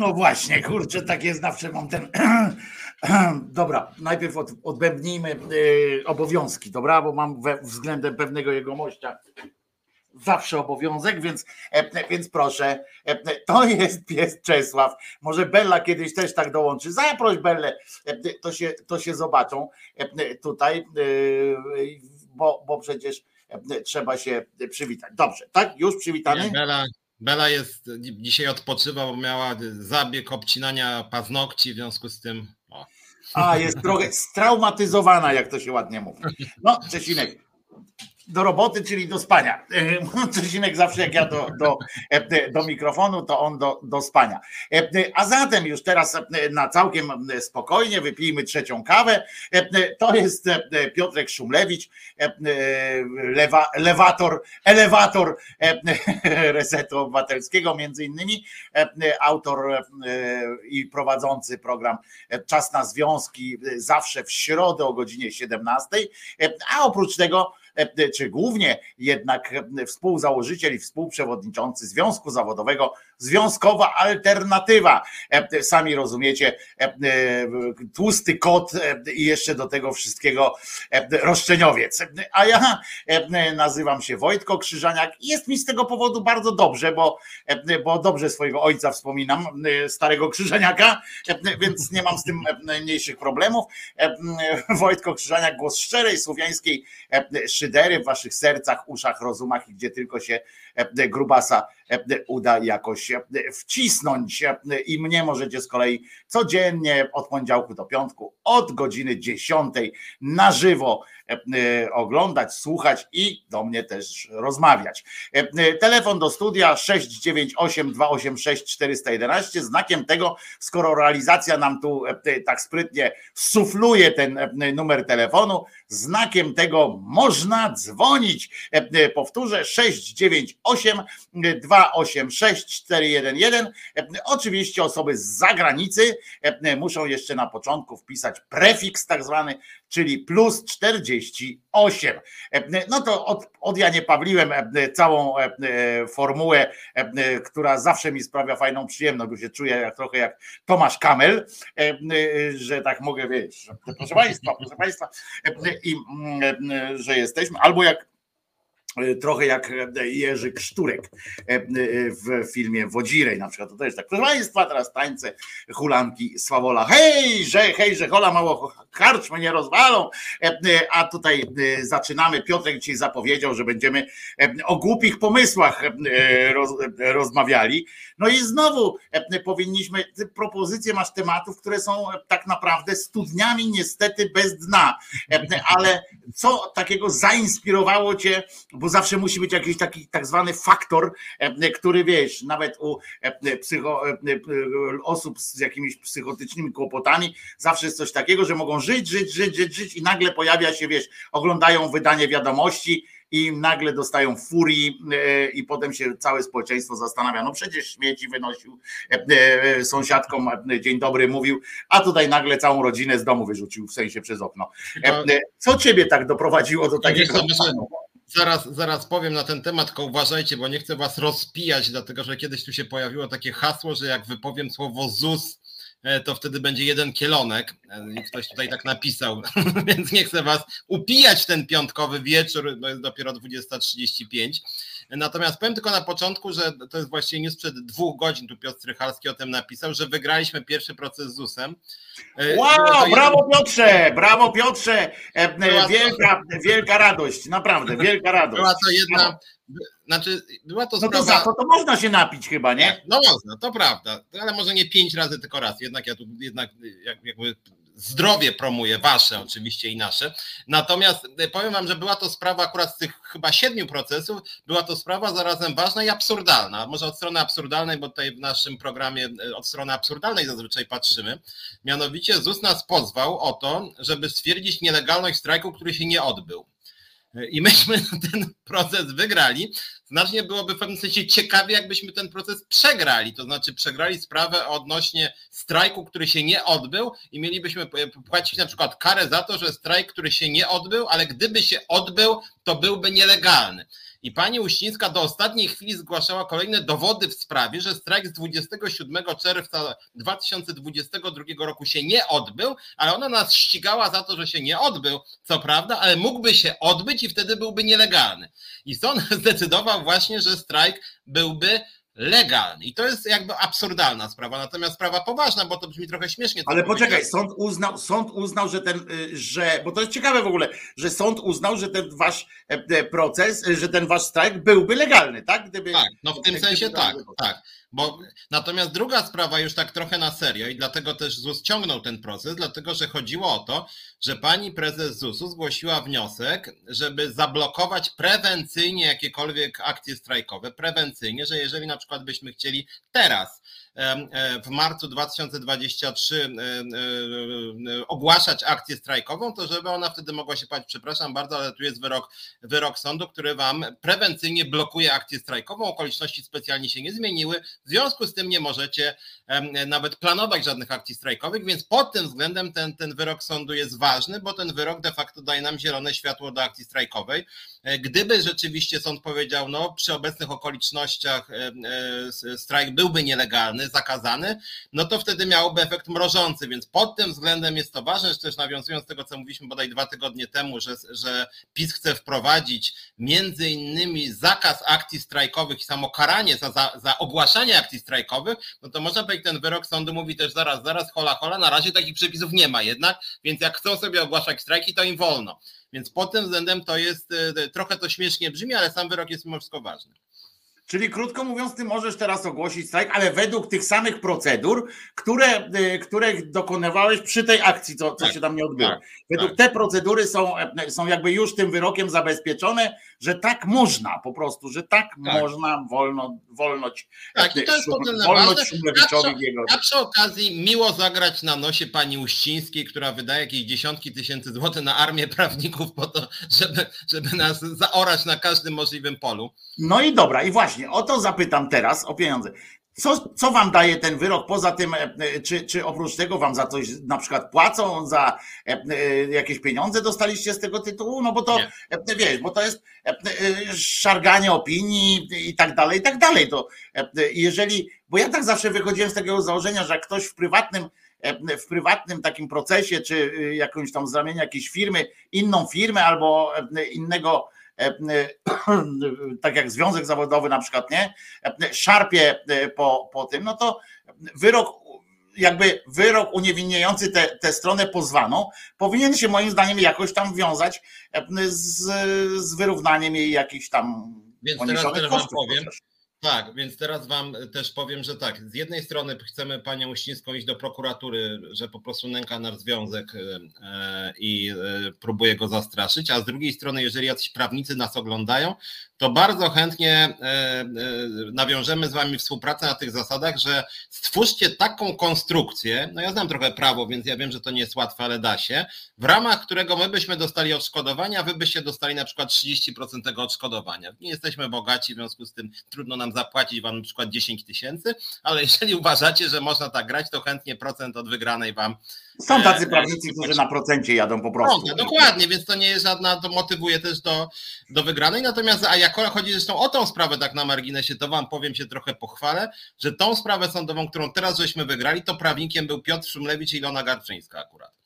no właśnie, kurczę, tak jest zawsze mam ten. Dobra, najpierw od, odbębnijmy y, obowiązki, dobra, bo mam we, względem pewnego jego mościa zawsze obowiązek, więc, e, więc proszę, e, to jest pies Czesław. Może Bella kiedyś też tak dołączy. Zaproś Bellę, e, to się, to się zobaczą tutaj, bo, bo przecież trzeba się przywitać. Dobrze, tak? Już przywitany? Bela jest dzisiaj odpoczywa, bo miała zabieg obcinania paznokci, w związku z tym. O. A, jest trochę straumatyzowana, jak to się ładnie mówi. No, Czesinek, do roboty, czyli do spania. Czesinek zawsze jak ja do, do, do mikrofonu, to on do, do spania. A zatem już teraz na całkiem spokojnie wypijmy trzecią kawę. To jest Piotrek Szumlewicz, lewa, lewator, elewator Resetu Obywatelskiego, między innymi autor i prowadzący program Czas na Związki zawsze w środę o godzinie 17, a oprócz tego E, czy głównie jednak e, współzałożyciel i współprzewodniczący Związku Zawodowego Związkowa Alternatywa. E, sami rozumiecie, tłusty kot i jeszcze do tego wszystkiego roszczeniowiec. A ja nazywam się Wojtko Krzyżaniak i jest mi z tego powodu bardzo dobrze, bo, bo dobrze swojego ojca wspominam, starego Krzyżaniaka, więc nie mam z tym najmniejszych problemów. Wojtko Krzyżaniak, głos szczerej słowiańskiej szydery w waszych sercach, uszach, rozumach i gdzie tylko się e, grubasa e, uda jakoś e, wcisnąć. I mnie możecie z kolei codziennie od poniedziałku do piątku od godziny 10 na żywo oglądać, słuchać i do mnie też rozmawiać. Telefon do studia 698 286 411 znakiem tego, skoro realizacja nam tu tak sprytnie sufluje ten numer telefonu, znakiem tego można dzwonić. Powtórzę 698 286 411. Oczywiście osoby z zagranicy muszą jeszcze na początku wpisać prefiks tak zwany, czyli plus 48. No to od, od Janie Pawliłem całą formułę, która zawsze mi sprawia fajną przyjemność, bo się czuję jak, trochę jak Tomasz Kamel, że tak mogę, wiesz, proszę Państwa, proszę Państwa, i że jesteśmy, albo jak E, trochę jak e, Jerzy Krzturek e, w filmie Wodzirej na przykład, to też tak, proszę Państwa, teraz tańce hulanki Sławola, hej, że, hej, że hola mało karczmy nie rozwalą, a tutaj zaczynamy, Piotrek dzisiaj zapowiedział, że będziemy o głupich pomysłach roz, rozmawiali, no i znowu powinniśmy, propozycje masz tematów, które są tak naprawdę studniami niestety bez dna, ale co takiego zainspirowało Cię bo zawsze musi być jakiś taki tak zwany faktor, e, który wiesz, nawet u e, psycho, e, osób z jakimiś psychotycznymi kłopotami, zawsze jest coś takiego, że mogą żyć, żyć, żyć, żyć, żyć i nagle pojawia się, wiesz, oglądają wydanie wiadomości i nagle dostają furii i potem się całe społeczeństwo zastanawia, no przecież śmieci wynosił sąsiadkom, dzień dobry mówił, a tutaj nagle całą rodzinę z domu wyrzucił, w sensie przez okno. Co ciebie tak doprowadziło do takiego zaraz, zaraz powiem na ten temat, tylko uważajcie, bo nie chcę was rozpijać, dlatego że kiedyś tu się pojawiło takie hasło, że jak wypowiem słowo ZUS, e, to wtedy będzie jeden kielonek. E, ktoś tutaj tak napisał, więc nie chcę was upijać ten piątkowy wieczór, bo jest dopiero 20.35. Natomiast powiem tylko na początku, że to jest właściwie news sprzed dwóch godzin, tu Piotr Strychalski o tym napisał, że wygraliśmy pierwszy proces z ZUS-em. E, wow, brawo Piotrze, brawo Piotrze, e, wielka, wielka radość, naprawdę, wielka radość. Była to jedna, znaczy, była to sprawa... No to za to, to można się napić chyba, nie? No można, to prawda, ale może nie pięć razy, tylko raz. Jednak ja tu jednak jakby zdrowie promuje, wasze oczywiście i nasze. Natomiast e, powiem wam, że była to sprawa akurat z tych chyba siedmiu procesów, była to sprawa zarazem ważna i absurdalna. Może od strony absurdalnej, bo tutaj w naszym programie e, od strony absurdalnej zazwyczaj patrzymy. Mianowicie ZUS nas pozwał o to, żeby stwierdzić nielegalność strajku, który się nie odbył. E, I myśmy ten proces wygrali, znacznie byłoby w pewnym sensie ciekawie, jakbyśmy ten proces przegrali, to znaczy przegrali sprawę odnośnie strajku, który się nie odbył i mielibyśmy płacić na przykład karę za to, że strajk, który się nie odbył, ale gdyby się odbył, to byłby nielegalny. I pani Uścińska do ostatniej chwili zgłaszała kolejne dowody w sprawie, że strajk z 27 czerwca 2022 roku się nie odbył, ale ona nas ścigała za to, że się nie odbył, co prawda, ale mógłby się odbyć i wtedy byłby nielegalny. I sąd zdecydował właśnie, że strajk byłby legalny. I to jest jakby absurdalna sprawa, natomiast sprawa poważna, bo to brzmi trochę śmiesznie. Ale poczekaj, sąd uznał, sąd uznał, że ten, y, że, bo to jest ciekawe w ogóle, że sąd uznał, że ten wasz e, e, proces, że ten wasz strajk byłby legalny, tak? Gdyby, tak, no w tym sensie tak, tak. Bo natomiast druga sprawa już tak trochę na serio i dlatego też ZUS ciągnął ten proces, dlatego że chodziło o to, że pani prezes ZUS-u zgłosiła wniosek, żeby zablokować prewencyjnie jakiekolwiek akcje strajkowe, prewencyjnie, że jeżeli na przykład byśmy chcieli teraz w marcu 2023 e, e, ogłaszać akcję strajkową, to żeby ona wtedy mogła się powiedzieć, przepraszam bardzo, ale tu jest wyrok, wyrok sądu, który wam prewencyjnie blokuje akcję strajkową, okoliczności specjalnie się nie zmieniły, w związku z tym nie możecie nawet planować żadnych akcji strajkowych, więc pod tym względem ten, ten wyrok sądu jest ważny, bo ten wyrok de facto daje nam zielone światło do akcji strajkowej. Gdyby rzeczywiście sąd powiedział, no przy obecnych okolicznościach strajk byłby nielegalny, zakazany, no to wtedy miałoby efekt mrożący, więc pod tym względem jest to ważne, że też nawiązując do tego, co mówiliśmy bodaj dwa tygodnie temu, że, że PiS chce wprowadzić między innymi zakaz akcji strajkowych i samo karanie za, za, za ogłaszanie akcji strajkowych, no to można powiedzieć, ten wyrok sądu mówi też zaraz, zaraz, hola, hola, na razie takich przepisów nie ma jednak, więc jak chcą sobie ogłaszać strajki, to im wolno. Więc pod tym względem to jest, e, trochę to śmiesznie brzmi, ale sam wyrok jest mimo wszystko ważny. Czyli krótko mówiąc, ty możesz teraz ogłosić strajk, ale według tych samych procedur, które, y, których dokonywałeś przy tej akcji, co, co tak, się tam nie odbyło. Tak, według tak. te procedury są, są jakby już tym wyrokiem zabezpieczone, że tak można po prostu, że tak, tak. można wolno, wolność. Tak, i to jest szum, wolność a przy, a przy okazji miło zagrać na nosie pani Uścińskiej, która wydaje jakieś dziesiątki tysięcy złotych na armię prawników po to, żeby, żeby nas zaorać na każdym możliwym polu. No i dobra, i właśnie o to zapytam teraz, o pieniądze. Co, co wam daje ten wyrok? Poza tym, e, e, czy, czy oprócz tego wam za coś na przykład płacą, za e, jakieś pieniądze dostaliście z tego tytułu? No bo to, Nie. wiesz, bo to jest szarganie opinii i tak dalej, i tak dalej. To jeżeli, bo ja tak zawsze wychodziłem z tego założenia, że jak ktoś w prywatnym w prywatnym takim procesie, czy jakąś tam z ramienia jakiejś firmy, inną firmę albo innego tak jak związek zawodowy na przykład, nie, e, szarpie po, po tym, no to wyrok jakby wyrok uniewinniający tę stronę pozwaną powinien się moim zdaniem jakoś tam wiązać z, z wyrównaniem jej jakichś tam Więc teraz też wam powiem, tak, więc teraz Wam też powiem, że tak, z jednej strony chcemy Panią Uścińską iść do prokuratury, że po prostu nęka nasz związek e, e, i e, próbuje go zastraszyć, a z drugiej strony, jeżeli jacyś prawnicy nas oglądają, to bardzo chętnie e, e, nawiążemy z Wami współpracę na tych zasadach, że stwórzcie taką konstrukcję, no ja znam trochę prawo, więc ja wiem, że to nie jest łatwe, ale da się, w ramach którego my byśmy dostali odszkodowania, Wy byście dostali na przykład 30% tego odszkodowania. Nie jesteśmy bogaci, w związku z tym trudno nam zapłacić Wam na przykład 10 tysięcy, ale jeżeli uważacie, że można tak grać, to chętnie procent od wygranej Wam są tacy e, prawnicy, którzy na procencie jadą po prostu. No, dokładnie, więc to nie jest żadna, to motywuje też do, do wygranej. Natomiast, a jak chodzi zresztą o tą sprawę, tak na marginesie, to wam powiem się trochę pochwalę, że tą sprawę sądową, którą teraz żeśmy wygrali, to prawnikiem był Piotr Szumlewicz i Ilona Garczyńska akurat.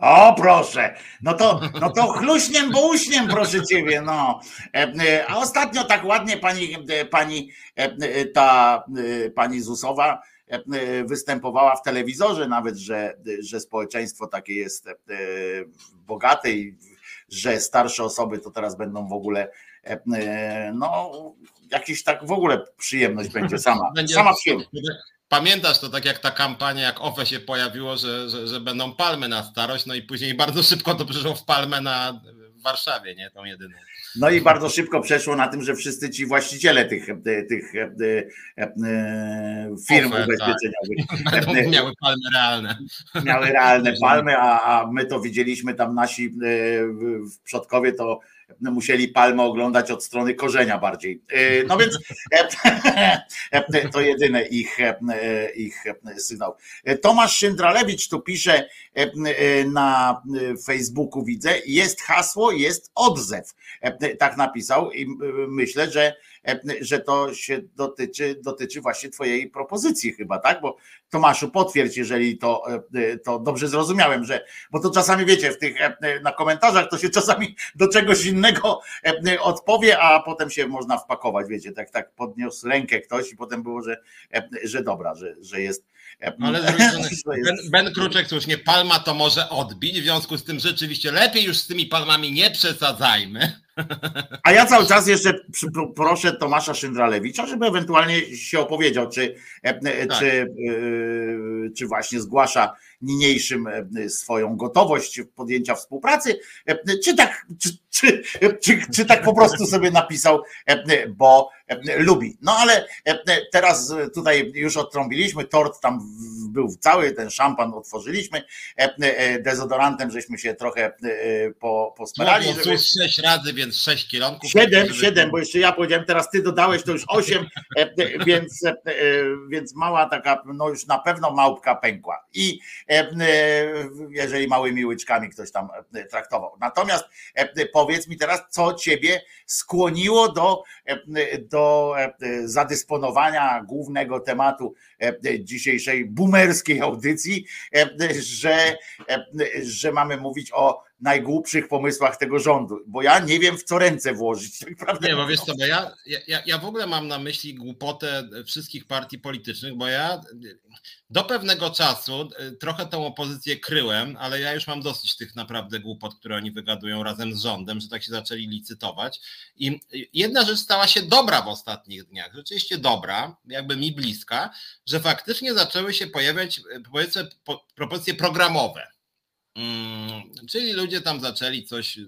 O proszę, no to, no to chluśniem, bo uśniem, proszę ciebie, no. E, e, a ostatnio tak ładnie pani, pani ta pani Zusowa występowała w telewizorze nawet, że, że społeczeństwo takie jest e, bogate i że starsze osoby to teraz będą w ogóle e, no jakiś tak w ogóle przyjemność będzie sama, będzie, sama przyjemność. Pamiętasz to tak jak ta kampania, jak OFE się pojawiło, że, że, że będą palmy na starość, no i później bardzo szybko to przyszło w palmę na w Warszawie, nie? Tą jedyną. No i bardzo szybko przeszło na tym, że wszyscy ci właściciele tych, e, tych e, e, firm Ofe, ubezpieczeniowych tak. miały palmy realne. Miały realne palmy, a, a my to widzieliśmy tam nasi w Przodkowie to musieli palmę oglądać od strony korzenia bardziej. No więc to jedyne ich, ich sygnał. Tomasz Szyndralewicz tu pisze na Facebooku, widzę, jest hasło, jest odzew. Tak napisał i myślę, że E, że to się dotyczy, dotyczy właśnie Twojej propozycji chyba, tak? Bo Tomaszu, potwierdź, jeżeli to, e, to dobrze zrozumiałem, że, bo to czasami wiecie, w tych e, na komentarzach to się czasami do czegoś innego odpowie, a potem się można wpakować, wiecie, tak, tak podniósł rękę ktoś i potem było, że, że dobra, że, że jest. Ale ben, ben Kruczek słusznie, palma to może odbić, w związku z tym rzeczywiście lepiej już z tymi palmami nie przesadzajmy. A ja cały czas jeszcze proszę Tomasza Szyndralewicza, żeby ewentualnie się opowiedział, czy, e, tak. czy, e, czy właśnie zgłasza niniejszym e, swoją gotowość podjęcia współpracy, czy tak, czy, czy, czy, czy tak po prostu sobie napisał, bo lubi. No ale teraz tutaj już odtrąbiliśmy, tort tam był cały, ten szampan otworzyliśmy, dezodorantem żeśmy się trochę po, posperali. No, żeby... sześć razy, więc sześć kierunków. Siedem, siedem, bo jeszcze ja powiedziałem, teraz ty dodałeś, to już osiem, więc, więc mała taka, no już na pewno małpka pękła. I jeżeli małymi łyczkami ktoś tam traktował. Natomiast powiedz mi teraz, co ciebie skłoniło do, do zadysponowania głównego tematu dzisiejszej boomerskiej audycji, że, że mamy mówić o najgłupszych pomysłach tego rządu, bo ja nie wiem w co ręce włożyć. Tak. Nie, bo wiesz co, bo ja, ja, ja w ogóle mam na myśli głupotę wszystkich partii politycznych, bo ja do pewnego czasu trochę tę opozycję kryłem, ale ja już mam dosyć tych naprawdę głupot, które oni wygadują razem z rządem, że tak się zaczęli licytować. I jedna rzecz stała się dobra w ostatnich dniach, rzeczywiście dobra, jakby mi bliska, że faktycznie zaczęły się pojawiać powiedzmy propozycje programowe czyli ludzie tam zaczęli coś y,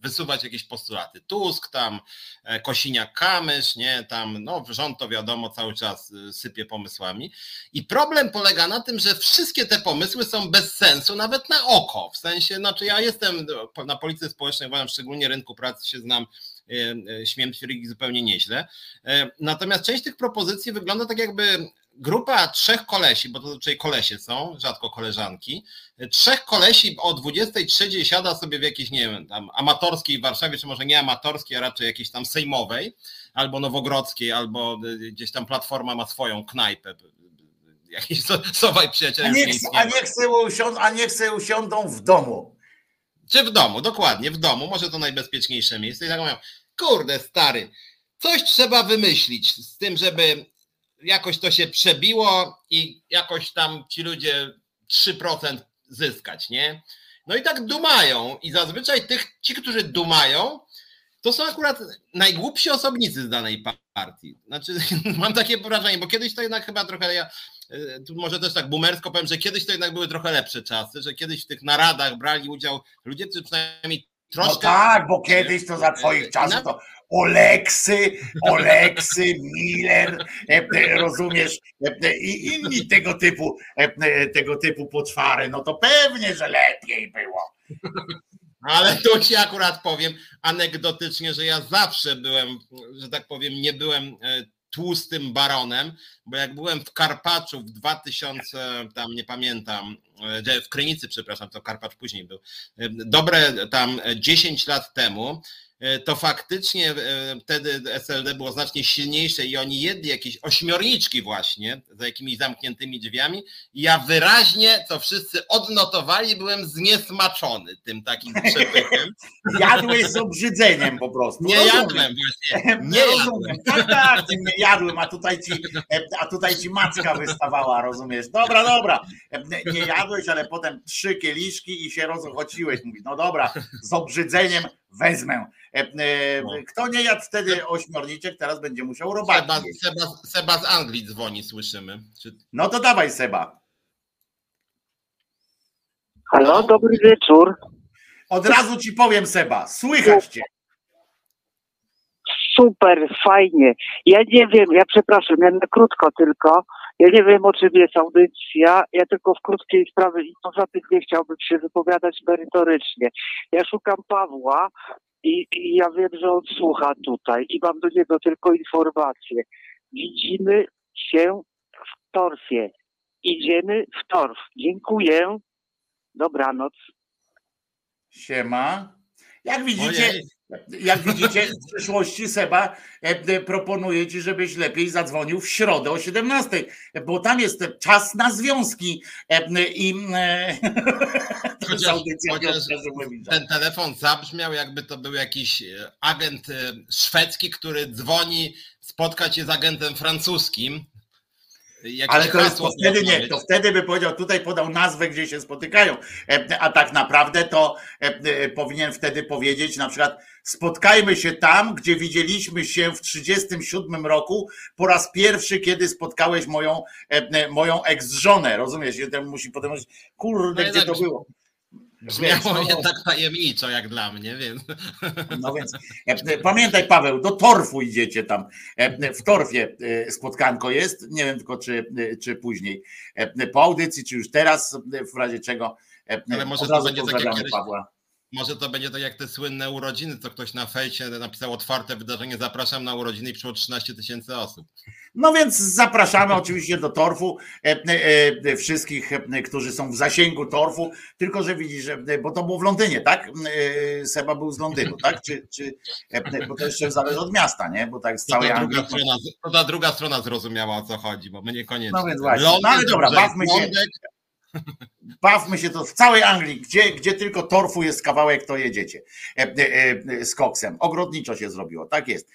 wysuwać jakieś postulaty. Tusk tam, e, Kosiniak-Kamysz, nie, tam, no rząd to wiadomo cały czas y, sypie pomysłami. I problem polega na tym, że wszystkie te pomysły są bez sensu, nawet na oko. W sensie, znaczy ja jestem na policji społecznej, szczególnie rynku pracy się znam, e, e, śmiem twierdzić zupełnie nieźle. Natomiast część tych propozycji wygląda tak jakby grupa trzech kolesi, bo to zazwyczaj kolesie są, rzadko koleżanki, trzech kolesi o 23 siada sobie w jakiejś, nie wiem, tam amatorskiej Warszawie, czy może nie amatorskiej, a raczej jakiejś tam sejmowej, albo nowogrodzkiej, albo gdzieś tam Platforma ma swoją knajpę, jakiś Sowaj przyjaciel. A nie, chce, a, nie chce usiąd, a nie chce usiądą w domu. Czy w domu, dokładnie, w domu, może to najbezpieczniejsze miejsce. I tak mówią, kurde stary, coś trzeba wymyślić z tym, żeby jakoś to się przebiło i jakoś tam ci ludzie 3% zyskać, nie? No i tak dumają i zazwyczaj tych, ci, którzy dumają, to są akurat najgłupsi osobnicy z danej partii. Znaczy, mam takie wrażenie, bo kiedyś to jednak chyba trochę ja, e, tu może też tak boomersko powiem, że kiedyś to jednak były trochę lepsze czasy, że kiedyś w tych naradach brali udział ludzie, którzy przynajmniej no troszkę... No tak, bo kiedyś to za twoich czasów to Oleksy, Oleksy, Miller, e, e, rozumiesz, e, i inni tego typu, tego typu poczwary, no to pewnie, że lepiej było. Ale tu ci akurat powiem anegdotycznie, że ja zawsze byłem, że tak powiem, nie byłem tłustym baronem, bo jak byłem w Karpaczu w 2000, tam nie pamiętam, w Krynicy, przepraszam, to Karpacz później był, dobre tam 10 lat temu, to faktycznie e, wtedy SLD było znacznie silniejsze i oni jedli jakieś ośmiorniczki właśnie za jakimiś zamkniętymi drzwiami i ja wyraźnie, co wszyscy odnotowali, byłem zniesmaczony tym takim przepychem. Jadłeś z obrzydzeniem po prostu. Nie rozumiem. jadłem właśnie. Nie jadłem. Tak, tak, nie jadłem, a tutaj, ci, e, a tutaj ci macka wystawała, rozumiesz? Dobra, dobra. Nie jadłeś, ale potem trzy kieliszki i się rozochociłeś. Mówi, no dobra, z obrzydzeniem wezmę. E, e, no. Kto nie jadł wtedy ośmiorniczek, teraz będzie musiał robaki. Seba, Seba, Seba z Anglii dzwoni, słyszymy. Czy... No to dawaj Seba. Halo, dobry wieczór. Od razu ci powiem Seba, słychać cię. Super, fajnie. Ja nie wiem, ja przepraszam, ja na krótko tylko. Ja nie wiem, o czym jest audycja. Ja tylko w krótkiej sprawie i poza tym nie chciałbym się wypowiadać merytorycznie. Ja szukam Pawła, i, i ja wiem, że on słucha tutaj i mam do niego tylko informację. Widzimy się w torfie. Idziemy w torf. Dziękuję. Dobranoc. Siema. Jak widzicie, Ojej. Jak widzicie, w przyszłości Seba e, e, proponuje ci, żebyś lepiej zadzwonił w środę o 17, bo tam jest czas na związki e, i Chociaż- chociaż. Ten telefon zabrzmiał, jakby to był jakiś agent szwedzki, który dzwoni spotkać się z agentem francuskim. Ale to, jest, to wtedy nie, to wtedy by powiedział, tutaj podał nazwę, gdzie się spotykają, a tak naprawdę to powinien wtedy powiedzieć na przykład spotkajmy się tam, gdzie widzieliśmy się w 37 roku po raz pierwszy, kiedy spotkałeś moją, e, e, moją ex-żonę, rozumiesz? Ten musi potem mówić, kurde, No gdzie to było? Brzmiało no, jednak tajemniczo jak dla mnie, więc No więc e, pamiętaj Paweł, do torfu idziecie tam. W torfie spotkanko jest. Nie wiem tylko czy, czy później. Po audycji, czy już teraz, w razie czego. Ale może to będzie tak jak kiedyś- Pawła. Może to będzie tak jak te słynne urodziny, to ktoś na fejsie napisał otwarte wydarzenie, zapraszam na urodziny i przyszło 13 tysięcy osób. No więc zapraszamy oczywiście do torfu e, e, e, wszystkich, którzy są w zasięgu torfu, tylko że widzisz, bo to było w Londynie, tak? Seba był z Londynu, tak? Czy, czy, bo to jeszcze zależy od miasta, nie? Bo tak z To całej ta, Anglii. strona, to ta druga strona zrozumiała o co chodzi, bo my niekoniecznie. No więc właśnie. Londyn, No ale dobra, bawmy się. Lądek, Bawmy się to w całej Anglii, gdzie, gdzie tylko torfu jest kawałek, to jedziecie e, e, e, z koksem. Ogrodniczo się zrobiło, tak jest.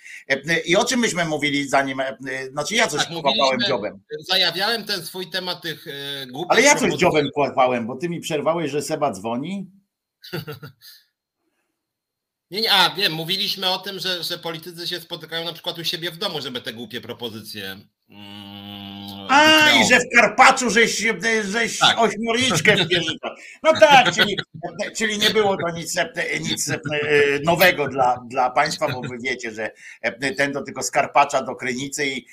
I o czym myśmy mówili zanim, znaczy ja coś Tak, kłapałem dziobem, Zajawiałem ten swój temat tych głupich ale ja coś dziobem kłapałem, bo ty mi przerwałeś, że Seba dzwoni. Nie, nie, a wiem, mówiliśmy o tym, że, że politycy się spotykają na przykład u siebie w domu, żeby te głupie propozycje. Mm, A, i wykreować. że w Karpaczu żeś, żeś Tak. ośmiorniczkę. No tak, czyli, czyli nie było to nic, nic e, nowego dla, dla państwa, bo wy wiecie, że ten to tylko z Karpacza do Krynicy i,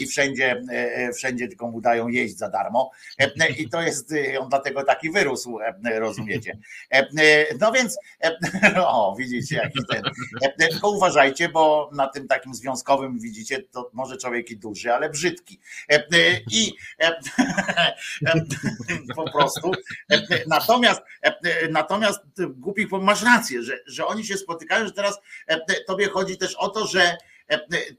i wszędzie, e, wszędzie tylko mu dają jeść za darmo. I to jest, e, on dlatego taki wyrósł, e, rozumiecie. No więc, o, widzicie, jaki ten. Tylko uważajcie, bo na tym takim związkowym widzicie, to może człowiek i duży, ale brzydki. I po prostu. Natomiast, natomiast głupich, masz rację, że, że oni się spotykają, że teraz tobie chodzi też o to, że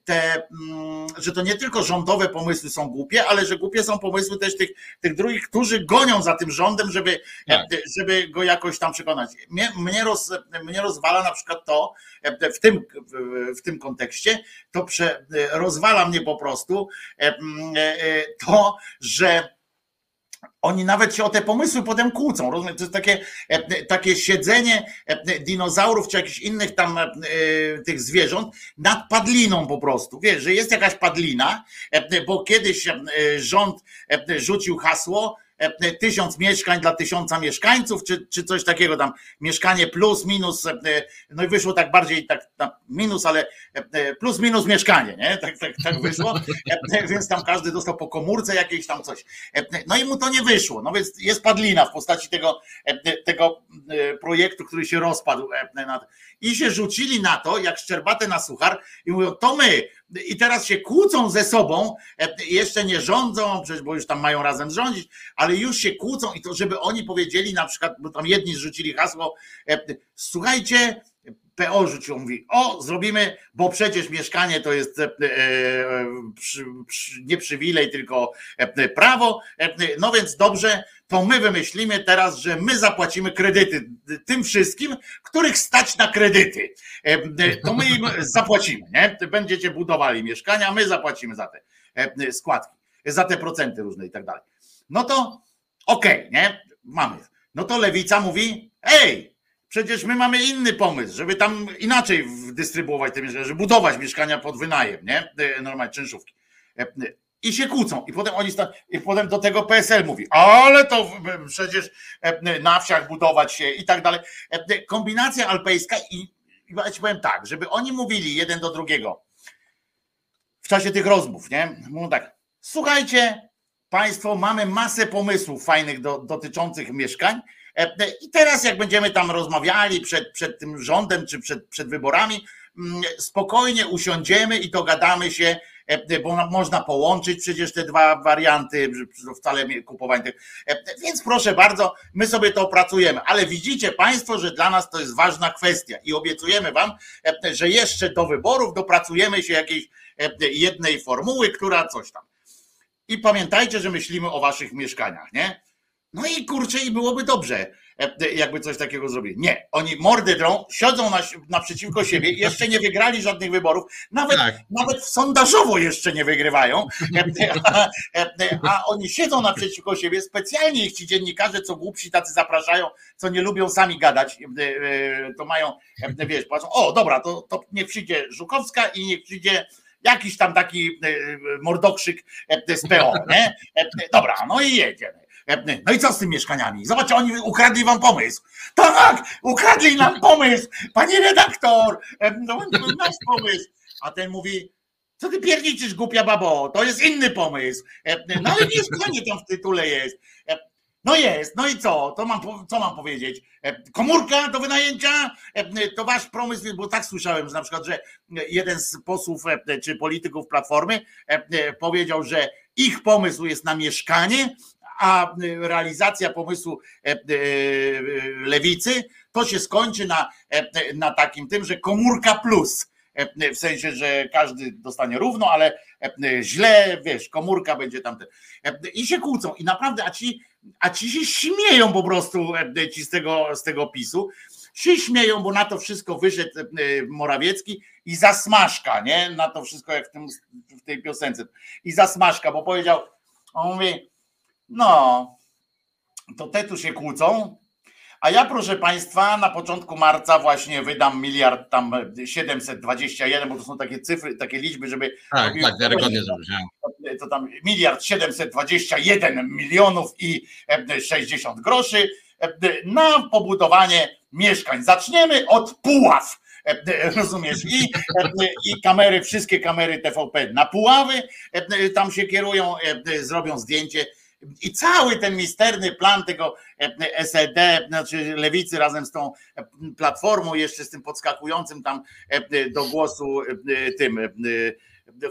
te, mm, że to nie tylko rządowe pomysły są głupie, ale że głupie są pomysły też tych, tych drugich, którzy gonią za tym rządem, żeby, Tak. żeby go jakoś tam przekonać. Mnie, mnie, roz, mnie rozwala na przykład to w tym, w, tym kontekście, to prze, rozwala mnie po prostu e, e, to, że oni nawet się o te pomysły potem kłócą. Rozumiem? To jest takie, e, takie siedzenie e, dinozaurów czy jakichś innych tam e, tych zwierząt nad padliną po prostu. Wiesz, że jest jakaś padlina, e, bo kiedyś e, rząd e, rzucił hasło e, tysiąc mieszkań dla tysiąca mieszkańców, czy, czy coś takiego tam, mieszkanie plus, minus, e, no i wyszło tak bardziej tak, minus, ale e, plus, minus mieszkanie, nie? Tak, tak, tak wyszło, E, więc tam każdy dostał po komórce jakieś tam coś. E, No i mu to nie wyszło, no więc jest padlina w postaci tego, e, tego e, projektu, który się rozpadł. e, I się rzucili na to, jak szczerbate na suchar i mówią, to my. I teraz się kłócą ze sobą, e, jeszcze nie rządzą, bo już tam mają razem rządzić, ale już się kłócą i to, żeby oni powiedzieli na przykład, bo tam jedni zrzucili hasło, e, słuchajcie, PO rzucił, mówi, o zrobimy, bo przecież mieszkanie to jest e, e, nie przywilej, tylko e, prawo, no więc dobrze, to my wymyślimy teraz, że my zapłacimy kredyty tym wszystkim, których stać na kredyty. To my im zapłacimy, nie? Będziecie budowali mieszkania, my zapłacimy za te składki, za te procenty różne i tak dalej. No to okej, nie? Mamy. No to lewica mówi, ej, przecież my mamy inny pomysł, żeby tam inaczej dystrybuować te mieszkania, żeby budować mieszkania pod wynajem, nie? E, Normalnie czynszówki. E, I się kłócą. I potem oni sta- i potem do tego PSL mówi, ale to przecież e, na wsiach budować się i tak dalej. Kombinacja alpejska i, i ja ci powiem tak, żeby oni mówili jeden do drugiego w czasie tych rozmów, nie? Mówią tak, słuchajcie, Państwo, mamy masę pomysłów fajnych do, dotyczących mieszkań, I teraz jak będziemy tam rozmawiali przed, przed tym rządem czy przed, przed wyborami, mm, spokojnie usiądziemy i dogadamy się, bo można połączyć przecież te dwa warianty, wcale kupowanie tych. Więc proszę bardzo, my sobie to opracujemy, ale widzicie Państwo, że dla nas to jest ważna kwestia i obiecujemy Wam, że jeszcze do wyborów dopracujemy się jakiejś jednej formuły, która coś tam. I pamiętajcie, że myślimy o Waszych mieszkaniach, nie? No i kurczę, i byłoby dobrze, e, jakby coś takiego zrobili. Nie, oni mordy drą, siedzą na, naprzeciwko siebie, jeszcze nie wygrali żadnych wyborów, nawet, tak. nawet sondażowo jeszcze nie wygrywają, e, a, e, a oni siedzą naprzeciwko siebie, specjalnie ich ci dziennikarze, co głupsi tacy zapraszają, co nie lubią sami gadać, to mają, wiesz, patrzą, o dobra, to, to niech przyjdzie Żukowska i niech przyjdzie jakiś tam taki mordokrzyk z PO, nie? Dobra, no i jedziemy. No i co z tymi mieszkaniami? Zobaczcie, oni ukradli wam pomysł. Tak, ukradli nam pomysł. Panie redaktor, no, nasz pomysł. A ten mówi, co ty pierniczysz, głupia babo? To jest inny pomysł. No ale mieszkanie tam w tytule jest. No jest, no i co? To mam, co mam powiedzieć? Komórka do wynajęcia? To wasz pomysł, bo tak słyszałem, że na przykład, że jeden z posłów czy polityków Platformy powiedział, że ich pomysł jest na mieszkanie, a realizacja pomysłu e, e, lewicy to się skończy na, e, na takim tym, że komórka plus. W sensie, że każdy dostanie równo, ale źle, wiesz, komórka będzie tamten. I się kłócą. I naprawdę, a ci, a ci się śmieją po prostu ci z tego, z tego PiSu. Się śmieją, bo na to wszystko wyszedł Morawiecki i zasmaszka, nie? Na to wszystko jak w, tym, w tej piosence. I zasmaszka, bo powiedział, on mówi, no, to te tu się kłócą. A ja, proszę Państwa, na początku marca właśnie wydam miliard tam 721, bo to są takie cyfry, takie liczby, żeby. Tak, tak, wiarygodnie zrobić. To tam miliard 721 milionów i 60 groszy na pobudowanie mieszkań. Zaczniemy od Puław. Rozumiesz? I, I kamery, wszystkie kamery TVP na Puławy tam się kierują, zrobią zdjęcie i cały ten misterny plan tego e, SED, znaczy lewicy razem z tą e, platformą, jeszcze z tym podskakującym tam e, do głosu tym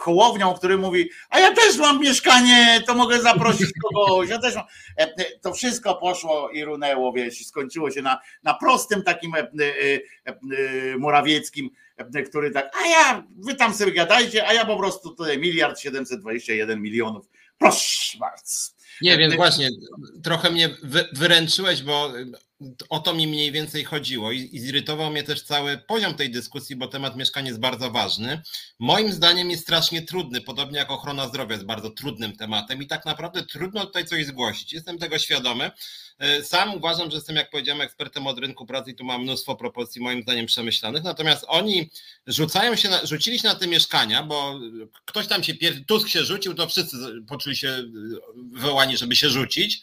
Hołownią, który mówi, a ja też mam mieszkanie, to mogę zaprosić kogoś, ja też mam. To wszystko poszło i runęło, wiesz, skończyło się na, na prostym takim Morawieckim, który tak, a ja, wy tam sobie gadajcie, a ja po prostu tutaj miliard 721 milionów, proszę bardzo. Nie, więc właśnie trochę mnie wyręczyłeś, bo o to mi mniej więcej chodziło i, i zirytował mnie też cały poziom tej dyskusji, bo temat mieszkania jest bardzo ważny. Moim zdaniem jest strasznie trudny, podobnie jak ochrona zdrowia jest bardzo trudnym tematem i tak naprawdę trudno tutaj coś zgłosić. Jestem tego świadomy. E, sam uważam, że jestem, jak powiedziałem, ekspertem od rynku pracy i tu mam mnóstwo propozycji, moim zdaniem, przemyślanych. Natomiast oni rzucają się, na, rzucili się na te mieszkania, bo ktoś tam się, Tusk się rzucił, to wszyscy poczuli się wywołani, żeby się rzucić E,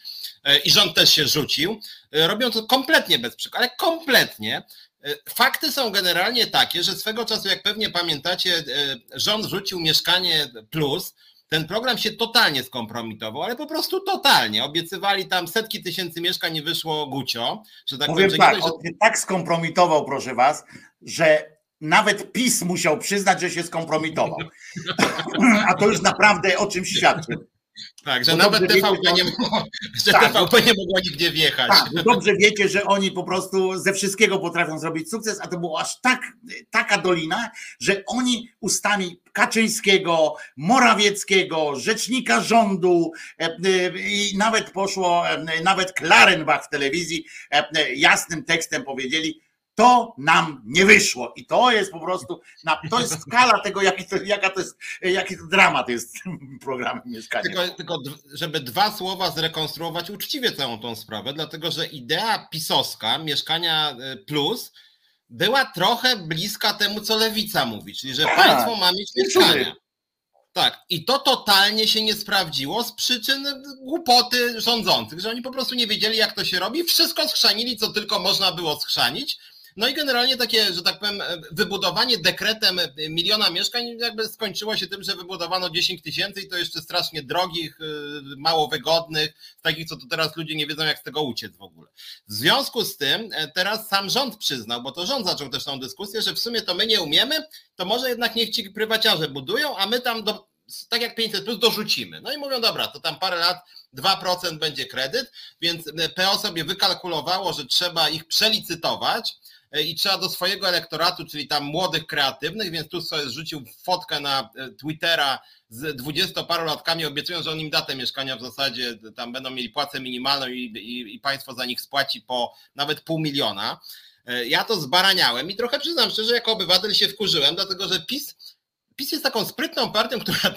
i rząd też się rzucił. E, robią to kompletnie bez przykładu, ale kompletnie. E, fakty są generalnie takie, że swego czasu, jak pewnie pamiętacie, rząd rzucił mieszkanie plus. Ten program się totalnie skompromitował, ale po prostu totalnie. Obiecywali tam setki tysięcy mieszkań i wyszło gucio. Że tak Powiem powiem, tak, że... on się tak skompromitował, proszę was, że nawet PiS musiał przyznać, że się skompromitował. A to już naprawdę o czymś świadczy. Tak, że nawet TVP, nie, mogło, że tak, TVP nie mogło nigdzie wjechać. Tak, dobrze wiecie, że oni po prostu ze wszystkiego potrafią zrobić sukces, a to było aż tak, taka dolina, że oni ustami Kaczyńskiego, Morawieckiego, rzecznika rządu e, e, i nawet poszło, e, nawet Klarenbach w telewizji jasnym tekstem powiedzieli, to nam nie wyszło. I to jest po prostu, to jest skala tego, jaki to, jaka to jest, jaki to dramat jest programem mieszkania. Tylko, tylko, żeby dwa słowa zrekonstruować uczciwie całą tą sprawę, dlatego że idea pisowska mieszkania y, plus była trochę bliska temu, co lewica mówi, czyli że tak, państwo ma mieć mieszkania. Tak, i to totalnie się nie sprawdziło z przyczyn głupoty rządzących, że oni po prostu nie wiedzieli, jak to się robi, wszystko schrzanili, co tylko można było schrzanić No i generalnie takie, że tak powiem, wybudowanie dekretem miliona mieszkań jakby skończyło się tym, że wybudowano 10 tysięcy i to jeszcze strasznie drogich, y, mało wygodnych, takich, co to teraz ludzie nie wiedzą, jak z tego uciec w ogóle. W związku z tym e, teraz sam rząd przyznał, bo to rząd zaczął też tą dyskusję, że w sumie to my nie umiemy, to może jednak niech ci prywaciarze budują, a my tam do, tak jak 500 plus dorzucimy. No i mówią, dobra, to tam parę lat 2% będzie kredyt, więc PO sobie wykalkulowało, że trzeba ich przelicytować i trzeba do swojego elektoratu, czyli tam młodych, kreatywnych, więc tu sobie zrzucił fotkę na e, Twittera z dwudziestoparolatkami, obiecując, że on im da te mieszkania w zasadzie, tam będą mieli płacę minimalną i, i, i państwo za nich spłaci po nawet pół miliona. E, ja to zbaraniałem i trochę przyznam szczerze, jako obywatel się wkurzyłem, dlatego że PiS PiS jest taką sprytną partią, która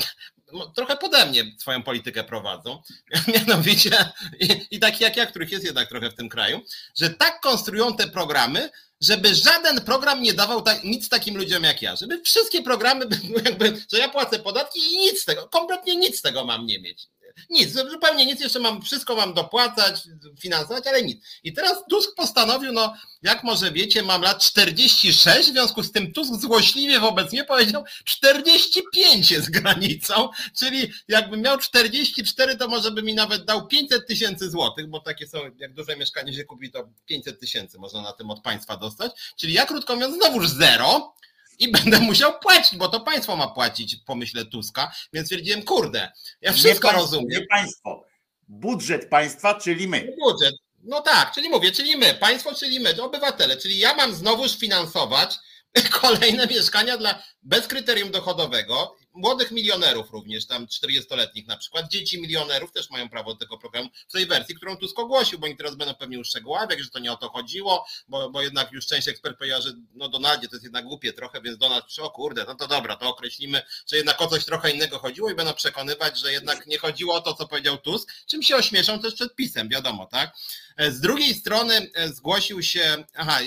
trochę pode mnie swoją politykę prowadzą, mianowicie i, i taki jak ja, których jest jednak trochę w tym kraju, że tak konstruują te programy, żeby żaden program nie dawał tak, nic takim ludziom jak ja, żeby wszystkie programy, jakby, że ja płacę podatki i nic z tego, kompletnie nic z tego mam nie mieć. Nic, zupełnie nic, jeszcze mam, wszystko mam dopłacać, finansować, ale nic. I teraz Tusk postanowił, no jak może wiecie, mam lat 46, w związku z tym Tusk złośliwie wobec mnie powiedział 45 jest granicą, czyli jakbym miał 44, to może by mi nawet dał 500 tysięcy złotych, bo takie są, jak duże mieszkanie się kupi, to 500 tysięcy można na tym od państwa dostać, czyli ja krótko mówiąc znowuż zero, i będę musiał płacić, bo to państwo ma płacić, pomyślę Tuska, więc stwierdziłem, kurde, ja wszystko nie rozumiem. Nie państwo, budżet państwa, czyli my. Budżet, no tak, czyli mówię, czyli my, państwo, czyli my, obywatele, czyli ja mam znowuż finansować kolejne mieszkania dla bez kryterium dochodowego młodych milionerów również, tam 40-letnich na przykład, dzieci milionerów też mają prawo do tego programu w tej wersji, którą Tusk ogłosił, bo oni teraz będą pewnie uszczegóławiać, że to nie o to chodziło, bo, bo jednak już część ekspert powiedziała, że no Donaldzie to jest jednak głupie trochę, więc Donald, o kurde, no to dobra, to określimy, że jednak o coś trochę innego chodziło i będą przekonywać, że jednak nie chodziło o to, co powiedział Tusk, czym się ośmieszą też przed pisem, wiadomo, tak? Z drugiej strony e, zgłosił się, aha, e,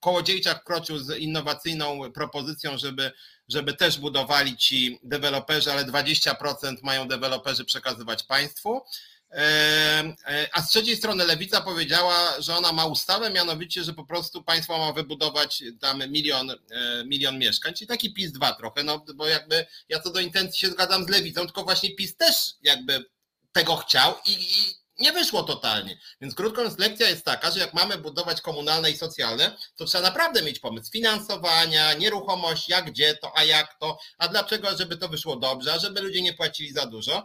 Kołodziejczak kroczył z innowacyjną propozycją, żeby żeby też budowali ci deweloperzy, ale 20% mają deweloperzy przekazywać państwu. E, e, a z trzeciej strony Lewica powiedziała, że ona ma ustawę, mianowicie, że po prostu państwo ma wybudować tam milion, e, milion mieszkań, czyli taki PiS 2 trochę, no bo jakby ja co do intencji się zgadzam z Lewicą, tylko właśnie PiS też jakby tego chciał i, i nie wyszło totalnie. Więc krótko mówiąc, lekcja jest taka, że jak mamy budować komunalne i socjalne, to trzeba naprawdę mieć pomysł finansowania, nieruchomość, jak gdzie to, a jak to, a dlaczego, żeby to wyszło dobrze, a żeby ludzie nie płacili za dużo.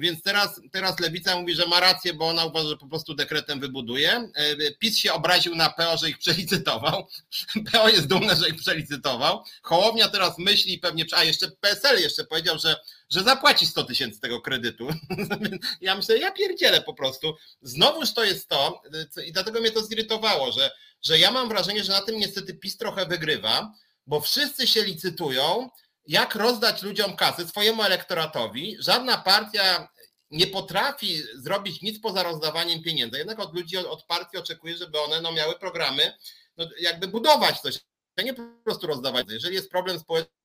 Więc teraz, teraz Lewica mówi, że ma rację, bo ona uważa, że po prostu dekretem wybuduje. PiS się obraził na PO, że ich przelicytował. PO jest dumne, że ich przelicytował. Hołownia teraz myśli pewnie, a jeszcze PSL jeszcze powiedział, że, że zapłaci 100 tysięcy tego kredytu. Ja myślę, ja pierdzielę po prostu. Znowuż to jest to i dlatego mnie to zirytowało, że, że ja mam wrażenie, że na tym niestety PiS trochę wygrywa, bo wszyscy się licytują, jak rozdać ludziom kasy, swojemu elektoratowi. Żadna partia nie potrafi zrobić nic poza rozdawaniem pieniędzy. Jednak od ludzi, od partii oczekuje, żeby one no, miały programy, no, jakby budować coś, a nie po prostu rozdawać. Jeżeli jest problem społeczny,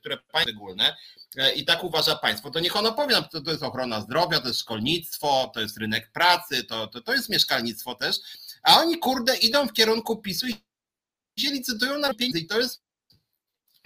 które szczególne e, i tak uważa państwo, to niech ono powie, no, to, to jest ochrona zdrowia, to jest szkolnictwo, to jest rynek pracy, to, to, to jest mieszkalnictwo też, a oni kurde idą w kierunku PiSu i się licytują na pieniądze. I to jest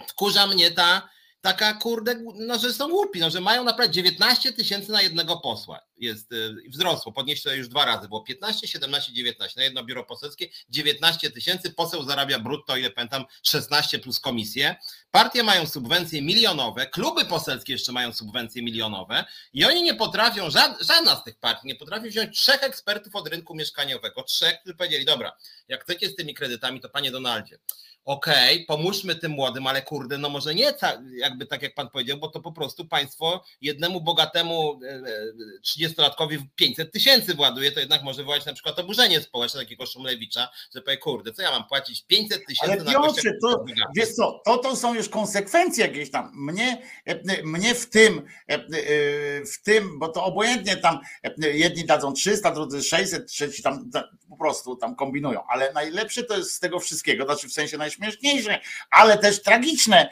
wkurza mnie ta taka kurde, no że są głupi, no że mają naprawdę 19 tysięcy na jednego posła. Jest y, wzrosło, podnieśli to już dwa razy, było 15, 17, 19 na jedno biuro poselskie, 19 tysięcy, poseł zarabia brutto, ile pamiętam, 16 plus komisje. Partie mają subwencje milionowe, kluby poselskie jeszcze mają subwencje milionowe i oni nie potrafią, żadna z tych partii nie potrafi wziąć trzech ekspertów od rynku mieszkaniowego, trzech, którzy powiedzieli, dobra, jak chcecie z tymi kredytami, to panie Donaldzie, okej, okay, pomóżmy tym młodym, ale kurde, no może nie jakby tak jak pan powiedział, bo to po prostu państwo jednemu bogatemu 30-latkowi e, e, 500 tysięcy właduje, to jednak może wywołać na przykład oburzenie społeczne takiego Szumlewicza, że powie, kurde, co ja mam płacić 500 tysięcy na Piotrze, to, wiesz co, to, to są już konsekwencje jakieś tam. Mnie, e, mnie w tym, w tym, bo to obojętnie tam jedni dadzą 300, drudzy 600, trzeci tam po prostu tam kombinują, ale najlepsze to jest z tego wszystkiego, znaczy w sensie najlepsze najśmieszniejsze, ale też tragiczne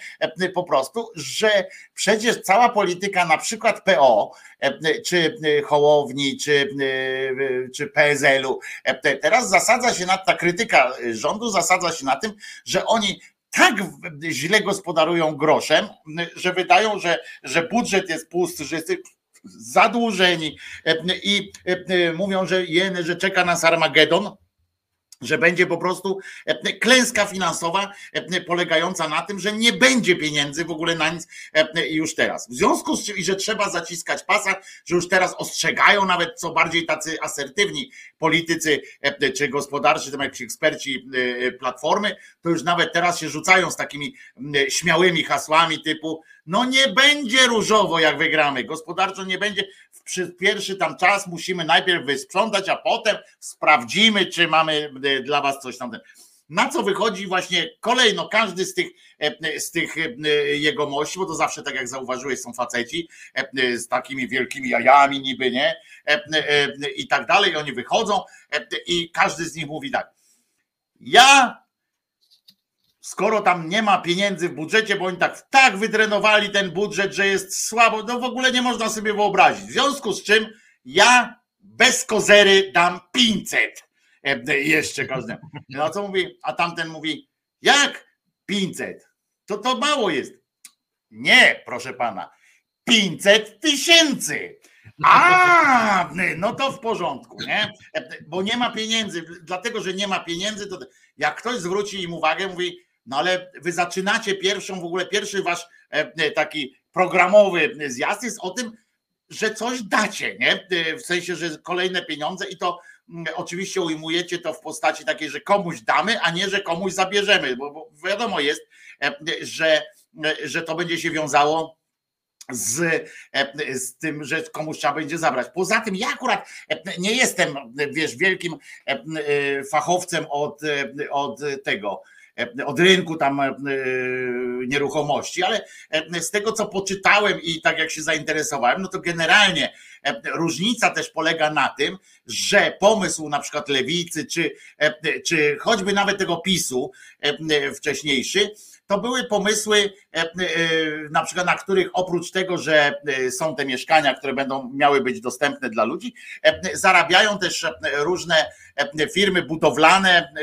po prostu, że przecież cała polityka na przykład PO, czy Hołowni, czy, czy PSL-u, teraz zasadza się na ta krytyka rządu zasadza się na tym, że oni tak źle gospodarują groszem, że wydają, że, że budżet jest pusty, że jest zadłużeni i mówią, że jeny, że czeka nas Armagedon że będzie po prostu e, klęska finansowa e, polegająca na tym, że nie będzie pieniędzy w ogóle na nic e, już teraz. W związku z czym, i że trzeba zaciskać pasa, że już teraz ostrzegają nawet co bardziej tacy asertywni politycy czy gospodarczy, tam jak eksperci platformy, to już nawet teraz się rzucają z takimi śmiałymi hasłami typu no nie będzie różowo jak wygramy, gospodarczo nie będzie, przez pierwszy tam czas musimy najpierw wysprzątać, a potem sprawdzimy, czy mamy e, dla was coś tam. Na co wychodzi właśnie kolejno każdy z tych, e, z tych e, jegomości, bo to zawsze tak jak zauważyłeś, są faceci z takimi wielkimi jajami niby, nie? I tak dalej, oni wychodzą i każdy z nich mówi tak. Ja skoro tam nie ma pieniędzy w budżecie, bo oni tak, tak wydrenowali ten budżet, że jest słabo, no w ogóle nie można sobie wyobrazić. W związku z czym ja bez kozery dam 500 e, jeszcze każdemu. No co mówi, a tamten mówi, jak 500? To to mało jest. Nie, proszę pana, 500 tysięcy. A, no to w porządku, nie? E, bo nie ma pieniędzy, dlatego że nie ma pieniędzy, to jak ktoś zwróci im uwagę, mówi, no ale wy zaczynacie pierwszą, w ogóle pierwszy wasz e, e, taki programowy zjazd jest o tym, że coś dacie, nie? E, w sensie, że kolejne pieniądze i to mm, oczywiście ujmujecie to w postaci takiej, że komuś damy, a nie, że komuś zabierzemy, bo, bo wiadomo jest, że, że to będzie się wiązało z, z tym, że komuś trzeba będzie zabrać. Poza tym ja akurat nie jestem, wiesz, wielkim fachowcem od, od tego, od rynku tam e, nieruchomości, ale e, z tego co poczytałem i tak jak się zainteresowałem, no to generalnie różnica też polega na tym, że pomysł na przykład lewicy, czy, czy choćby nawet tego PiSu wcześniejszy, to były pomysły, na przykład na których oprócz tego, że są te mieszkania, które będą miały być dostępne dla ludzi, zarabiają też różne firmy budowlane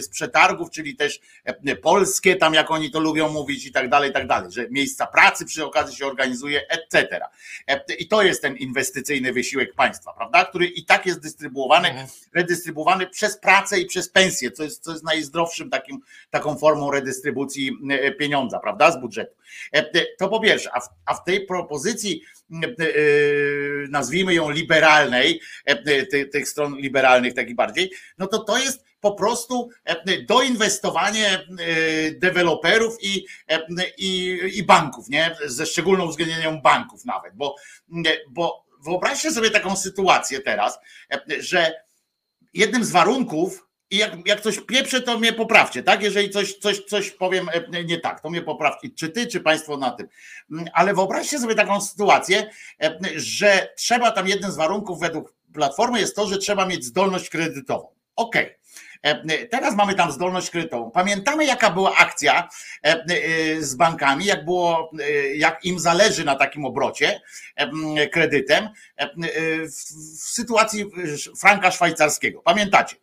z przetargów, czyli też polskie, tam jak oni to lubią mówić i tak dalej, i tak dalej, że miejsca pracy przy okazji się organizuje, etc. I to jest ten inwestycyjny wysiłek państwa, prawda, który i tak jest dystrybuowany, mhm. redystrybuowany przez pracę i przez pensję, co jest, co jest najzdrowszym takim, taką formą redystrybucji e, pieniądza, prawda, budżetu. To po pierwsze, a w, tej propozycji E, e, nazwijmy ją liberalnej, e, tych stron liberalnych takich bardziej, no to to jest po prostu doinwestowanie deweloperów i, i, i banków, nie? ze szczególną uwzględnieniem banków nawet, bo, bo wyobraźcie sobie taką sytuację teraz, że jednym z warunków i jak, jak coś pieprzę, to mnie poprawcie, tak? Jeżeli coś, coś, coś powiem e, nie tak, to mnie poprawcie, czy ty, czy państwo na tym. Mm, ale wyobraźcie sobie taką sytuację, e, że trzeba tam jeden z warunków według Platformy jest to, że trzeba mieć zdolność kredytową. Okej. Okay. E, teraz mamy tam zdolność kredytową. Pamiętamy, jaka była akcja z bankami, jak było, jak im zależy na takim obrocie kredytem w sytuacji franka szwajcarskiego. Pamiętacie?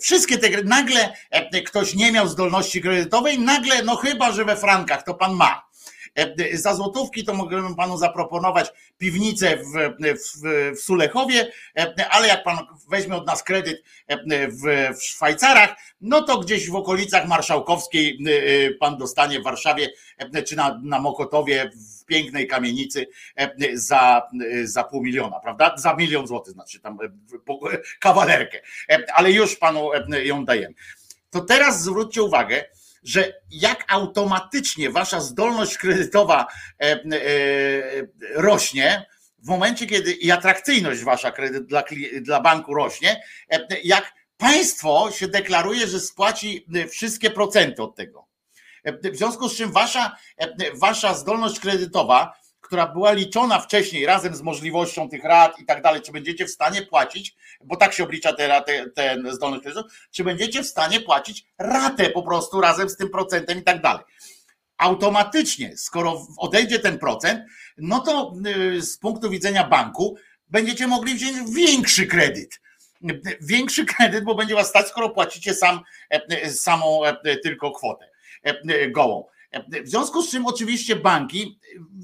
Wszystkie te, nagle ktoś nie miał zdolności kredytowej, nagle, no chyba, że we frankach, to pan ma. Za złotówki to mógłbym panu zaproponować piwnicę w, w, w Sulechowie, ale jak pan weźmie od nas kredyt w, w Szwajcarach, no to gdzieś w okolicach Marszałkowskiej pan dostanie w Warszawie czy na, na Mokotowie w pięknej kamienicy za, za pół miliona, prawda? Za milion złotych, znaczy tam kawalerkę, ale już panu ją dajemy. To teraz zwróćcie uwagę, że jak automatycznie wasza zdolność kredytowa e, e, rośnie, w momencie, kiedy i atrakcyjność wasza kredyt dla, dla banku rośnie, e, jak państwo się deklaruje, że spłaci wszystkie procenty od tego. W związku z czym wasza, wasza zdolność kredytowa, która była liczona wcześniej razem z możliwością tych rat i tak dalej, czy będziecie w stanie płacić, bo tak się oblicza te ten zdolność kredytu, czy będziecie w stanie płacić ratę po prostu razem z tym procentem i tak dalej. Automatycznie, skoro odejdzie ten procent, no to y, z punktu widzenia banku będziecie mogli wziąć większy kredyt większy kredyt, bo będzie was stać, skoro płacicie sam, e, samą e, tylko kwotę e, gołą. W związku z czym oczywiście banki,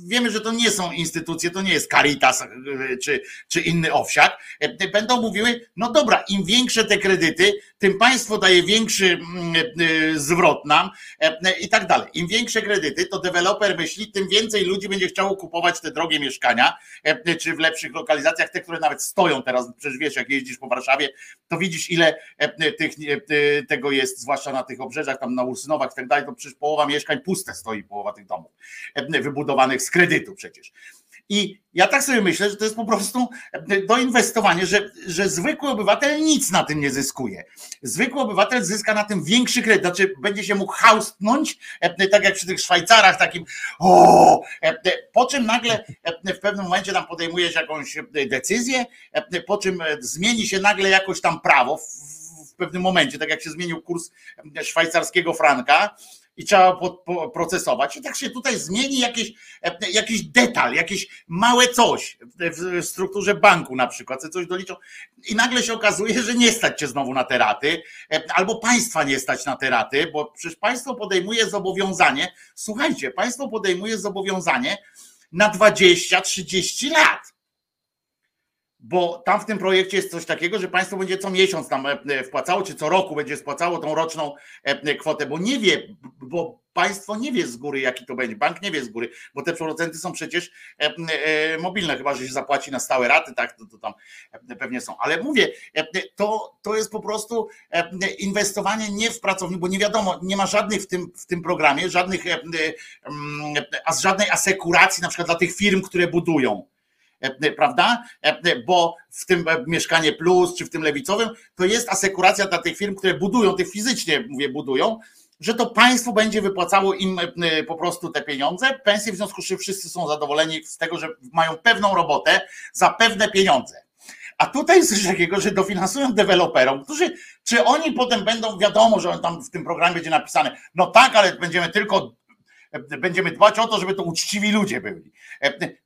wiemy, że to nie są instytucje, to nie jest Caritas czy, czy inny owsiak, będą mówiły, no dobra, im większe te kredyty, tym państwo daje większy mm, y, zwrot nam e, i tak dalej. Im większe kredyty, to deweloper myśli, tym więcej ludzi będzie chciało kupować te drogie mieszkania, e, czy w lepszych lokalizacjach, te, które nawet stoją teraz, przecież wiesz, jak jeździsz po Warszawie, to widzisz ile e, tych, tego jest, zwłaszcza na tych obrzeżach, tam na Ursynowach i tak dalej, to przecież połowa mieszkań puste stoi, połowa tych domów, wybudowanych z kredytu przecież. I ja tak sobie myślę, że to jest po prostu doinwestowanie, że, że zwykły obywatel nic na tym nie zyskuje. Zwykły obywatel zyska na tym większy kredyt, znaczy będzie się mógł haustnąć, tak jak przy tych Szwajcarach, takim o, po czym nagle w pewnym momencie tam podejmujesz jakąś decyzję, po czym zmieni się nagle jakoś tam prawo w pewnym momencie, tak jak się zmienił kurs szwajcarskiego franka, i trzeba procesować. I tak się tutaj zmieni jakiś, jakiś detal, jakieś małe coś w strukturze banku na przykład, coś doliczą i nagle się okazuje, że nie stać cię znowu na te raty, albo państwa nie stać na te raty, bo przecież państwo podejmuje zobowiązanie, słuchajcie, państwo podejmuje zobowiązanie na 20-30 lat bo tam w tym projekcie jest coś takiego, że państwo będzie co miesiąc tam e, wpłacało, czy co roku będzie spłacało tą roczną e, kwotę, bo nie wie, bo państwo nie wie z góry, jaki to będzie, bank nie wie z góry, bo te procenty są przecież e, mobilne, chyba że się zapłaci na stałe raty, tak, to, to tam pewnie są. Ale mówię, to, to jest po prostu inwestowanie nie w pracownik, bo nie wiadomo, nie ma żadnych w tym, w tym programie, żadnych, a żadnej asekuracji na przykład dla tych firm, które budują E, prawda? E, bo w tym mieszkanie plus, czy w tym lewicowym, to jest asekuracja dla tych firm, które budują, tych fizycznie mówię, budują, że to państwo będzie wypłacało im e, po prostu te pieniądze, pensje, w związku z czym wszyscy są zadowoleni z tego, że mają pewną robotę za pewne pieniądze. A tutaj jest coś takiego, że dofinansują deweloperom, którzy, czy oni potem będą, wiadomo, że on tam w tym programie będzie napisane, no tak, ale będziemy tylko będziemy dbać o to, żeby to uczciwi ludzie byli.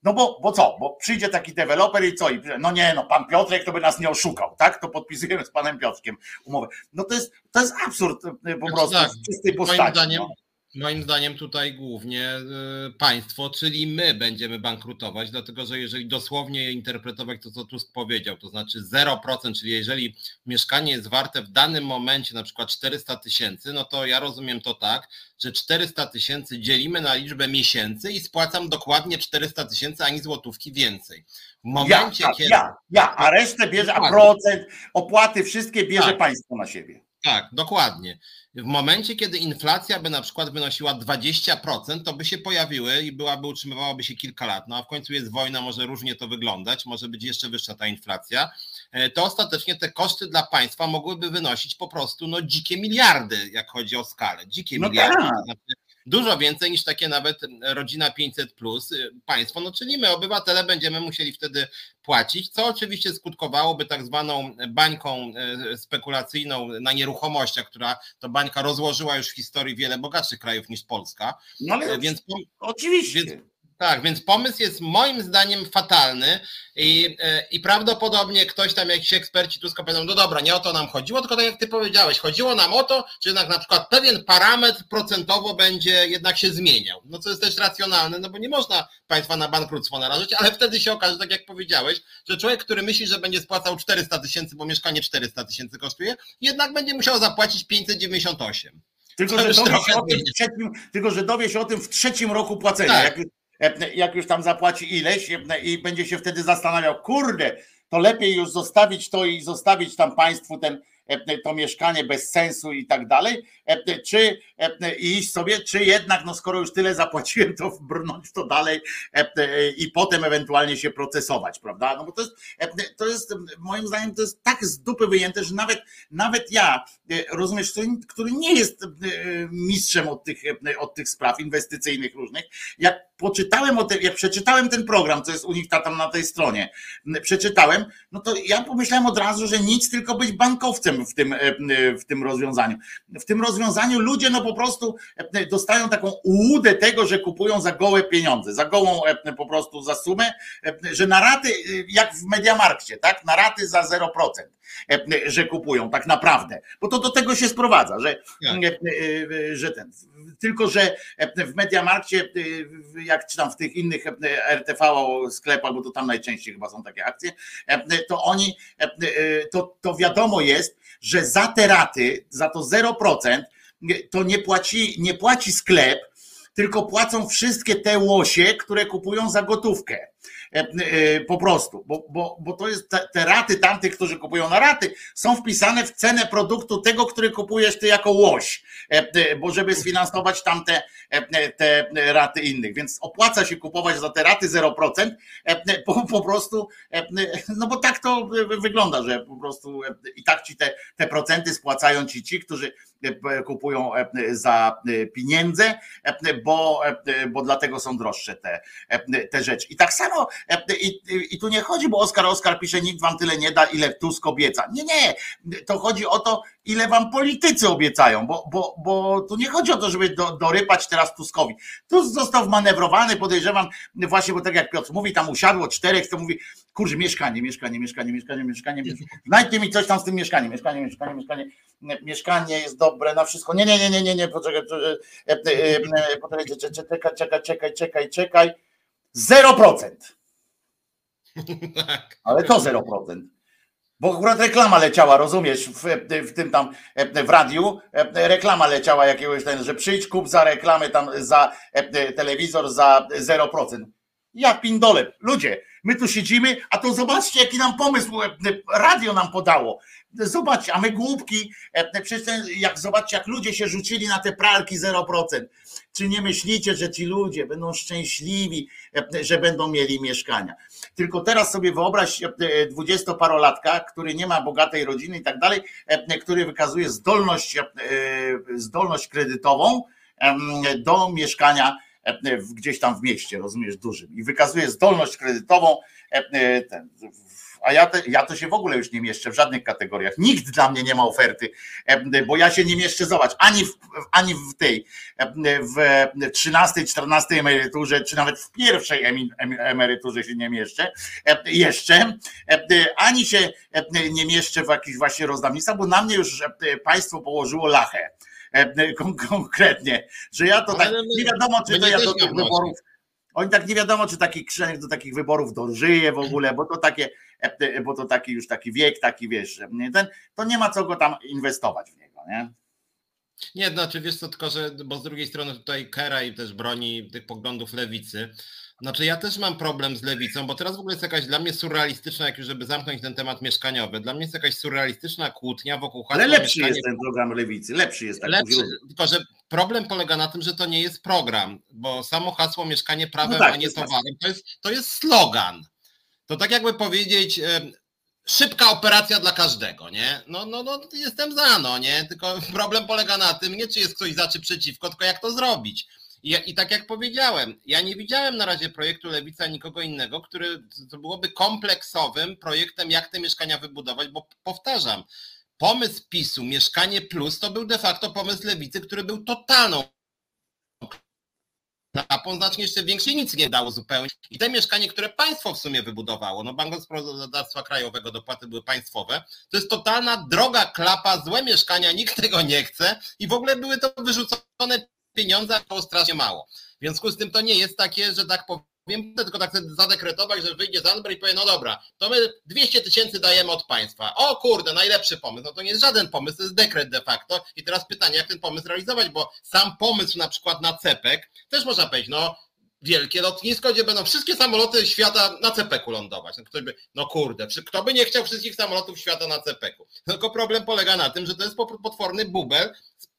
No bo, bo co? Bo przyjdzie taki deweloper i co? I, no nie, no pan Piotrek to by nas nie oszukał, tak? To podpisujemy z panem Piotrkiem umowę. No to jest, to jest absurd po znaczy prostu tak, w czystej postaci. Moim zdaniem, no. Moim zdaniem tutaj głównie y, państwo, czyli my będziemy bankrutować, dlatego że jeżeli dosłownie interpretować to, co Tusk powiedział, to znaczy 0%, czyli jeżeli mieszkanie jest warte w danym momencie na przykład 400 tysięcy, no to ja rozumiem to tak, że 400 tysięcy dzielimy na liczbę miesięcy i spłacam dokładnie 400 tysięcy ani złotówki więcej. W momencie, ja, tak, kiedy... ja, ja, a resztę bierze, a procent, opłaty, wszystkie bierze tak. państwo na siebie. Tak, dokładnie. W momencie, kiedy inflacja by na przykład wynosiła 20%, to by się pojawiły i byłaby utrzymywałaby się kilka lat. No a w końcu jest wojna, może różnie to wyglądać, może być jeszcze wyższa ta inflacja. E, to ostatecznie te koszty dla państwa mogłyby wynosić po prostu no, dzikie miliardy, jak chodzi o skalę. Dzikie no miliardy. Tak. Dużo więcej niż takie nawet rodzina 500 plus państwo, no czyli my obywatele będziemy musieli wtedy płacić, co oczywiście skutkowałoby tak zwaną bańką e, spekulacyjną na nieruchomościach, która to bańka rozłożyła już w historii wiele bogatszych krajów niż Polska. No ale więc, oczywiście. Więc, tak, więc pomysł jest moim zdaniem fatalny i, e, i prawdopodobnie ktoś tam, jakiś eksperci tu powiedzą, no dobra, nie o to nam chodziło, tylko tak jak ty powiedziałeś, chodziło nam o to, że jednak na przykład pewien parametr procentowo będzie jednak się zmieniał. No co jest też racjonalne, no bo nie można państwa na bankructwo narażać, ale wtedy się okaże, tak jak powiedziałeś, że człowiek, który myśli, że będzie spłacał 400 tysięcy, bo mieszkanie 400 tysięcy kosztuje, jednak będzie musiał zapłacić 598. Tylko że, dowie się o tym w trzecim, tylko, że dowie się o tym w trzecim roku płacenia. Tak. Jak, jak już tam zapłaci ileś e, i będzie się wtedy zastanawiał, kurde, to lepiej już zostawić to i zostawić tam państwu ten, E, to mieszkanie bez sensu i tak dalej, e, czy e, iść sobie, czy jednak, no skoro już tyle zapłaciłem, to brnąć w to dalej i potem ewentualnie się procesować, prawda? No bo to jest, to jest moim zdaniem to jest tak z dupy wyjęte, że nawet, nawet ja, rozumiesz, który nie jest mistrzem od tych, od tych spraw inwestycyjnych różnych, jak poczytałem o tym, jak przeczytałem ten program, co jest u nich tam na tej stronie, przeczytałem, no to ja pomyślałem od razu, że nic, tylko być bankowcem w tym, w tym rozwiązaniu. W tym rozwiązaniu ludzie no po prostu dostają taką ułudę tego, że kupują za gołe pieniądze, za gołą po prostu za sumę, że na raty, jak w Mediamarkcie, tak, na raty za 0%. E, że kupują tak naprawdę, bo to do tego się sprowadza, że, tak. E, e, że ten, tylko że w Mediamarkcie, jak czytam w tych innych RTV sklepach, bo to tam najczęściej chyba są takie akcje, to oni, to, to wiadomo jest, że za te raty, za to 0% to nie płaci, nie płaci sklep, tylko płacą wszystkie te łosie, które kupują za gotówkę. E, e, po prostu, bo, bo, bo to jest te, te raty tamtych, którzy kupują na raty, są wpisane w cenę produktu tego, który kupujesz ty jako łoś, e, bo żeby sfinansować tamte te raty innych, więc opłaca się kupować za te raty 0%, po, po prostu, no bo tak to wygląda, że po prostu i tak ci te, te procenty spłacają ci ci, którzy kupują za pieniądze, bo, bo dlatego są droższe te, te rzeczy. I tak samo i, i tu nie chodzi, bo Oskar Oskar pisze, nikt wam tyle nie da, ile Tusk obieca. Nie, nie, to chodzi o to, ile wam politycy obiecają, bo, bo, bo tu nie chodzi o to, żeby do, dorypać teraz Tuskowi. Tusk został wmanewrowany, podejrzewam, właśnie, bo tak jak Piotr mówi, tam usiadło czterech, to mówi, kurczę, mieszkanie, mieszkanie, mieszkanie, mieszkanie, mieszkanie, znajdźcie mi coś tam z tym mieszkaniem, mieszkanie, mieszkanie, mieszkanie, mieszkanie jest dobre na wszystko. Nie, nie, nie, nie, nie, nie, poczekaj, poczekaj, czekaj, czekaj, czekaj, czekaj, czekaj. 0%. Tak. Ale to 0%. Bo akurat reklama leciała, rozumiesz, w, w, tym tam w radiu reklama leciała jakiegoś ten, że przyjdź kup za reklamę tam za telewizor za 0%. Ja pindole, ludzie, my tu siedzimy, a to zobaczcie jaki nam pomysł radio nam podało. Zobaczcie, a my głupki, przecież jak zobaczcie jak ludzie się rzucili na te pralki 0%. Czy nie myślicie, że ci ludzie będą szczęśliwi, że będą mieli mieszkania? Tylko teraz sobie wyobraź e, dwudziestoparolatka, który nie ma bogatej rodziny i tak dalej, e, który wykazuje zdolność, e, zdolność kredytową do mieszkania gdzieś tam w mieście, rozumiesz, dużym. I wykazuje zdolność kredytową ten, a ja, te, ja to się w ogóle już nie mieszczę w żadnych kategoriach. Nikt dla mnie nie ma oferty, bo ja się nie mieszczę, zobacz, ani w, ani w tej, w 13, 14 emeryturze, czy nawet w pierwszej emeryturze się nie mieszczę, jeszcze, ani się nie mieszczę w jakichś właśnie rozdawnictwach, bo na mnie już państwo położyło lachę konkretnie, że ja to tak, nie wiadomo, czy to ja do tych wyborów, oni tak nie wiadomo, czy taki Krzyżaniak do takich wyborów dożyje w ogóle, bo to takie, bo to taki już taki wiek, taki wiesz, ten, to nie ma co go tam inwestować w niego, nie? Nie, znaczy wiesz co, tylko że, bo z drugiej strony tutaj Keraj też broni tych poglądów lewicy. Znaczy ja też mam problem z lewicą, bo teraz w ogóle jest jakaś dla mnie surrealistyczna, jak już żeby zamknąć ten temat mieszkaniowy, dla mnie jest jakaś surrealistyczna kłótnia wokół hasła Ale lepszy jest ten program lewicy, lepszy jest. Tak lepszy, tylko że problem polega na tym, że to nie jest program, bo samo hasło mieszkanie prawem, no tak, a nie towarem, to jest, to jest slogan. To tak jakby powiedzieć, szybka operacja dla każdego, nie? No, no, no, jestem za, no, nie? Tylko problem polega na tym, nie czy jest ktoś za, czy przeciwko, tylko jak to zrobić. I, I tak jak powiedziałem, ja nie widziałem na razie projektu Lewica nikogo innego, który to byłoby kompleksowym projektem, jak te mieszkania wybudować, bo powtarzam, pomysł PiSu, Mieszkanie Plus, to był de facto pomysł Lewicy, który był totalną klapą, znacznie jeszcze większej nic nie dało zupełnie. I te mieszkanie, które państwo w sumie wybudowało, no Bank Gospodarstwa Krajowego, dopłaty były państwowe, to jest totalna droga klapa, złe mieszkania, nikt tego nie chce i w ogóle były to wyrzucone pieniądze, a było strasznie mało. W związku z tym to nie jest takie, że tak powiem, Wiem, tylko tak zadekretować, że wyjdzie Zandber i powie, no dobra, to my 200 tysięcy dajemy od państwa. O kurde, najlepszy pomysł. No to nie jest żaden pomysł, to jest dekret de facto. I teraz pytanie, jak ten pomysł realizować, bo sam pomysł na przykład na CEPEK, też można powiedzieć, no wielkie lotnisko, gdzie będą wszystkie samoloty świata na CPK-u lądować. No, ktoś by, no kurde, kto by nie chciał wszystkich samolotów świata na CPK-u? Tylko problem polega na tym, że to jest potworny bubel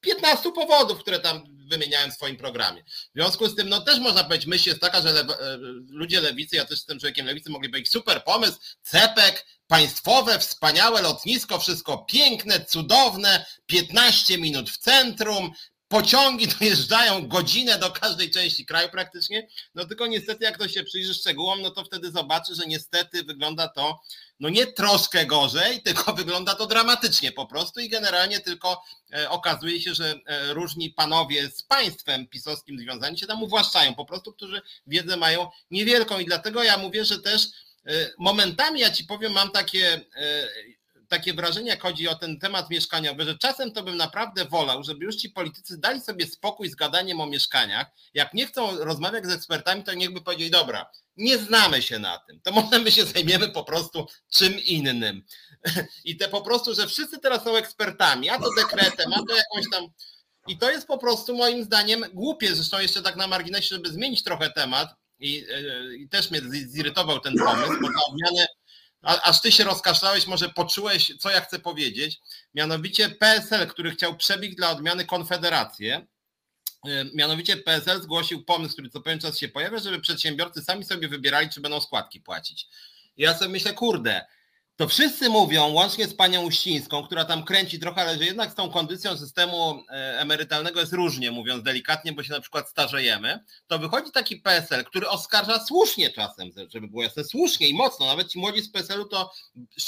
15 powodów, które tam wymieniałem w swoim programie. W związku z tym, no też można powiedzieć, myśl jest taka, że le, e, ludzie lewicy, ja też jestem człowiekiem lewicy, mogli powiedzieć super pomysł, CPK, państwowe, wspaniałe lotnisko, wszystko piękne, cudowne, 15 minut w centrum, pociągi dojeżdżają godzinę do każdej części kraju praktycznie, no tylko niestety jak to się przyjrzy szczegółom, no to wtedy zobaczy, że niestety wygląda to no nie troszkę gorzej, tylko wygląda to dramatycznie po prostu i generalnie tylko e, okazuje się, że e, różni panowie z państwem pisowskim związani się tam uwłaszczają po prostu, którzy wiedzę mają niewielką i dlatego ja mówię, że też e, momentami ja ci powiem, mam takie takie wrażenie, jak chodzi o ten temat mieszkaniowy, że czasem to bym naprawdę wolał, żeby już ci politycy dali sobie spokój z gadaniem o mieszkaniach. Jak nie chcą rozmawiać z ekspertami, to niechby powiedzieli, dobra, nie znamy się na tym, to może my się zajmiemy po prostu czym innym. I te po prostu, że wszyscy teraz są ekspertami, a to dekretem, a to jakąś tam. I to jest po prostu moim zdaniem głupie. Zresztą jeszcze tak na marginesie, żeby zmienić trochę temat, i, e, i też mnie zirytował ten pomysł, bo na odmianę a, aż ty się rozkaszlałeś, może poczułeś, co ja chcę powiedzieć. Mianowicie PSL, który chciał przebić dla odmiany Konfederację, e, Mianowicie PSL zgłosił pomysł, który co pewien czas się pojawia, żeby przedsiębiorcy sami sobie wybierali, czy będą składki płacić. Ja sobie myślę, kurde, to wszyscy mówią, łącznie z panią Uścińską, która tam kręci trochę, ale że jednak z tą kondycją systemu e, emerytalnego jest różnie, mówiąc delikatnie, bo się na przykład starzejemy, to wychodzi taki PSL, który oskarża słusznie czasem, żeby było jasne, słusznie i mocno, nawet ci młodzi z PSL-u to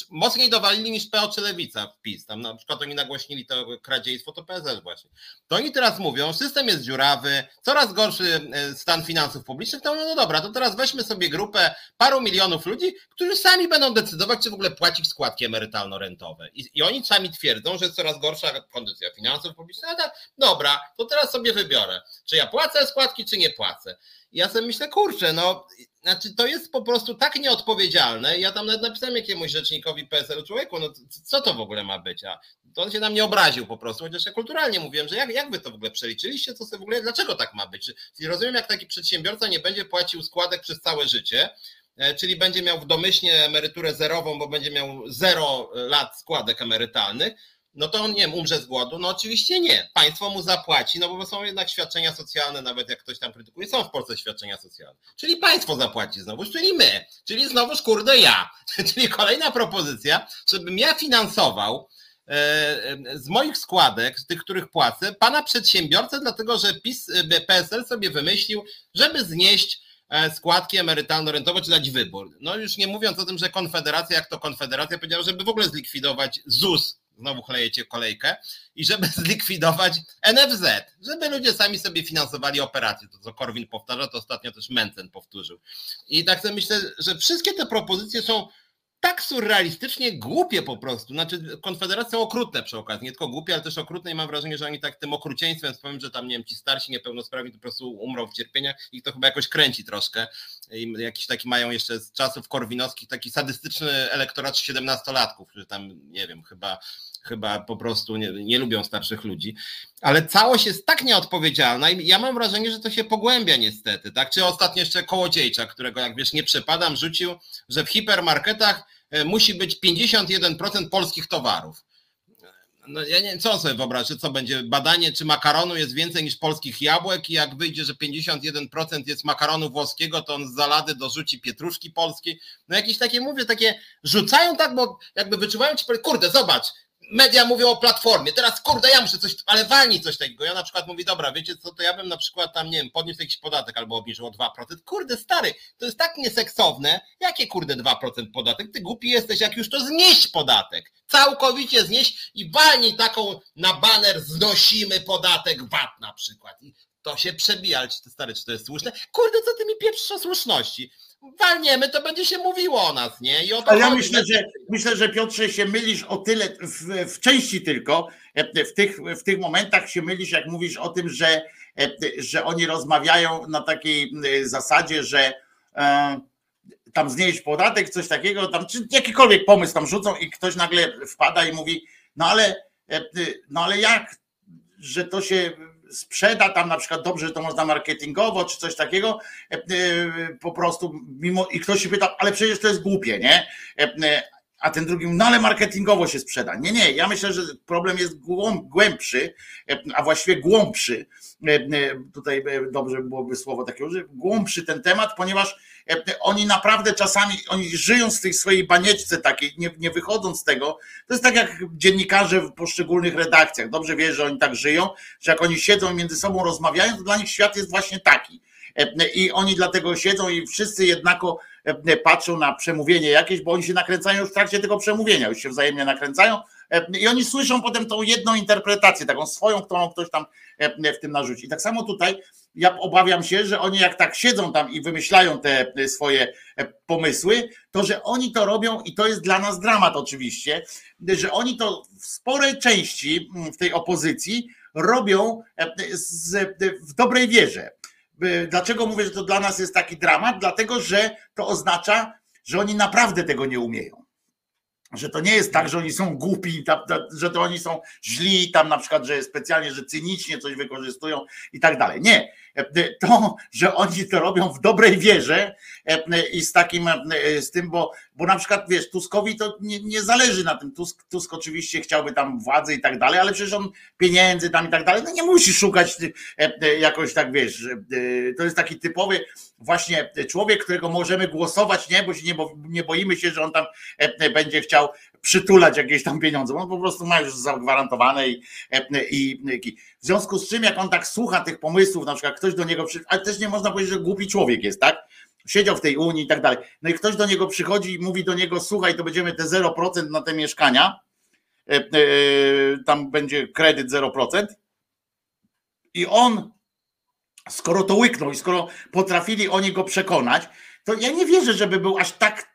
mocniej dowalili niż PO czy Lewica w PiS, tam na przykład oni nagłośnili to kradziejstwo, to PSL właśnie. To oni teraz mówią, system jest dziurawy, coraz gorszy e, stan finansów publicznych, to no, no dobra, to teraz weźmy sobie grupę paru milionów ludzi, którzy sami będą decydować, czy w ogóle płacić składki emerytalno-rentowe. I, I, oni sami twierdzą, że jest coraz gorsza kondycja finansów publicznych. No tak, dobra, to teraz sobie wybiorę, czy ja płacę składki, czy nie płacę. I ja sobie myślę, kurczę, no, znaczy to jest po prostu tak nieodpowiedzialne. Ja tam nawet napisałem jakiemuś rzecznikowi PSL człowieku, no co to w ogóle ma być? A to on się na mnie obraził po prostu, chociaż ja kulturalnie mówiłem, że jak, jak wy to w ogóle przeliczyliście, co sobie w ogóle, dlaczego tak ma być? Czyli rozumiem, jak taki przedsiębiorca nie będzie płacił składek przez całe życie, czyli będzie miał w domyślnie emeryturę zerową, bo będzie miał zero lat składek emerytalnych, no to on nie wiem, umrze z głodu? No oczywiście nie. Państwo mu zapłaci, no bo są jednak świadczenia socjalne, nawet jak ktoś tam krytykuje, są w Polsce świadczenia socjalne. Czyli państwo zapłaci znowu, czyli my, czyli znowuż kurde ja. Czyli kolejna propozycja, żebym ja finansował e, z moich składek, z tych, których płacę, pana przedsiębiorcę, dlatego że PiS, e, PSL sobie wymyślił, żeby znieść E, składki emerytalno-rentowe, czy dać wybór. No już nie mówiąc o tym, że Konfederacja, jak to Konfederacja powiedziała, żeby w ogóle zlikwidować ZUS, znowu chlejecie kolejkę, i żeby zlikwidować NFZ, żeby ludzie sami sobie finansowali operacje. To, co Korwin powtarza, to ostatnio też Mencen powtórzył. I tak sobie myślę, że wszystkie te propozycje są tak surrealistycznie głupie po prostu. Znaczy, Konfederacja okrutne przy okazji, nie tylko głupie, ale też okrutne i mam wrażenie, że oni tak tym okrucieństwem powiem, że tam, nie wiem, ci starsi niepełnosprawni to po prostu umrą w cierpieniach i to chyba jakoś kręci troszkę. I jakiś taki mają jeszcze z czasów korwinowskich taki sadystyczny elektorat 17-latków, którzy tam, nie wiem, chyba chyba po prostu nie, nie, lubią starszych ludzi, ale całość jest tak nieodpowiedzialna i ja mam wrażenie, że to się pogłębia niestety, tak? Czy ostatnio jeszcze Kołodziejcza, którego jak wiesz nie przepadam, rzucił, że w hipermarketach e, musi być 51% polskich towarów. No ja nie wiem, co sobie wyobrażę, co będzie badanie, czy makaronu jest więcej niż polskich jabłek i jak wyjdzie, że 51% jest makaronu włoskiego, to on z zalady dorzuci pietruszki polskiej. No jakieś takie, mówię, takie rzucają tak, bo jakby wyczuwają ci, kurde, zobacz, media mówią o platformie, teraz kurde, ja muszę coś, ale walnij coś takiego. Ja na przykład mówi, dobra, wiecie co, to ja bym na przykład tam, nie wiem, podniósł jakiś podatek albo obniżył o 2%. Kurde, stary, to jest tak nieseksowne. Jakie kurde 2% podatek? Ty głupi jesteś, jak już to znieść podatek. Całkowicie znieść i walnij taką na baner znosimy podatek VAT na przykład. I to się przebija, ale czy to stary, czy to jest słuszne? Kurde, co ty mi pieprzysz o słuszności? Walniemy, to będzie się mówiło o nas, nie? I o Ale ja myślę, że myślę, że Piotrze się mylisz o tyle, w, w części tylko, e, w tych, w tych momentach się mylisz, jak mówisz o tym, że, e, że oni rozmawiają na takiej zasadzie, że e, tam znieść podatek, coś takiego, tam czy jakikolwiek pomysł tam rzucą i ktoś nagle wpada i mówi, no ale, e, no ale jak, że to się sprzeda tam na przykład dobrze, że to można marketingowo czy coś takiego, e, e, po prostu mimo i ktoś się pyta, ale przecież to jest głupie, nie? E, a ten drugi, no ale marketingowo się sprzeda. Nie, nie, ja myślę, że problem jest głębszy, a właściwie głębszy. Tutaj dobrze byłoby słowo takie użyć, głębszy ten temat, ponieważ oni naprawdę czasami, oni żyją z tej swojej banieczce takiej, nie, nie wychodząc z tego, to jest tak jak dziennikarze w poszczególnych redakcjach, dobrze wiesz, że oni tak żyją, że jak oni siedzą i między sobą rozmawiają, to dla nich świat jest właśnie taki. I oni dlatego siedzą i wszyscy jednako patrzą na przemówienie jakieś, bo oni się nakręcają już w trakcie tego przemówienia, już się wzajemnie nakręcają i oni słyszą potem tą jedną interpretację, taką swoją, którą ktoś tam w tym narzuci. I tak samo tutaj ja obawiam się, że oni jak tak siedzą tam i wymyślają te swoje pomysły, to że oni to robią i to jest dla nas dramat oczywiście, że oni to w sporej części w tej opozycji robią w dobrej wierze. Dlaczego mówię, że to dla nas jest taki dramat? Dlatego, że to oznacza, że oni naprawdę tego nie umieją że to nie jest tak, że oni są głupi, że to oni są źli, tam na przykład, że specjalnie, że cynicznie coś wykorzystują i tak dalej. Nie. To, że oni to robią w dobrej wierze i z takim, z tym, bo, bo na przykład wiesz, Tuskowi to nie, nie zależy na tym. Tusk, Tusk oczywiście chciałby tam władzy i tak dalej, ale przecież on pieniędzy tam i tak dalej, no nie musi szukać jakoś tak, wiesz, to jest taki typowy właśnie człowiek, którego możemy głosować, nie, bo się nie, bo, nie boimy się, że on tam będzie chciał przytulać jakieś tam pieniądze. On po prostu ma już zagwarantowane i, i, i w związku z czym, jak on tak słucha tych pomysłów, na przykład ktoś do niego przychodzi, ale też nie można powiedzieć, że głupi człowiek jest, tak? Siedział w tej Unii i tak dalej. No i ktoś do niego przychodzi i mówi do niego, słuchaj, to będziemy te 0% na te mieszkania, e, e, tam będzie kredyt 0%. I on, skoro to łyknął i skoro potrafili oni go przekonać, to ja nie wierzę, żeby był aż tak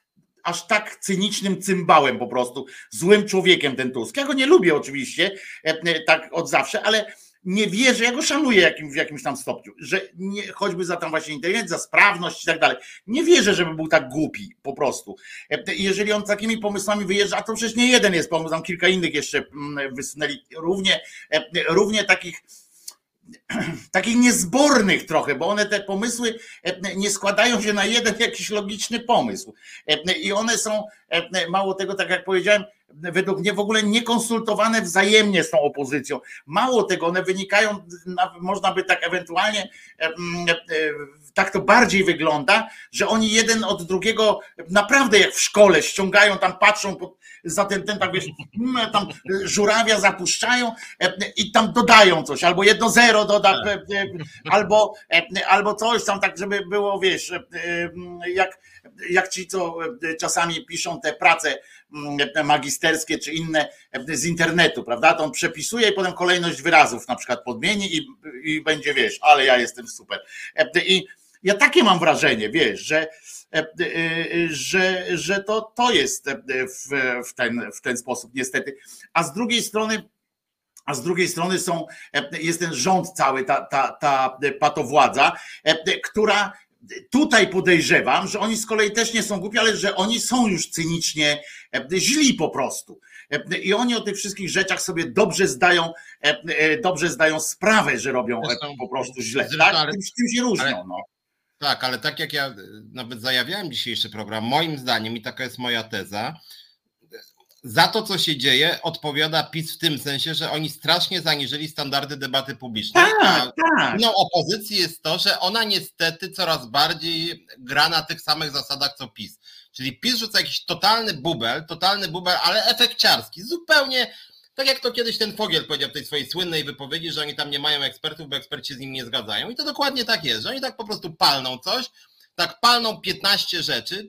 aż tak cynicznym cymbałem po prostu, złym człowiekiem ten Tusk. Ja go nie lubię oczywiście, e, tak od zawsze, ale nie wierzę, ja go szanuję w jakimś tam stopniu, że nie, choćby za tam właśnie inteligencję, za sprawność i tak dalej. Nie wierzę, żeby był tak głupi po prostu. E, jeżeli on takimi pomysłami wyjeżdża, a to przecież nie jeden jest pomysł, tam kilka innych jeszcze mm, wysunęli, równie, e, równie takich takich niezbornych trochę, bo one te pomysły nie składają się na jeden jakiś logiczny pomysł. I one są, mało tego, tak jak powiedziałem, według mnie w ogóle niekonsultowane wzajemnie z tą opozycją. Mało tego, one wynikają, można by tak ewentualnie, tak to bardziej wygląda, że oni jeden od drugiego naprawdę jak w szkole ściągają, tam patrzą za ten, ten tak wiesz, tam żurawia zapuszczają i tam dodają coś, albo jedno zero doda, albo, albo coś tam tak, żeby było, wiesz, jak, jak ci, co czasami piszą te prace Mm, magisterskie czy inne e, z internetu, prawda? To on przepisuje i potem kolejność wyrazów na przykład podmieni i, i będzie, wiesz, ale ja jestem super. E, I ja takie mam wrażenie, wiesz, że, e, że, że to, to jest w, w, ten, w ten sposób niestety. A z drugiej strony a z drugiej strony są, jest ten rząd cały, ta, ta, ta patowładza, która tutaj podejrzewam, że oni z kolei też nie są głupi, ale że oni są już cynicznie e, źli po prostu. E, I oni o tych wszystkich rzeczach sobie dobrze zdają, e, dobrze zdają sprawę, że robią po prostu źle. Tak? Ale, tym, tym się różnią. Ale, no. Tak, ale tak jak ja nawet zajawiałem dzisiejszy program, moim zdaniem, i taka jest moja teza, za to, co się dzieje, odpowiada PiS w tym sensie, że oni strasznie zaniżyli standardy debaty publicznej. Tak, tak. No, opozycji jest to, że ona niestety coraz bardziej gra na tych samych zasadach co PiS. Czyli PiS rzuca jakiś totalny bubel, totalny bubel, ale efekciarski. Zupełnie tak jak to kiedyś ten Fogiel powiedział w tej swojej słynnej wypowiedzi, że oni tam nie mają ekspertów, bo eksperci z nim nie zgadzają. I to dokładnie tak jest, że oni tak po prostu palną coś, tak palną 15 rzeczy,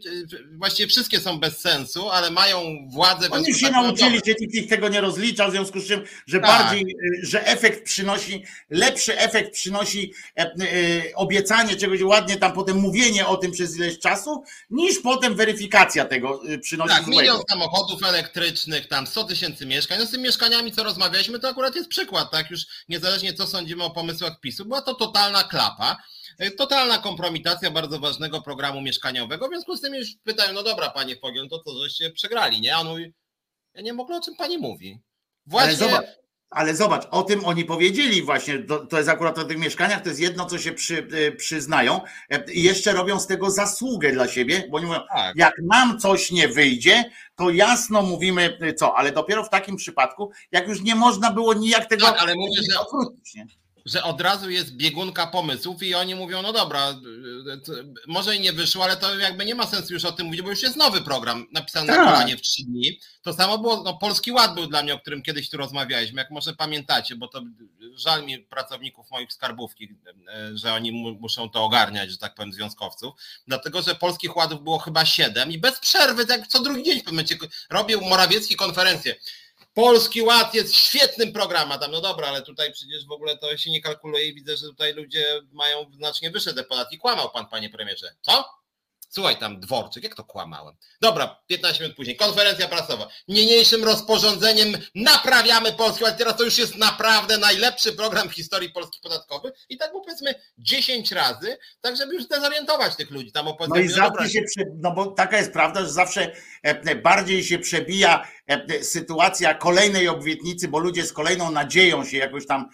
właściwie wszystkie są bez sensu, ale mają władzę. Oni się tak nauczyli, że nikt tego nie rozlicza, w związku z czym, że tak. bardziej, że efekt przynosi, lepszy efekt przynosi e, e, obiecanie czegoś ładnie, tam potem mówienie o tym przez ileś czasu, niż potem weryfikacja tego e, przynosi Tak, złego. milion samochodów elektrycznych, tam 100 tysięcy mieszkań, no z tymi mieszkaniami, co rozmawialiśmy, to akurat jest przykład, tak, już niezależnie co sądzimy o pomysłach PiSu, była to totalna klapa, totalna kompromitacja bardzo ważnego programu mieszkaniowego. W związku z tym już pytają, no dobra, panie Fogiel, to co żeście przegrali, nie? A on mówi, ja nie mogę, o czym pani mówi. Właśnie. Ale zobacz, ale zobacz, o tym oni powiedzieli właśnie, to, to jest akurat o tych mieszkaniach, to jest jedno, co się przy, e, przyznają e, i jeszcze robią z tego zasługę dla siebie, bo oni mówią, tak. jak nam coś nie wyjdzie, to jasno mówimy co, ale dopiero w takim przypadku, jak już nie można było nijak tego tak, ale mówię, że, odwrócić. Nie? Że od razu jest biegunka pomysłów i oni mówią, no dobra, może i nie wyszło, ale to jakby nie ma sensu już o tym mówić, bo już jest nowy program napisany tak. na kolanie w trzy dni. To samo było, no Polski Ład był dla mnie, o którym kiedyś tu rozmawialiśmy, jak może pamiętacie, bo to żal mi pracowników moich skarbówki, że oni muszą to ogarniać, że tak powiem, związkowców, dlatego, że Polskich Ładów było chyba siedem i bez przerwy, tak co drugi dzień w pewnym momencie robił Morawiecki konferencję. Polski Ład jest świetnym programem, no dobra, ale tutaj przecież w ogóle to się nie kalkuluje i widzę, że tutaj ludzie mają znacznie wyższe te podatki. Kłamał pan, panie premierze. Co? Słuchaj tam, Dworczyk, jak to kłamałem? Dobra, 15 minut później, konferencja prasowa. Niniejszym rozporządzeniem naprawiamy Polski Ład. Teraz to już jest naprawdę najlepszy program w historii Polski podatkowych i tak powiedzmy 10 razy, tak żeby już zdezorientować tych ludzi. Tam no i zawsze się, prze... no bo taka jest prawda, że zawsze e, bardziej się przebija sytuacja kolejnej obietnicy, bo ludzie z kolejną nadzieją się jakoś tam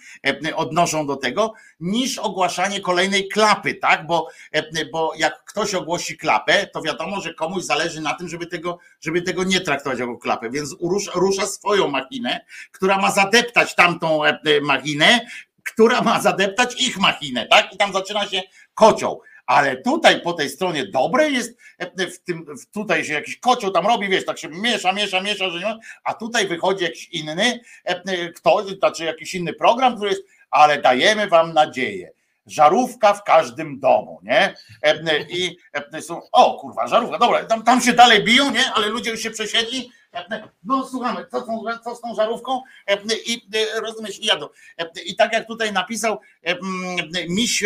e, odnoszą do tego, niż ogłaszanie kolejnej klapy, tak? Bo, bo jak ktoś ogłosi klapę, to wiadomo, że komuś zależy na tym, żeby tego, żeby tego nie traktować jako klapę, więc rusza, rusza swoją machinę, która ma zadeptać tamtą machinę, która ma zadeptać ich machinę, tak? I tam zaczyna się kocioł ale tutaj po tej stronie dobrej jest, e, w tym, tutaj się jakiś kocioł tam robi, wiesz, tak się miesza, miesza, miesza, że nie a tutaj wychodzi jakiś inny, e, ktoś, znaczy jakiś inny program, który jest, ale dajemy wam nadzieję. Żarówka w każdym domu, nie? E, I są, o kurwa, żarówka, dobra, tam, tam się dalej biją, nie? Ale ludzie już się przesiedli, no słuchamy, co, co z tą żarówką i rozumiesz, i jadą. I tak jak tutaj napisał miś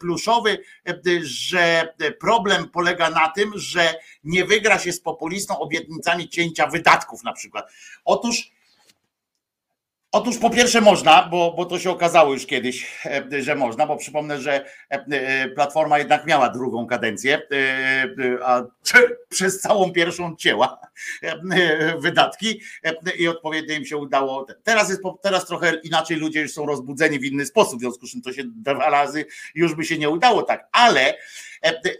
pluszowy, że problem polega na tym, że nie wygra się z populistą obietnicami cięcia wydatków na przykład. Otóż Otóż po pierwsze można, bo, bo to się okazało już kiedyś, e, że można, bo przypomnę, że e, e, Platforma jednak miała drugą kadencję, a przez całą pierwszą cięła wydatki i odpowiednio im się udało. Teraz jest teraz trochę inaczej, ludzie już są rozbudzeni w inny sposób, w związku z czym to się dwa razy już by się nie udało tak, ale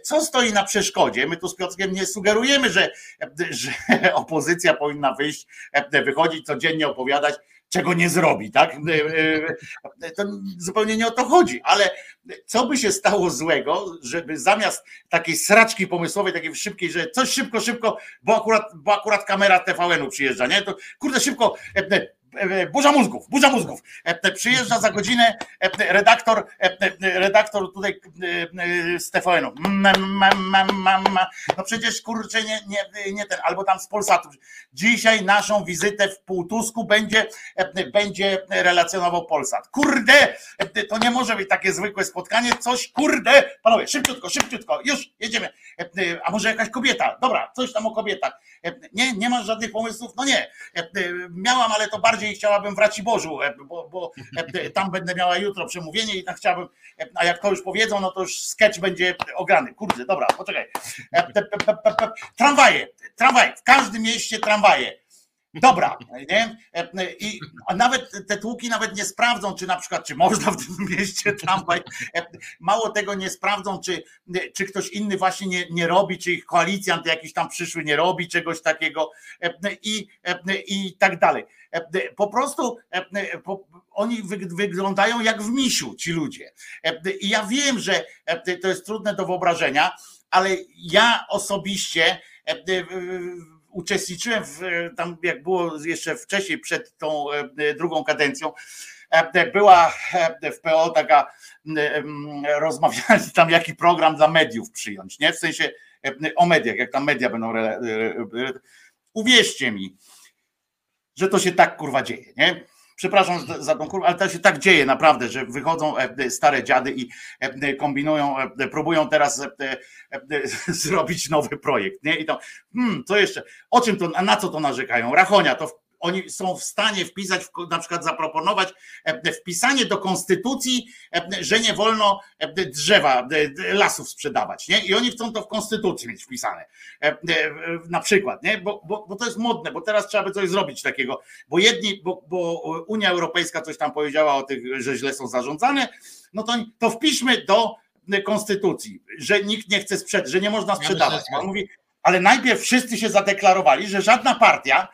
co stoi na przeszkodzie? My tu z Piotrkiem nie sugerujemy, że, że opozycja powinna wyjść, wychodzić codziennie, opowiadać, czego nie zrobi, tak? E, e, to zupełnie nie o to chodzi, ale co by się stało złego, żeby zamiast takiej sraczki pomysłowej, takiej szybkiej, że coś szybko, szybko, bo akurat, bo akurat kamera TVN-u przyjeżdża, nie? To kurde szybko, e, burza mózgów, burza mózgów. E, przyjeżdża za godzinę e, redaktor, redaktor tutaj z TVN-u. No przecież kurczę, nie, nie, nie ten, albo tam z Polsatu. Dzisiaj naszą wizytę w Półtusku będzie, będzie relacjonował Polsat. Kurde, to nie może być takie zwykłe spotkanie, coś, kurde, panowie, szybciutko, szybciutko, już jedziemy. A może jakaś kobieta, dobra, coś tam o kobietach. Nie, nie masz żadnych pomysłów? No nie. Miałam, ale to bardziej chciałabym w Raciborzu, bo, bo tam będę miała jutro przemówienie i tak chciałabym, a jak to już powiedzą, no to już sketch będzie ograny. Kurde, dobra, poczekaj. Tramwaje, tramwaje, w każdym mieście tramwaje Dobra, nie? I nawet te tłuki nawet nie sprawdzą, czy na przykład, czy można w tym mieście tramwaj. Mało tego nie sprawdzą, czy, czy ktoś inny właśnie nie, nie robi, czy ich koalicjant jakiś tam przyszły nie robi czegoś takiego i, i tak dalej. Po prostu po, oni wyglądają jak w misiu, ci ludzie. I ja wiem, że to jest trudne do wyobrażenia, ale ja osobiście uczestniczyłem w, tam jak było jeszcze wcześniej, przed tą e, drugą kadencją, e, była e, w PO taka, rozmawiali tam jaki program dla mediów przyjąć, nie? W sensie o mediach, jak tam media będą. Uwierzcie mi, że to się tak kurwa dzieje, nie? przepraszam za tą kurwę, ale to się tak dzieje naprawdę, że wychodzą e, stare dziady i e, kombinują, e, próbują teraz zrobić nowy projekt, nie? I to, hmm, co jeszcze? O czym to, na co to narzekają? Rachonia, to oni są w stanie wpisać, na przykład zaproponować e, wpisanie do konstytucji, e, że nie wolno e, drzewa, lasów sprzedawać, nie? I oni chcą to w konstytucji mieć wpisane. Na przykład, nie? Bo, bo, bo to jest modne, bo teraz trzeba by coś zrobić takiego, bo jedni, bo, bo Unia Europejska coś tam powiedziała o tych, że źle są zarządzane, no to, to wpiszmy do konstytucji, że nikt nie chce sprzedać, że nie można sprzedawać. On mówi, ale najpierw wszyscy się zadeklarowali, że żadna partia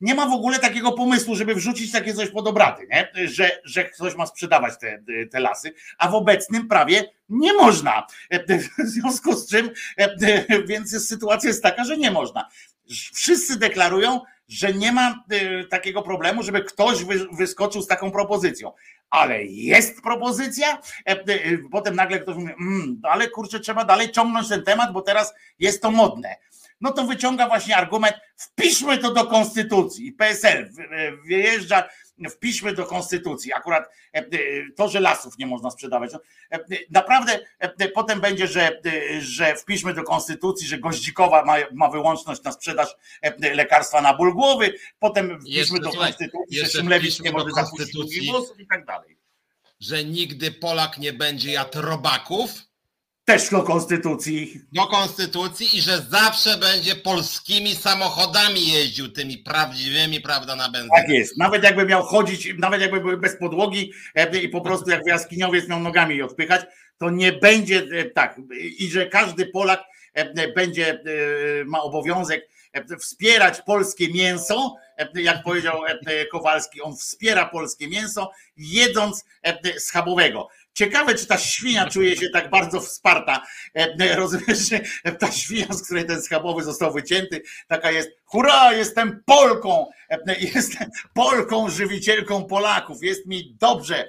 nie ma w ogóle takiego pomysłu, żeby wrzucić takie coś pod obrady, nie? Że, że ktoś ma sprzedawać te, te lasy, a w obecnym prawie nie można. W związku z czym, więc sytuacja jest taka, że nie można. Wszyscy deklarują, że nie ma takiego problemu, żeby ktoś wyskoczył z taką propozycją ale jest propozycja. Potem nagle ktoś mówi, mmm, ale kurczę, trzeba dalej ciągnąć ten temat, bo teraz jest to modne no to wyciąga właśnie argument, wpiszmy to do konstytucji. I PSL wyjeżdża, wpiszmy do konstytucji. Akurat e, e, to, że lasów nie można sprzedawać. No, e, naprawdę potem będzie, że, że wpiszmy do konstytucji, że Goździkowa ma, ma wyłączność na sprzedaż lekarstwa na ból głowy. Potem wpiszmy jeszcze, do konstytucji, że Szymlewicz nie może zapuścić i tak dalej. Że nigdy Polak nie będzie jadł robaków też do konstytucji. Do konstytucji i że zawsze będzie polskimi samochodami jeździł tymi prawdziwymi, prawda, na benzynę. Tak jest. Nawet jakby miał chodzić, nawet jakby były bez podłogi e, i po prostu jak jaskiniowiec miał nogami je odpychać, to nie będzie e, tak. I że każdy Polak e, będzie, ma obowiązek wspierać polskie mięso, jak powiedział Kowalski, on wspiera polskie mięso, jedząc schabowego. Ciekawe, czy ta świnia czuje się tak bardzo wsparta. E, e, rozumiesz, że ta świnia, z której ten schabowy został wycięty, taka jest, hurra, jestem Polką, e, jestem Polką, żywicielką Polaków, jest mi dobrze,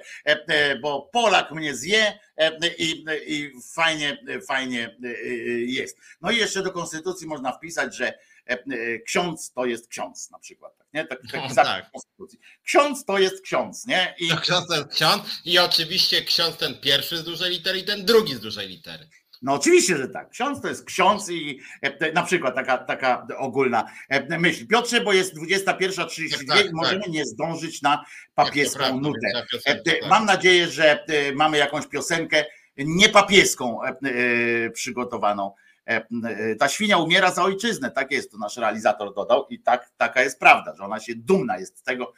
bo Polak mnie zje i, i fajnie, fajnie jest. No i jeszcze do konstytucji można wpisać, że ksiądz to jest ksiądz na przykład. Nie? Tak, tak, tak. Ksiądz to jest ksiądz, nie? I... To ksiądz to jest ksiądz i oczywiście ksiądz ten pierwszy z dużej litery i ten drugi z dużej litery. No oczywiście, że tak. Ksiądz to jest ksiądz i e, na przykład taka, taka ogólna e, myśl. Piotrze, bo jest 21.32 tak, tak, możemy tak. nie zdążyć na papieską nutę. E, mam nadzieję, że mamy jakąś piosenkę niepapieską przygotowaną E, e, ta świnia umiera za ojczyznę, tak jest, to nasz realizator dodał i tak, taka jest prawda, że ona się dumna jest z tego,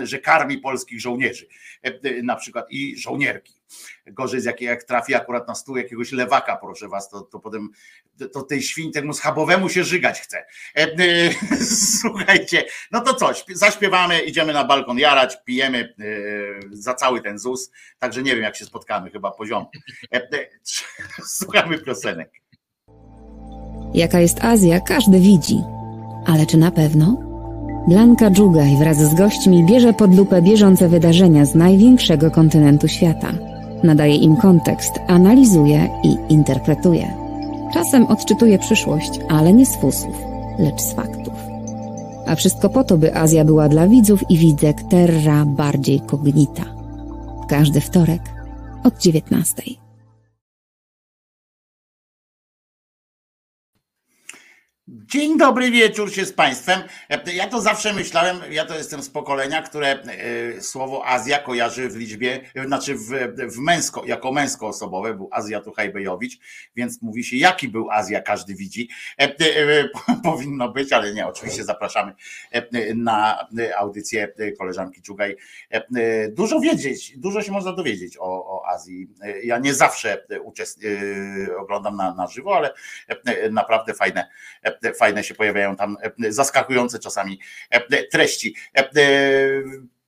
e, że karmi polskich żołnierzy, na przykład i żołnierki. Gorzej z jakiej jak trafi akurat na stół jakiegoś lewaka, proszę was, to, to potem to tej świń temu schabowemu się żygać chce. Słuchajcie, no to coś, zaśpiewamy, idziemy na balkon jarać, pijemy za cały ten ZUS, także nie wiem jak się spotkamy, chyba poziom. Słuchamy piosenek. Jaka jest Azja, każdy widzi. Ale czy na pewno? Blanka Dżugaj wraz z gośćmi bierze pod lupę bieżące wydarzenia z największego kontynentu świata. Nadaje im kontekst, analizuje i interpretuje. Czasem odczytuje przyszłość, ale nie z fusów, lecz z faktów. A wszystko po to, by Azja była dla widzów i widzek terra bardziej kognita. Każdy wtorek od 19. Dzień dobry wieczór się z Państwem. Ja to zawsze myślałem, ja to jestem z pokolenia, które e, słowo Azja kojarzy w liczbie, znaczy w, w męsko, jako męskoosobowe, był Azja Tuchajbejowicz, więc mówi się, jaki był Azja, każdy widzi. E, e, powinno być, ale nie, oczywiście zapraszamy na audycję koleżanki Czugaj. Dużo wiedzieć, dużo się można dowiedzieć o, o Azji. Ja nie zawsze uczest... oglądam na, na żywo, ale naprawdę fajne fajne się pojawiają tam, e, zaskakujące czasami e, treści. E,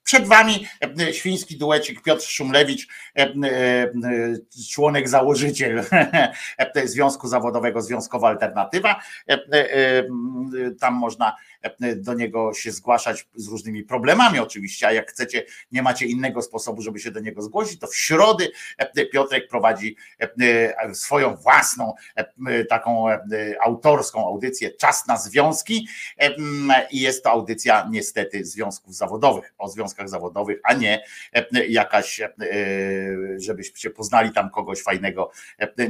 przed wami świński duecik Piotr Szumlewicz, członek założyciel Związku Zawodowego Związkowa Alternatywa. Tam można do niego się zgłaszać z różnymi problemami oczywiście, a jak chcecie, nie macie innego sposobu, żeby się do niego zgłosić, to w środy Piotrek prowadzi swoją własną taką autorską audycję Czas na Związki i jest to audycja niestety związków zawodowych, o związkach zawodowych, a nie jakaś, żebyście poznali tam kogoś fajnego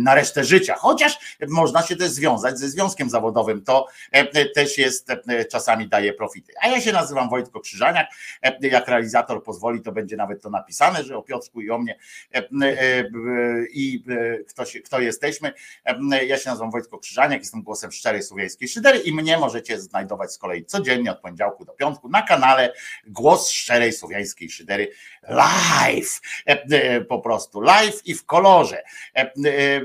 na resztę życia, chociaż można się też związać ze związkiem zawodowym, to też jest czasami czasami daje profity. A ja się nazywam Wojtko Krzyżaniak. E, jak realizator pozwoli, to będzie nawet to napisane, że o Piotrku i o mnie e, e, i kto, się, kto jesteśmy. Ja się nazywam Wojtko Krzyżaniak, jestem głosem szczerej słowiańskiej szydery i mnie możecie znajdować z kolei codziennie od poniedziałku do piątku na kanale Głos Szczerej Słowiańskiej Szydery live. Po prostu live i w kolorze.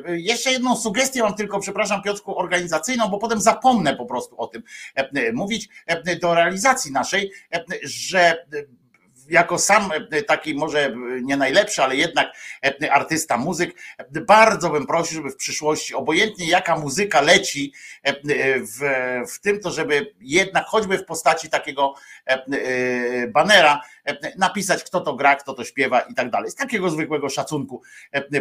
Jeszcze jedną sugestię mam tylko, przepraszam Piotrku, organizacyjną, bo potem zapomnę po prostu o tym mówić do realizacji naszej, że jako sam e, taki może e, nie najlepszy, ale jednak e, artysta, muzyk, bardzo bym prosił, żeby w przyszłości, obojętnie jaka muzyka leci w, w tym, to żeby jednak choćby w postaci takiego banera napisać, kto to gra, kto to śpiewa i tak dalej. Z takiego zwykłego szacunku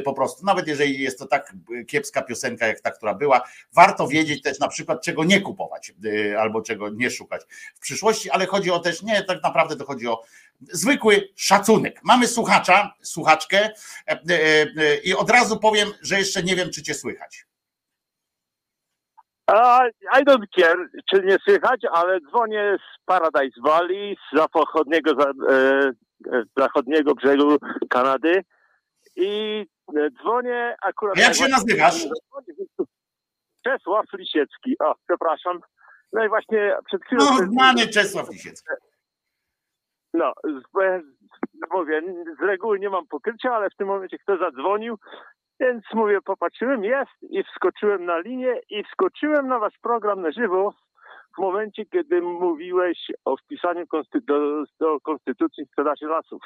po prostu. Nawet jeżeli jest to tak kiepska piosenka, jak ta, która była, warto wiedzieć też na przykład, czego nie kupować albo czego nie szukać w przyszłości, ale chodzi o też, nie, tak naprawdę to chodzi o zwykły szacunek. Mamy słuchacza, słuchaczkę e, e, e, i od razu powiem, że jeszcze nie wiem, czy cię słychać. I don't care, czy nie słychać, ale dzwonię z Paradise Valley, z zachodniego, zachodniego brzegu Kanady i dzwonię akurat... A jak się nazywasz? Czesław Lisiecki. O, przepraszam. No i właśnie przed chwilą... No, znany Czesław Lisiecki. No, mówię, z reguły nie mam pokrycia, ale w tym momencie kto zadzwonił, więc mówię, popatrzyłem, jest i wskoczyłem na linię i wskoczyłem na wasz program na żywo w momencie, kiedy mówiłeś o wpisaniu konsty do, do Konstytucji sprzedaży lasów.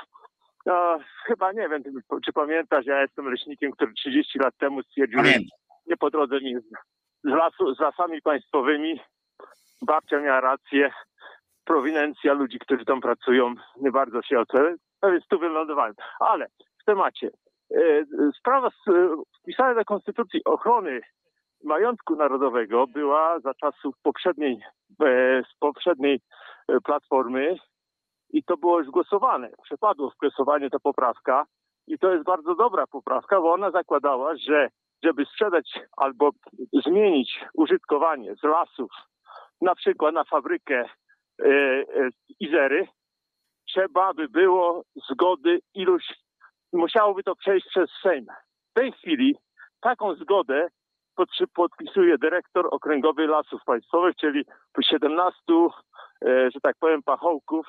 No, chyba nie wiem, czy pamiętasz, ja jestem leśnikiem, który 30 lat temu stwierdził, że nie po drodze mi z, lasu, z lasami państwowymi. Babcia miała rację, prowinencja ludzi, którzy tam pracują, nie bardzo się ocenia, no więc tu wylądowałem. Ale w temacie. E, sprawa wpisania do Konstytucji ochrony majątku narodowego była za czasów poprzedniej, e, z poprzedniej e, platformy i to było już głosowane. Przepadło w głosowaniu ta poprawka i to jest bardzo dobra poprawka, bo ona zakładała, że żeby sprzedać albo zmienić użytkowanie z lasów na przykład na fabrykę Izery, trzeba by było zgody iluś, musiałoby to przejść przez Sejm. W tej chwili taką zgodę podpisuje dyrektor okręgowy Lasów Państwowych, czyli 17, e, że tak powiem, pachołków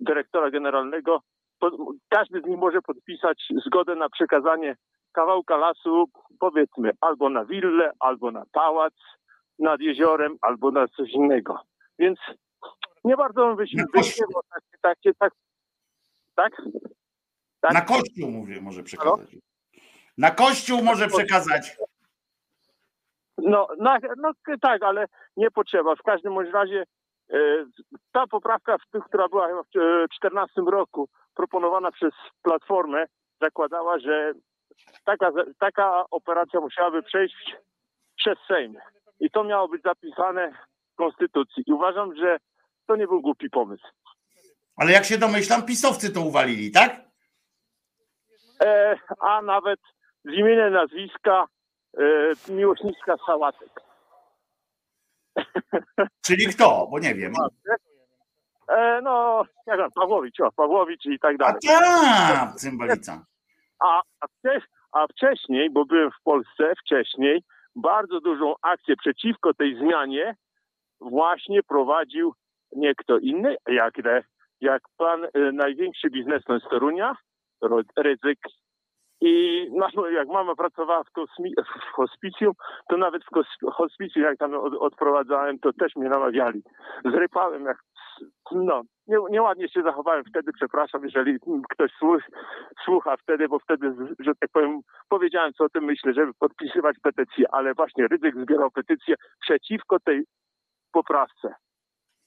dyrektora generalnego. Każdy z nich może podpisać zgodę na przekazanie kawałka lasu, powiedzmy, albo na willę, albo na pałac nad jeziorem, albo na coś innego. Więc nie bardzo bym wyśmiewał takie, takie, tak, tak? Tak? Na kościół mówię, może przekazać. Na kościół może przekazać. No, na, no tak, ale nie potrzeba. W każdym bądź razie e, ta poprawka, która była w 2014 roku proponowana przez Platformę, zakładała, że taka, taka operacja musiałaby przejść przez Sejm. I to miało być zapisane w Konstytucji. I uważam, że to nie był głupi pomysł. Ale jak się domyślam, pisowcy to uwalili, tak? E, a nawet z imienia nazwiska e, miłośniczka sałatek. Czyli kto? Bo nie wiem. E, no, nie wiem, Pawłowicz, o, Pawłowicz i tak dalej. A tak, cymbalica. A, a, wcześniej, bo byłem w Polsce wcześniej, bardzo dużą akcję przeciwko tej zmianie właśnie prowadził nie kto inny, jak, jak pan największy biznesmen z Torunia, Ryzyk. I jak mama pracowała w, kosmi, w hospicjum, to nawet w hospicjum, jak tam od, odprowadzałem, to też mnie namawiali. Zrypałem jak, no, nie, nieładnie się zachowałem wtedy, przepraszam, jeżeli ktoś słuch, słucha wtedy, bo wtedy, że tak powiem, powiedziałem, co o tym myślę, żeby podpisywać petycję, ale właśnie Rydzyk zbierał petycję przeciwko tej poprawce.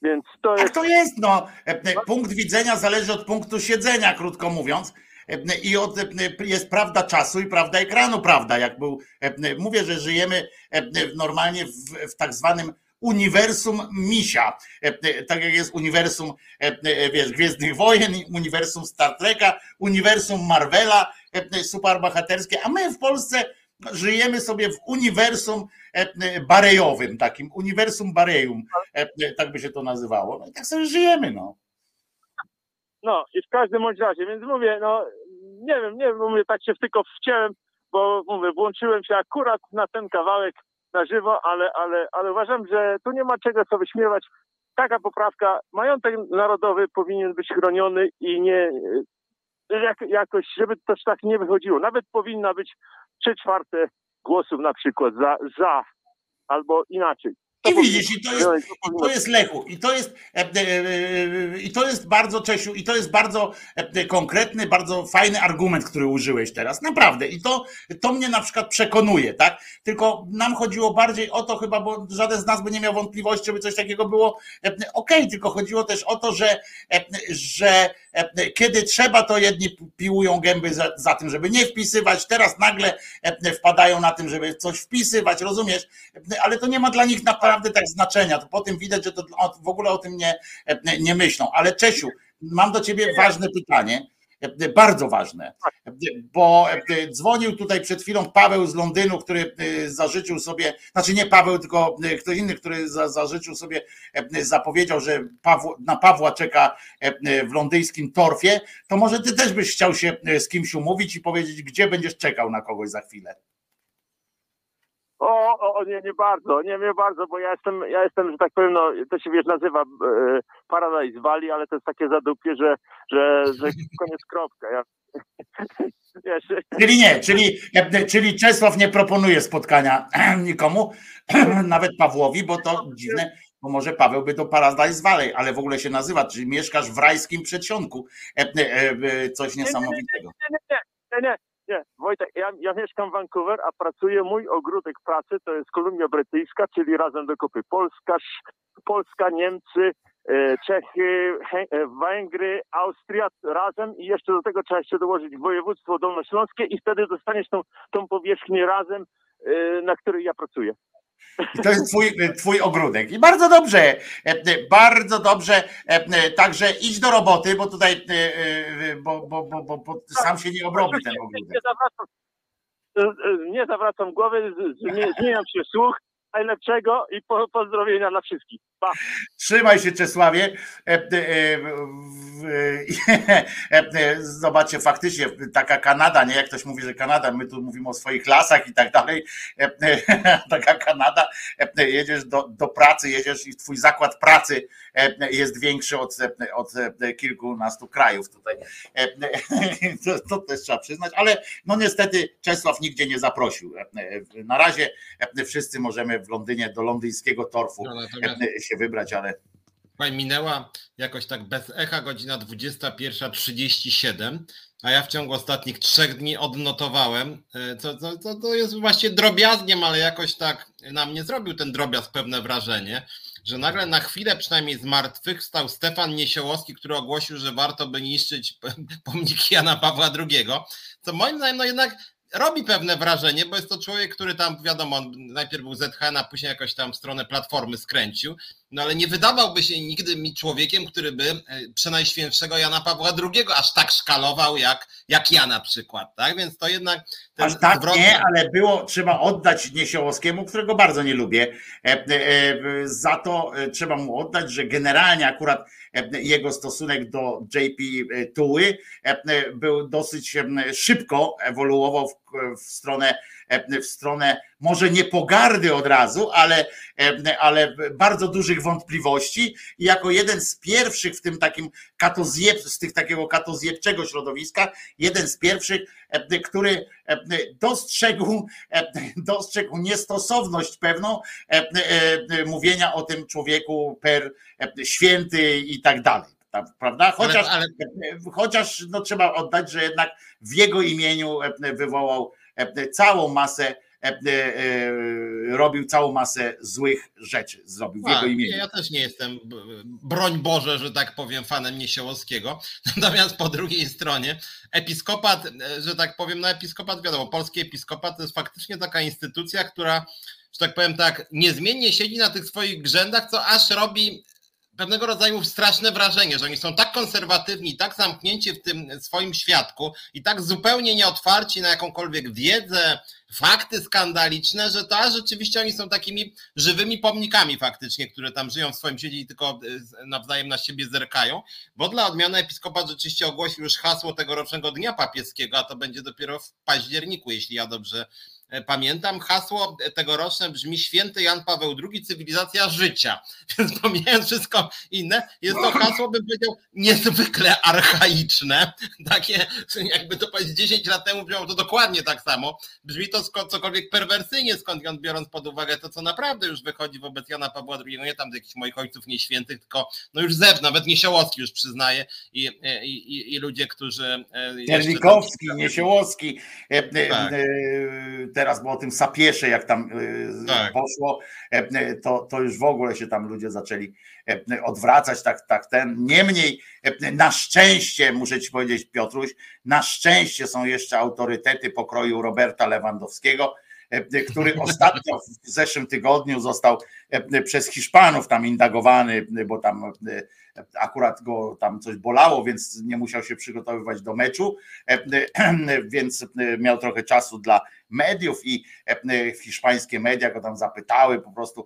Więc to jest... Tak to jest, no. E, e, punkt widzenia zależy od punktu siedzenia, krótko mówiąc. I od, jest prawda czasu i prawda ekranu, prawda? Jak był, mówię, że żyjemy normalnie w, w tak zwanym uniwersum misia. Tak jak jest uniwersum wiesz, Gwiezdnych Wojen, uniwersum Star Treka, uniwersum Marvela, superbohaterskie, a my w Polsce żyjemy sobie w uniwersum barejowym, takim uniwersum barejum, tak by się to nazywało. No i tak sobie żyjemy, no. No i w każdym bądź razie, więc mówię, no nie wiem, nie wiem, mówię, tak się tylko wciąłem, bo mówię, włączyłem się akurat na ten kawałek na żywo, ale, ale, ale uważam, że tu nie ma czego co wyśmiewać. Taka poprawka, majątek narodowy powinien być chroniony i nie jak, jakoś, żeby to tak nie wychodziło. Nawet powinna być trzy czwarte głosów na przykład za, za albo inaczej. I widzisz, i to jest, to jest Lechu, i to jest, e, e, e, i to jest bardzo, Czesiu, i to jest bardzo konkretny, bardzo fajny argument, który użyłeś teraz, naprawdę. I to, to mnie na przykład przekonuje, tak? Tylko nam chodziło bardziej o to chyba, bo żaden z nas by nie miał wątpliwości, żeby coś takiego było okej, okay, tylko chodziło też o to, że, że kiedy trzeba, to jedni piłują gęby za, za tym, żeby nie wpisywać, teraz nagle wpadają na tym, żeby coś wpisywać, rozumiesz? Ale to nie ma dla nich naprawdę naprawdę tak znaczenia. To po tym widać, że to w ogóle o tym nie, nie myślą. Ale Czesiu, mam do ciebie ważne pytanie bardzo ważne, bo dzwonił tutaj przed chwilą Paweł z Londynu, który zażyczył sobie, znaczy nie Paweł, tylko ktoś inny, który zażyczył sobie, zapowiedział, że na Pawła czeka w londyńskim torfie, to może ty też byś chciał się z kimś umówić i powiedzieć, gdzie będziesz czekał na kogoś za chwilę. O, o, nie, nie bardzo, nie, nie bardzo, bo ja jestem, ja jestem, że tak powiem, no, to się wiesz, nazywa e, Paradise Valley, ale to jest takie zadupie, że, że, że koniec kropka. Ja, wiesz, czyli nie, czyli, czyli Czesław nie proponuje spotkania nikomu, nawet Pawłowi, bo to dziwne, bo może Paweł by to Paradise Valley, ale w ogóle się nazywa, czyli mieszkasz w rajskim przedsionku, e, e, coś niesamowitego. Nie, nie, nie, nie, nie, nie, Wojtek, ja, ja mieszkam w Vancouver, a pracuję, mój ogródek pracy to jest Kolumbia Brytyjska, czyli razem do kupy Polska, Polska, Niemcy, e, Czechy, e, Węgry, Austria razem i jeszcze do tego trzeba jeszcze dołożyć województwo dolnośląskie i wtedy dostaniesz tą, tą powierzchnię razem, e, na której ja pracuję. I to jest twój, twój ogródek. I bardzo dobrze, bardzo dobrze. Także idź do roboty, bo tutaj bo, bo, bo, bo, bo sam się nie obrobi ten ogródek. Nie zawracam, nie zawracam głowy, zmieniam się słuch, najlepszego i po, pozdrowienia dla wszystkich. Pa. Trzymaj się Czesławie. E, e, e, zobaczcie, faktycznie taka Kanada, nie jak ktoś mówi, że Kanada, my tu mówimy o swoich lasach i tak dalej. Taka Kanada, jedziesz do, do pracy, jedziesz i twój zakład pracy jest większy od, od kilkunastu krajów tutaj. To, to też trzeba przyznać, ale no niestety Czesław nigdzie nie zaprosił. Na razie wszyscy możemy w Londynie do londyńskiego torfu no, się wybrać, ale. Minęła jakoś tak bez echa godzina 21.37, a ja w ciągu ostatnich trzech dni odnotowałem, e, co, co, co to jest właśnie drobiazgiem, ale jakoś tak na mnie zrobił ten drobiazg pewne wrażenie, że nagle na chwilę przynajmniej z martwych stał Stefan Niesiołowski, który ogłosił, że warto by niszczyć pomniki Jana Pawła II, co moim zdaniem no jednak robi pewne wrażenie, bo jest to człowiek, który tam, wiadomo, najpierw był ZHN, a później jakoś tam w stronę Platformy skręcił, no ale nie wydawałby się nigdy mi człowiekiem, który by e, przenajświętszego Jana Pawła II aż tak szkalował, jak, jak ja na przykład, tak? Więc to jednak... Aż tak zwrot... nie, ale było, trzeba oddać Niesiołowskiemu, którego bardzo nie lubię, e, e, za to trzeba mu oddać, że generalnie akurat jego stosunek do JP Tuły był dosyć szybko ewoluował w, w stronę w stronę może nie pogardy od razu, ale, ale bardzo dużych wątpliwości. I jako jeden z pierwszych w tym takim katozjeb, z tych takiego katozjebczego środowiska, jeden z pierwszych, który dostrzegł, dostrzegł niestosowność pewną mówienia o tym człowieku per święty i tak dalej prawda? Chociaż, ale, ale... chociaż no, trzeba oddać, że jednak w jego imieniu wywołał E, całą masę e, e, robił całą masę złych rzeczy, zrobił w jego imieniu. Ja też nie jestem, broń Boże, że tak powiem, fanem Niesiołowskiego. Natomiast po drugiej stronie episkopat, że tak powiem, no episkopat, wiadomo, polski episkopat to jest faktycznie taka instytucja, która, że tak powiem tak, niezmiennie siedzi na tych swoich grzędach, co aż robi pewnego rodzaju straszne wrażenie, że oni są tak konserwatywni, tak zamknięci w tym swoim świadku i tak zupełnie nieotwarci na jakąkolwiek wiedzę, fakty skandaliczne, że to rzeczywiście oni są takimi żywymi pomnikami faktycznie, które tam żyją w swoim świecie i tylko e, nawzajem na siebie zerkają, bo dla odmiany episkopat rzeczywiście ogłosił już hasło tegorocznego Dnia Papieskiego, a to będzie dopiero w październiku, jeśli ja dobrze pamiętam. Hasło tegoroczne brzmi Święty Jan Paweł II, cywilizacja życia. Więc pomijając wszystko inne, jest to hasło, bym powiedział, niezwykle archaiczne. Takie, jakby to powiedzieć 10 lat temu brzmiało to dokładnie tak samo. Brzmi to cokolwiek perwersyjnie, skąd biorąc pod uwagę to, co naprawdę już wychodzi wobec Jana Pawła II, nie tam jakichś moich ojców nieświętych, tylko no już zewnątrz, nawet Niesiołowski już przyznaje i, i, i ludzie, którzy... Terlikowski, tam... Niesiołowski, tak. Teraz było o tym sapiesze, jak tam tak. poszło, to, to już w ogóle się tam ludzie zaczęli odwracać, tak, tak ten. Niemniej, na szczęście, muszę ci powiedzieć, Piotruś, na szczęście są jeszcze autorytety pokroju Roberta Lewandowskiego, który ostatnio w zeszłym tygodniu został przez Hiszpanów tam indagowany, bo tam akurat go tam coś bolało, więc nie musiał się przygotowywać do meczu, więc miał trochę czasu dla mediów i hiszpańskie media go tam zapytały po prostu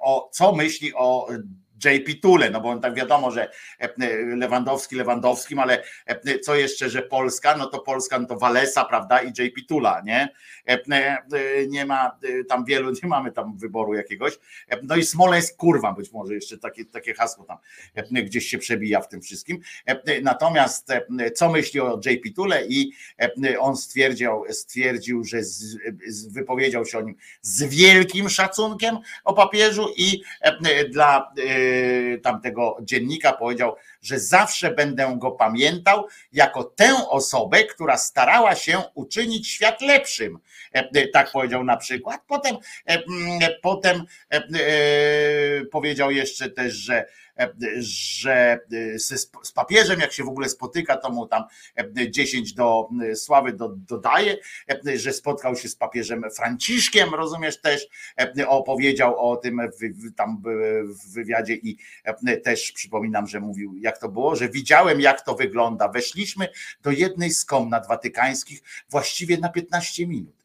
o co myśli o JP Tule, no bo on tak wiadomo, że Lewandowski Lewandowskim, ale co jeszcze, że Polska, no to Polska no to Walesa, prawda, i JP Tula, nie? Nie ma tam wielu, nie mamy tam wyboru jakiegoś. No i Smoleńsk, kurwa, być może jeszcze takie, takie hasło tam gdzieś się przebija w tym wszystkim. Natomiast co myśli o JP Tule i on stwierdził, stwierdził, że z, wypowiedział się o nim z wielkim szacunkiem o papieżu i dla tamtego dziennika powiedział, że zawsze będę go pamiętał jako tę osobę, która starała się uczynić świat lepszym. Tak powiedział na przykład. Potem, potem powiedział jeszcze też, że że z papieżem, jak się w ogóle spotyka, to mu tam 10 do sławy do, dodaje, że spotkał się z papieżem Franciszkiem, rozumiesz też, opowiedział o tym w, tam w wywiadzie i też przypominam, że mówił, jak to było, że widziałem, jak to wygląda. Weszliśmy do jednej z komnat watykańskich właściwie na 15 minut.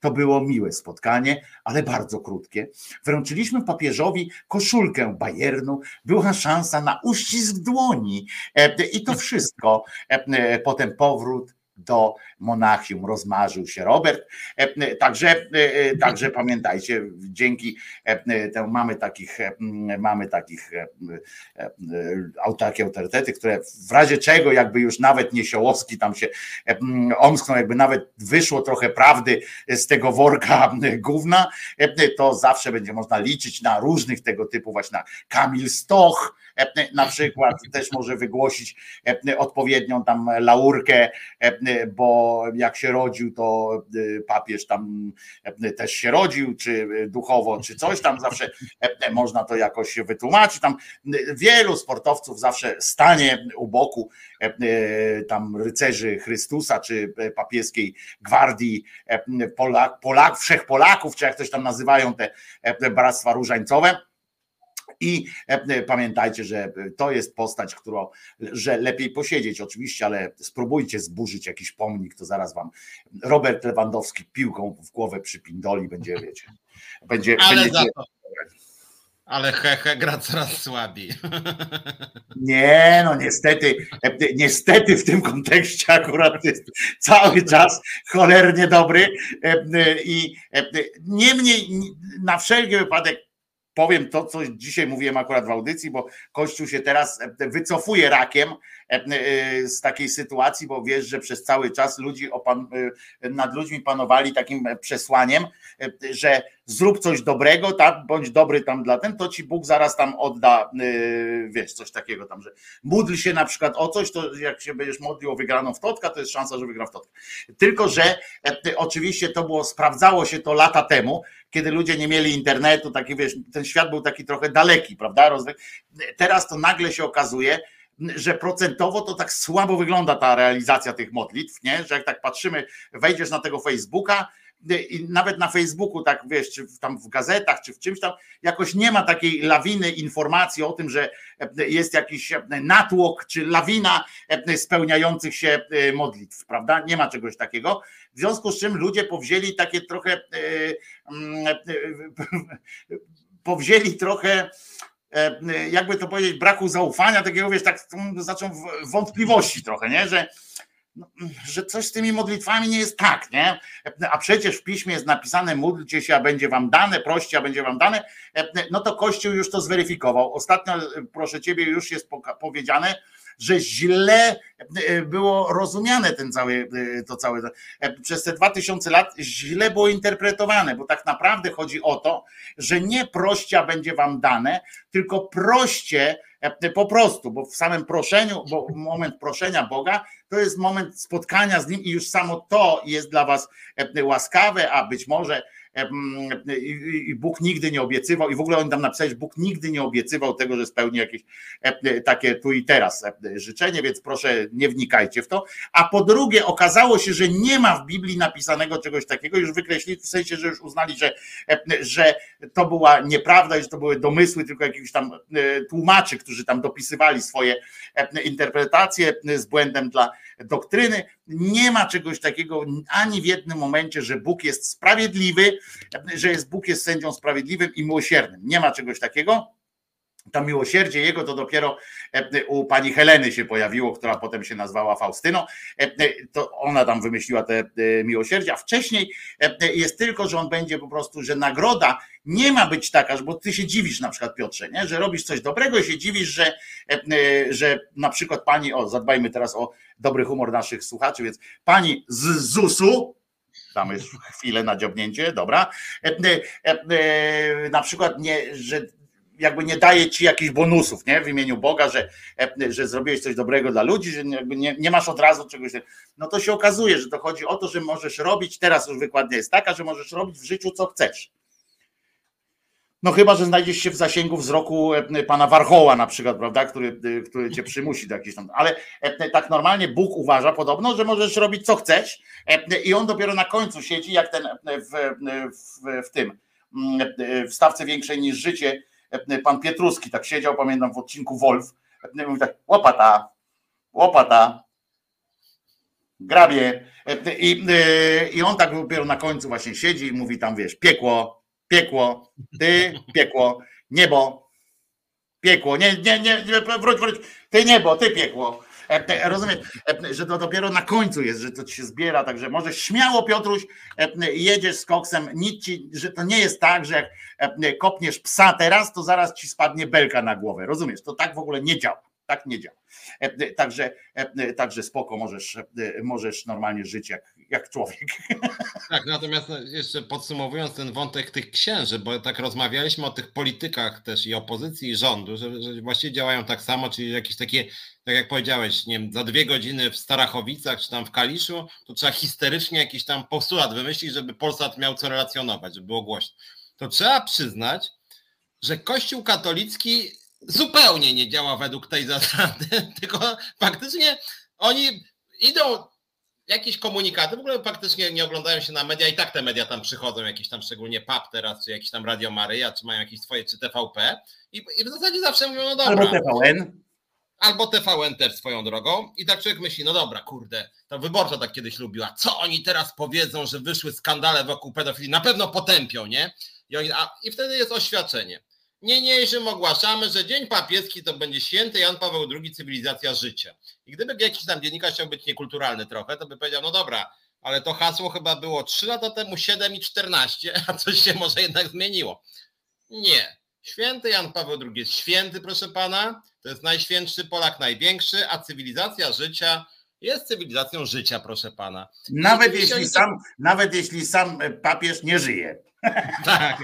To było miłe spotkanie, ale bardzo krótkie. Wręczyliśmy papieżowi koszulkę Bayernu. Była szansa na uścisk dłoni. E, I to wszystko. E, e, potem powrót do Monachium rozmarzył się Robert. Także, także pamiętajcie, dzięki temu mamy takich, mamy takich takie autorytety, które w razie czego jakby już nawet Niesiołowski tam się omsknął, jakby nawet wyszło trochę prawdy z tego worka gówna, to zawsze będzie można liczyć na różnych tego typu właśnie na Kamil Stoch, na przykład też może wygłosić odpowiednią tam laurkę, bo jak się rodził, to papież tam też się rodził, czy duchowo, czy coś tam zawsze można to jakoś wytłumaczyć. Tam wielu sportowców zawsze stanie u boku tam rycerzy Chrystusa, czy papieskiej gwardii Polak, Polak, Wszech Polaków, czy jak ktoś tam nazywają te bractwa różańcowe i e, pamiętajcie, że to jest postać, którą, że lepiej posiedzieć oczywiście, ale spróbujcie zburzyć jakiś pomnik, to zaraz wam Robert Lewandowski piłką w głowę przypindoli, będzie, wiecie, będzie... Ale będzie... za to. Ale hehe gra coraz słabiej. Nie, no niestety, e, niestety w tym kontekście akurat jest cały czas cholernie dobry e, i niemniej na wszelki wypadek powiem to, co dzisiaj mówiłem akurat w audycji, bo Kościół się teraz wycofuje rakiem e, e, z takiej sytuacji, bo wiesz, że przez cały czas ludzi opan, e, nad ludźmi panowali takim przesłaniem, że zrób coś dobrego, tak, bądź dobry tam dla ten, to ci Bóg zaraz tam odda, wiesz, coś takiego tam, że módl się na przykład o coś, to jak się będziesz modlił o wygraną w totka, to jest szansa, że wygra w totka. Tylko, że oczywiście to było, sprawdzało się to lata temu, kiedy ludzie nie mieli internetu, taki wiesz, ten świat był taki trochę daleki, prawda? Teraz to nagle się okazuje, że procentowo to tak słabo wygląda ta realizacja tych modlitw, nie? że jak tak patrzymy, wejdziesz na tego Facebooka, i nawet na Facebooku, tak wiesz, czy tam w gazetach, czy w czymś tam, jakoś nie ma takiej lawiny informacji o tym, że jest jakiś natłok, czy lawina spełniających się modlitw, prawda? Nie ma czegoś takiego. W związku z czym ludzie powzięli takie trochę, powzięli trochę jakby to powiedzieć, braku zaufania, takiego wiesz, tak zaczął wątpliwości trochę, nie? Że no, że coś z tymi modlitwami nie jest tak, nie? A przecież w piśmie jest napisane módlcie się, a będzie wam dane, proście, a będzie wam dane. No to Kościół już to zweryfikował. Ostatnio, proszę ciebie, już jest powiedziane, że źle e, było rozumiane ten cały, e, to całe, e, przez te dwa tysiące lat źle było interpretowane, bo tak naprawdę chodzi o to, że nie prościa będzie wam dane, tylko proście po prostu, bo w samym proszeniu, bo moment proszenia Boga to jest moment spotkania z Nim i już samo to jest dla was łaskawe, a być może i Bóg nigdy nie obiecywał, i w ogóle on tam napisać, Bóg nigdy nie obiecywał tego, że spełni jakieś takie tu i teraz życzenie, więc proszę nie wnikajcie w to. A po drugie, okazało się, że nie ma w Biblii napisanego czegoś takiego, już wykreślili, w sensie, że już uznali, że, że to była nieprawda i że to były domysły tylko jakichś tam tłumaczy, którzy tam dopisywali swoje interpretacje z błędem dla doktryny. Nie ma czegoś takiego ani w jednym momencie, że Bóg jest sprawiedliwy, że jest Bóg jest sędzią sprawiedliwym i miłosiernym. Nie ma czegoś takiego. To miłosierdzie jego to dopiero e, u pani Heleny się pojawiło, która potem się nazwała Faustyną. E, e, to ona tam wymyśliła te miłosierdzie, a wcześniej jest tylko, że on będzie po prostu, że nagroda nie ma być taka, bo ty się dziwisz na przykład Piotrze, nie? że robisz coś dobrego i się dziwisz, że, że na przykład pani, o zadbajmy teraz o dobry humor naszych słuchaczy, więc pani z ZUS-u, damy chwilę na dziobnięcie, dobra, na przykład nie, że jakby nie daje ci jakichś bonusów nie? w imieniu Boga, że, że zrobiłeś coś dobrego dla ludzi, że nie, nie masz od razu czegoś. No to się okazuje, że to chodzi o to, że możesz robić, teraz już wykładnia jest taka, że możesz robić w życiu co chcesz. No chyba, że znajdziesz się w zasięgu wzroku pana Warchoła na przykład, prawda, który, który cię przymusi do jakiejś tam. Ale tak normalnie Bóg uważa podobno, że możesz robić co chcesz i on dopiero na końcu siedzi, jak ten w, w, w tym w stawce większej niż życie pan Pietruski tak siedział, pamiętam w odcinku Wolf, mówi tak, łopata, łopata, grabie i, i on tak dopiero na końcu właśnie siedzi i mówi tam, wiesz, piekło, piekło, ty, piekło, niebo, piekło, nie, nie, nie, wróć, wróć, ty niebo, ty piekło. E, e, rozumiem, e, że to dopiero na końcu jest, że to ci się zbiera, także może śmiało Piotruś jedziesz z koksem, nic ci, że to nie jest tak, że jak kopniesz psa teraz, to zaraz ci spadnie belka na głowę, rozumiesz, to tak w ogóle nie działa, tak nie działa. Także, także spoko, możesz, możesz normalnie żyć jak, jak człowiek. Tak, natomiast jeszcze podsumowując ten wątek tych księży, bo tak rozmawialiśmy o tych politykach też i opozycji i rządu, że, że właściwie działają tak samo, czyli jakieś takie, tak jak powiedziałeś, nie wiem, za dwie godziny w Starachowicach czy tam w Kaliszu, to trzeba histerycznie jakiś tam postulat wymyślić, żeby Polsat miał co relacjonować, żeby było głośno. To trzeba przyznać, że Kościół katolicki zupełnie nie działa według tej zasady, tylko faktycznie oni idą jakieś komunikaty, w ogóle faktycznie nie oglądają się na media i tak te media tam przychodzą, jakieś tam szczególnie PAP teraz, czy jakieś tam Radio Maryja, czy mają jakieś swoje, czy TVP i, i w zasadzie zawsze mówią, no dobra. Albo TVN. Albo TVN też swoją drogą i tak człowiek myśli, no dobra, kurde, to wyborcza tak kiedyś lubiła, co oni teraz powiedzą, że wyszły skandale wokół pedofilii, na pewno potępią, nie? I, oni, a, i wtedy jest oświadczenie. Niniejszym ogłaszamy, że Dzień Papieski to będzie święty Jan Paweł II, cywilizacja życia. I gdyby jakiś tam dziennikarz chciał być niekulturalny trochę, to by powiedział, no dobra, ale to hasło chyba było 3 lata temu 7 i 14, a coś się może jednak zmieniło. Nie. Święty Jan Paweł II jest święty, proszę pana, to jest najświętszy Polak, największy, a cywilizacja życia jest cywilizacją życia, proszę pana. Nawet jeśli, sam, nawet jeśli sam papież nie żyje. Tak,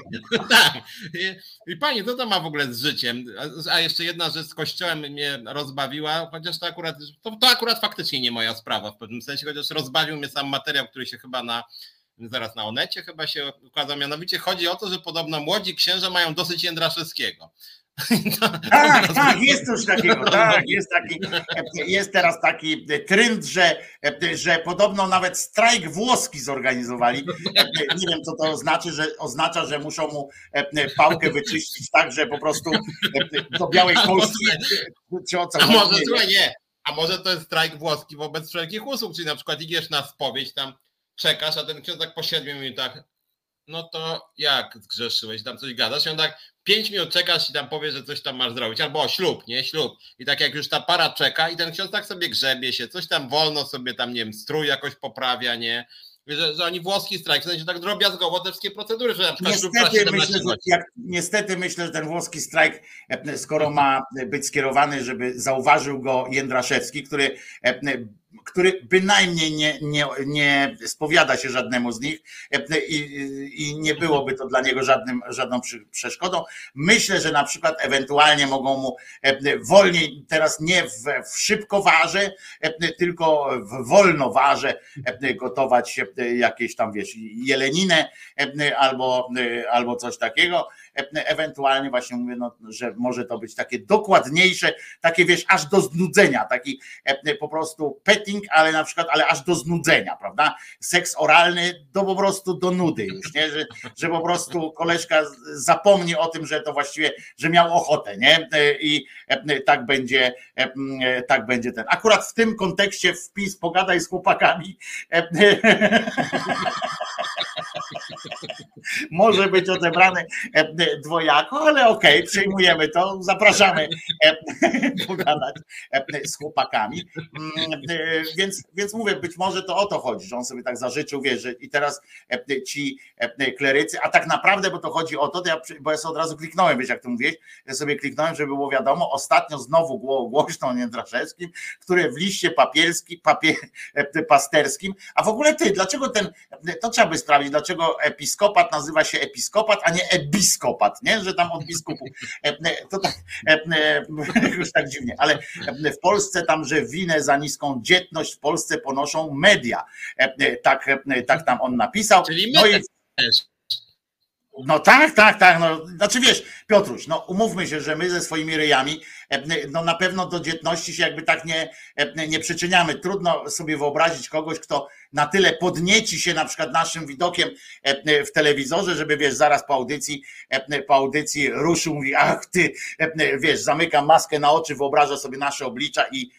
tak. I, I pani, co to ma w ogóle z życiem? A jeszcze jedna rzecz z kościołem mnie rozbawiła, chociaż to akurat, to, to akurat faktycznie nie moja sprawa w pewnym sensie, chociaż rozbawił mnie sam materiał, który się chyba na zaraz na Onecie chyba się ukazał, mianowicie chodzi o to, że podobno młodzi księża mają dosyć Jędraszewskiego. Tak, tak, jest coś takiego, tak, jest taki, jest teraz taki trend, że, że podobno nawet strajk włoski zorganizowali. Nie wiem, co to oznacza, że oznacza, że muszą mu pałkę wyczyścić tak, że po prostu do białej Polski czy o co A może, słuchaj, nie, a może to jest strajk włoski wobec wszelkich usług, czyli na przykład idziesz na spowiedź, tam czekasz, a ten ksiądz tak po siedmiu minutach no to jak zgrzeszyłeś, tam coś gadasz? I on tak pięć minut czekasz i tam powie, że coś tam masz zrobić, albo o ślub, nie, ślub. I tak jak już ta para czeka i ten ksiądz tak sobie grzebie się, coś tam wolno sobie tam, nie wiem, strój jakoś poprawia, nie, że, że oni włoski strajk, w sensie tak drobiazgowo te wszystkie procedury, że na przykład niestety myślę, że, jak, niestety myślę, że ten włoski strajk, e, skoro ma być skierowany, żeby zauważył go Jędraszewski, który e, który bynajmniej nie, nie, nie spowiada się żadnemu z nich e, i, i nie byłoby to dla niego żadnym, żadną przeszkodą. Myślę, że na przykład ewentualnie mogą mu e, wolniej, teraz nie w, w szybkowarze, e, tylko w wolnowarze gotować jakieś tam, wiesz, jeleninę albo, albo coś takiego ewentualnie właśnie mówię, no, że może to być takie dokładniejsze, takie wiesz, aż do znudzenia, taki po prostu petting, ale na przykład, ale aż do znudzenia, prawda? Seks oralny do po prostu do nudy już, nie? Że, że po prostu koleżka zapomni o tym, że to właściwie, że miał ochotę, nie? I tak będzie, tak będzie ten. Akurat w tym kontekście wpis pogadaj z chłopakami może być odebrany dwojako, ale okej, okay, przyjmujemy to, zapraszamy pogadać z chłopakami. Mm, więc, więc mówię, być może to o to chodzi, że on sobie tak zażyczył, wiesz, że i teraz ci klerycy, a tak naprawdę, bo to chodzi o to, to ja, bo ja sobie od razu kliknąłem, wiesz, jak to mówiłeś, ja sobie kliknąłem, żeby było wiadomo, ostatnio znowu głośno o Jędraszewskim, który w liście papierski, papier, pasterskim, a w ogóle ty, dlaczego ten, to trzeba by sprawdzić, dlaczego episkopat nazywa się episkopat, a nie episkopat, nie? że tam od biskupów. E, e, to tak, e, już tak dziwnie, ale w Polsce tam, że winę za niską dzietność w Polsce ponoszą media. Tak, tak tam on napisał. Czyli my no i, no tak, tak, tak. No, znaczy wiesz, Piotruś, no umówmy się, że my ze swoimi ryjami no na pewno do dzietności się jakby tak nie, nie przyczyniamy. Trudno sobie wyobrazić kogoś, kto na tyle podnieci się na przykład naszym widokiem w telewizorze, żeby wiesz, zaraz po audycji, po audycji ruszył, mówi, ach ty, wiesz, zamyka maskę na oczy, wyobraża sobie nasze oblicza i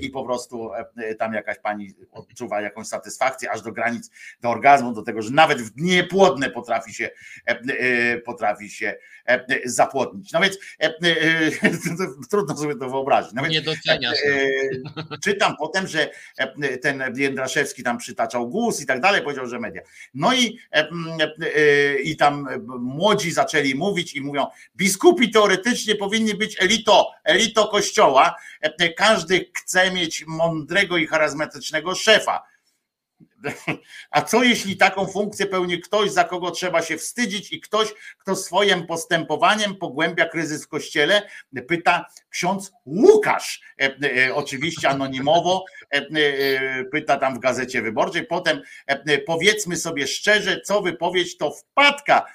i po prostu tam jakaś pani odczuwa jakąś satysfakcję aż do granic, do orgazmu, do tego, że nawet w dnie płodne potrafi się, potrafi się zapłodnić. No więc trudno sobie to wyobrazić. No nie doceniasz. No. Czytam potem, że ten Jędraszewski tam przytaczał głos i tak dalej, powiedział, że media. No i, i tam młodzi zaczęli mówić i mówią, biskupi teoretycznie powinni być elito, elito kościoła, każdy chce mieć mądrego i charyzmatycznego szefa. A co jeśli taką funkcję pełni ktoś, za kogo trzeba się wstydzić i ktoś, kto swoim postępowaniem pogłębia kryzys w kościele? Pyta ksiądz Łukasz, e, e, oczywiście anonimowo, e, pyta tam w gazecie wyborczej. Potem powiedzmy sobie szczerze, co wypowiedź to wpadka,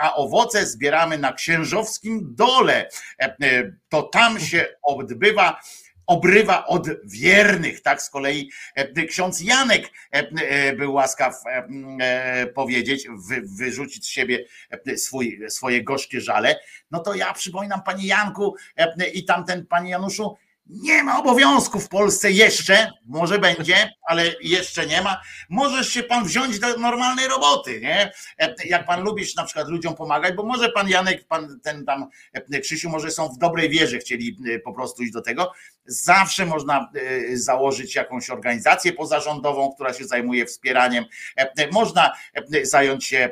a owoce zbieramy na księżowskim dole. To tam się odbywa obrywa od wiernych. Tak z kolei e, ksiądz Janek e, e, był łaskaw powiedzieć, wyrzucić z siebie swój, swoje gorzkie żale. No to ja przypominam panie Janku i tamten panie Januszu, nie ma obowiązku w Polsce jeszcze, może będzie, ale jeszcze nie ma. Możesz się pan wziąć do normalnej roboty, nie? Jak pan lubisz na przykład ludziom pomagać, bo może pan Janek, pan ten tam Krzysiu, może są w dobrej wierze, chcieli po prostu iść do tego. Zawsze można założyć jakąś organizację pozarządową, która się zajmuje wspieraniem. Można zająć się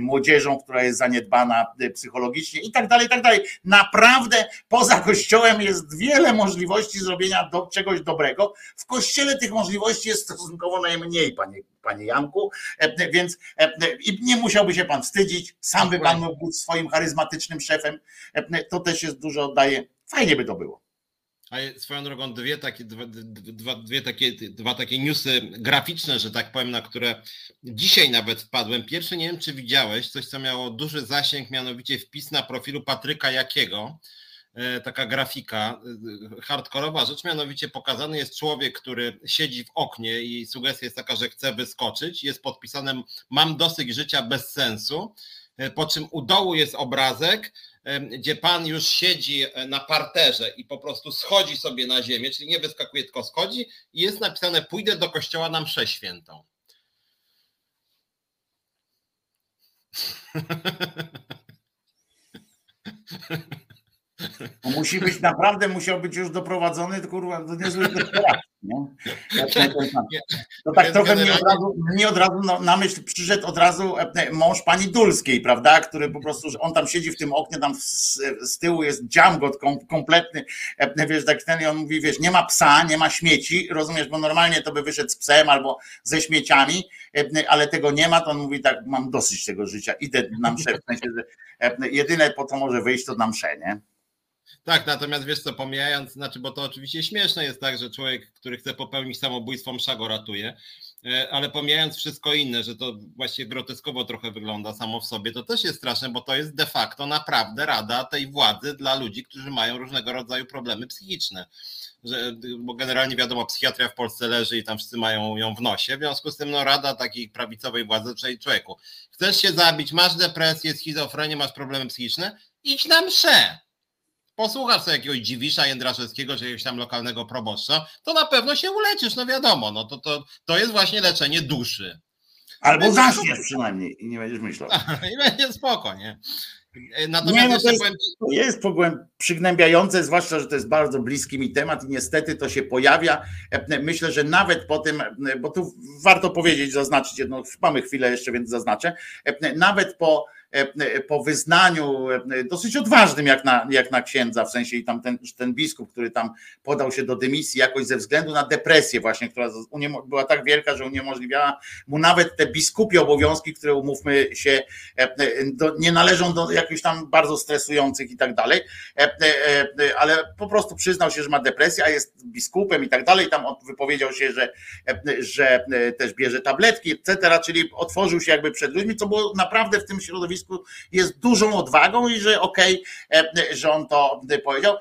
młodzieżą, która jest zaniedbana psychologicznie i tak dalej, i tak dalej. Naprawdę poza kościołem jest wiele możliwości zrobienia do czegoś dobrego. W kościele tych możliwości jest stosunkowo najmniej, panie, panie Janku, e, więc e, i nie musiałby się pan wstydzić, sam by pan mógł być swoim charyzmatycznym szefem. E, to też jest dużo oddaje. Fajnie by to było. A swoją drogą dwie takie, dwa, dwa, dwie takie, dwa takie newsy graficzne, że tak powiem, na które dzisiaj nawet wpadłem. Pierwszy, nie wiem czy widziałeś, coś co miało duży zasięg, mianowicie wpis na profilu Patryka Jakiego, taka grafika, e, hardkorowa rzecz, mianowicie pokazany jest człowiek, który siedzi w oknie i sugestia jest taka, że chce wyskoczyć, jest podpisane mam dosyć życia bez sensu, e, po czym u dołu jest obrazek, gdzie pan już siedzi na parterze i po prostu schodzi sobie na ziemię, czyli nie wyskakuje, tylko schodzi i jest napisane pójdę do kościoła na mszę świętą. Musi być naprawdę, musiał być już doprowadzony kurwa, do niezłej desperacji. To tak trochę mi od razu, mnie od razu na myśl przyszedł od razu e, mąż pani Dulskiej, prawda, który po prostu, on tam siedzi w tym oknie, tam z, z tyłu jest dziamgot kompletny, e, wiesz, tak ten i on mówi, wiesz, nie ma psa, nie ma śmieci, rozumiesz, bo normalnie to by wyszedł z psem albo ze śmieciami, e, ale tego nie ma, to on mówi tak, mam dosyć tego życia, idę na mszę, w sensie, że jedyne po co może wyjść to na mszę, nie? Tak, natomiast wiesz co, pomijając, znaczy, bo to oczywiście śmieszne jest tak, że człowiek, który chce popełnić samobójstwo, msza go ratuje, e, ale pomijając wszystko inne, że to właściwie groteskowo trochę wygląda samo w sobie, to też jest straszne, bo to jest de facto naprawdę rada tej władzy dla ludzi, którzy mają różnego rodzaju problemy psychiczne. Że, bo generalnie wiadomo, psychiatria w Polsce leży i tam wszyscy mają ją w nosie. W związku z tym, no, rada takiej prawicowej władzy, czyli człowieku, chcesz się zabić, masz depresję, schizofrenię, masz problemy psychiczne, idź na mszę posłuchasz sobie jakiegoś Dziwisza Jędraszewskiego, czy jakiegoś tam lokalnego proboszcza, to na pewno się uleczysz, no wiadomo, no to, to, to jest właśnie leczenie duszy. Albo zaśniesz przynajmniej i nie będziesz myślał. I będzie spoko, nie? Natomiast nie, no to, jest, powiem... to jest przygnębiające, zwłaszcza, że to jest bardzo bliski mi temat i niestety to się pojawia. Myślę, że nawet po tym, bo tu warto powiedzieć, zaznaczyć jedno, mamy chwilę jeszcze, więc zaznaczę, nawet po E, po wyznaniu e, dosyć odważnym jak na, jak na księdza, w sensie i tam ten, ten biskup, który tam podał się do dymisji jakoś ze względu na depresję właśnie, która była tak wielka, że uniemożliwiała mu nawet te biskupie obowiązki, które umówmy się e, do, nie należą do jakichś tam bardzo stresujących i tak dalej, ale po prostu przyznał się, że ma depresję, a jest biskupem i tak dalej, tam wypowiedział się, że, że też bierze tabletki, etc., czyli otworzył się jakby przed ludźmi, co było naprawdę w tym środowisku jest dużą odwagą i że okej, okay, że on to powiedział.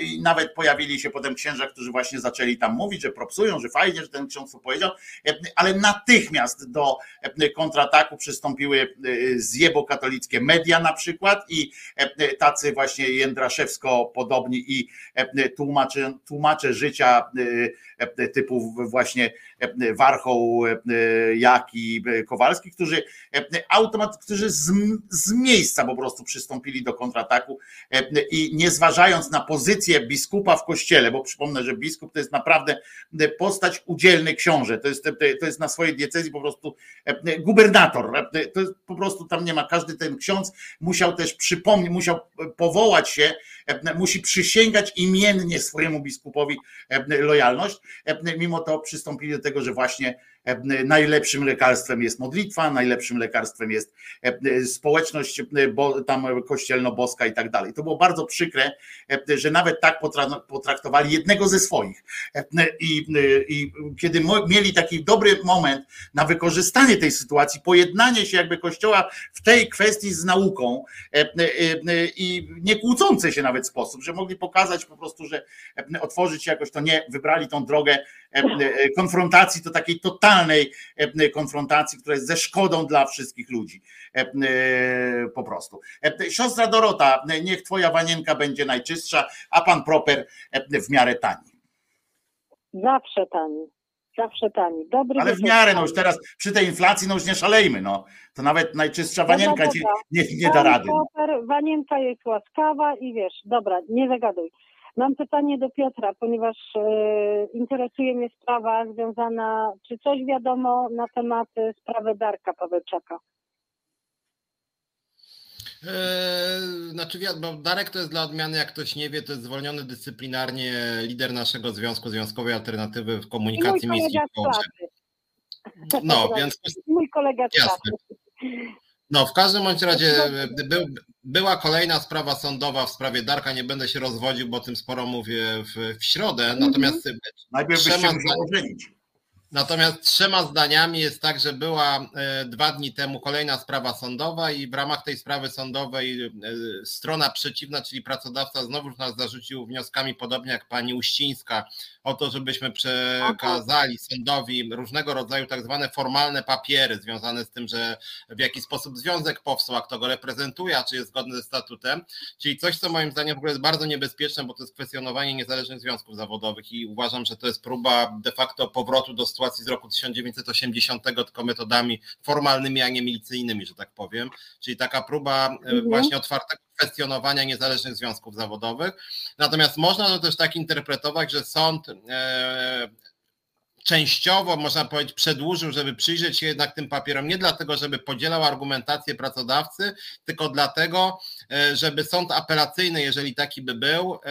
I nawet pojawili się potem księża, którzy właśnie zaczęli tam mówić, że propsują, że fajnie, że ten ksiądz to powiedział, ale natychmiast do kontrataku przystąpiły zjebo-katolickie media na przykład i tacy właśnie Jędraszewsko podobni i tłumacze, tłumacze życia typu właśnie Warchoł, Jaki, Kowalski, którzy automat, którzy z z miejsca po prostu przystąpili do kontrataku e, i nie zważając na pozycję biskupa w kościele, bo przypomnę, że biskup to jest naprawdę postać udzielny książę, to jest, to jest na swojej diecezji po prostu e, gubernator, e, to jest po prostu tam nie ma, każdy ten ksiądz musiał też przypomnieć, musiał powołać się, musi przysięgać imiennie swojemu biskupowi lojalność, mimo to przystąpili do tego, że właśnie najlepszym lekarstwem jest modlitwa, najlepszym lekarstwem jest społeczność tam kościelno-boska i tak dalej. To było bardzo przykre, że nawet tak potraktowali jednego ze swoich. I, i kiedy mieli taki dobry moment na wykorzystanie tej sytuacji, pojednanie się jakby kościoła w tej kwestii z nauką i nie kłócące się nawet sposób, że mogli pokazać po prostu, że otworzyć jakoś, to nie wybrali tą drogę konfrontacji, to takiej totalnej konfrontacji, która jest ze szkodą dla wszystkich ludzi. E, po prostu. E, siostra Dorota, niech twoja wanienka będzie najczystsza, a pan proper e, w miarę tani. Zawsze tani. Zawsze tani. Dobry Ale w miarę, no już teraz przy tej inflacji, no już nie szalejmy, no. To nawet najczystsza wanienka nie, nie, nie da rady. Proper, wanienka jest łaskawa i wiesz, dobra, nie zagaduj. Mam pytanie do Piotra, ponieważ e, interesuje mnie sprawa związana, czy coś wiadomo na temat sprawy Darka Pawełczaka? Eee, znaczy, bo Darek to jest dla odmiany, jak ktoś nie wie, to jest zwolniony dyscyplinarnie lider naszego związku, Związkowej Alternatywy w Komunikacji Miejskiej No, więc... Mój kolega Jasne. No, w każdym bądź razie był, była kolejna sprawa sądowa w sprawie Darka, nie będę się rozwodził, bo o tym sporo mówię w, w środę, natomiast... Najpierw byście musieli Natomiast trzema zdaniami jest tak, że była e, dwa dni temu kolejna sprawa sądowa i w ramach tej sprawy sądowej e, strona przeciwna, czyli pracodawca znowu nas zarzucił wnioskami podobnie jak pani Uścińska o to, żebyśmy przekazali sądowi różnego rodzaju tak zwane formalne papiery związane z tym, że w jaki sposób związek powstał, a kto go reprezentuje, a czy jest zgodny ze statutem, czyli coś, co moim zdaniem w ogóle jest bardzo niebezpieczne, bo to jest kwestionowanie niezależnych związków zawodowych i uważam, że to jest próba de facto powrotu do sytuacji z roku 1980, tylko metodami formalnymi, a nie milicyjnymi, że tak powiem. Czyli taka próba mhm. właśnie otwartego kwestionowania niezależnych związków zawodowych. Natomiast można to też tak interpretować, że sąd częściowo, można powiedzieć, przedłużył, żeby przyjrzeć się jednak tym papierom, nie dlatego, żeby podzielał argumentację pracodawcy, tylko dlatego, e, żeby sąd apelacyjny, jeżeli taki by był, e,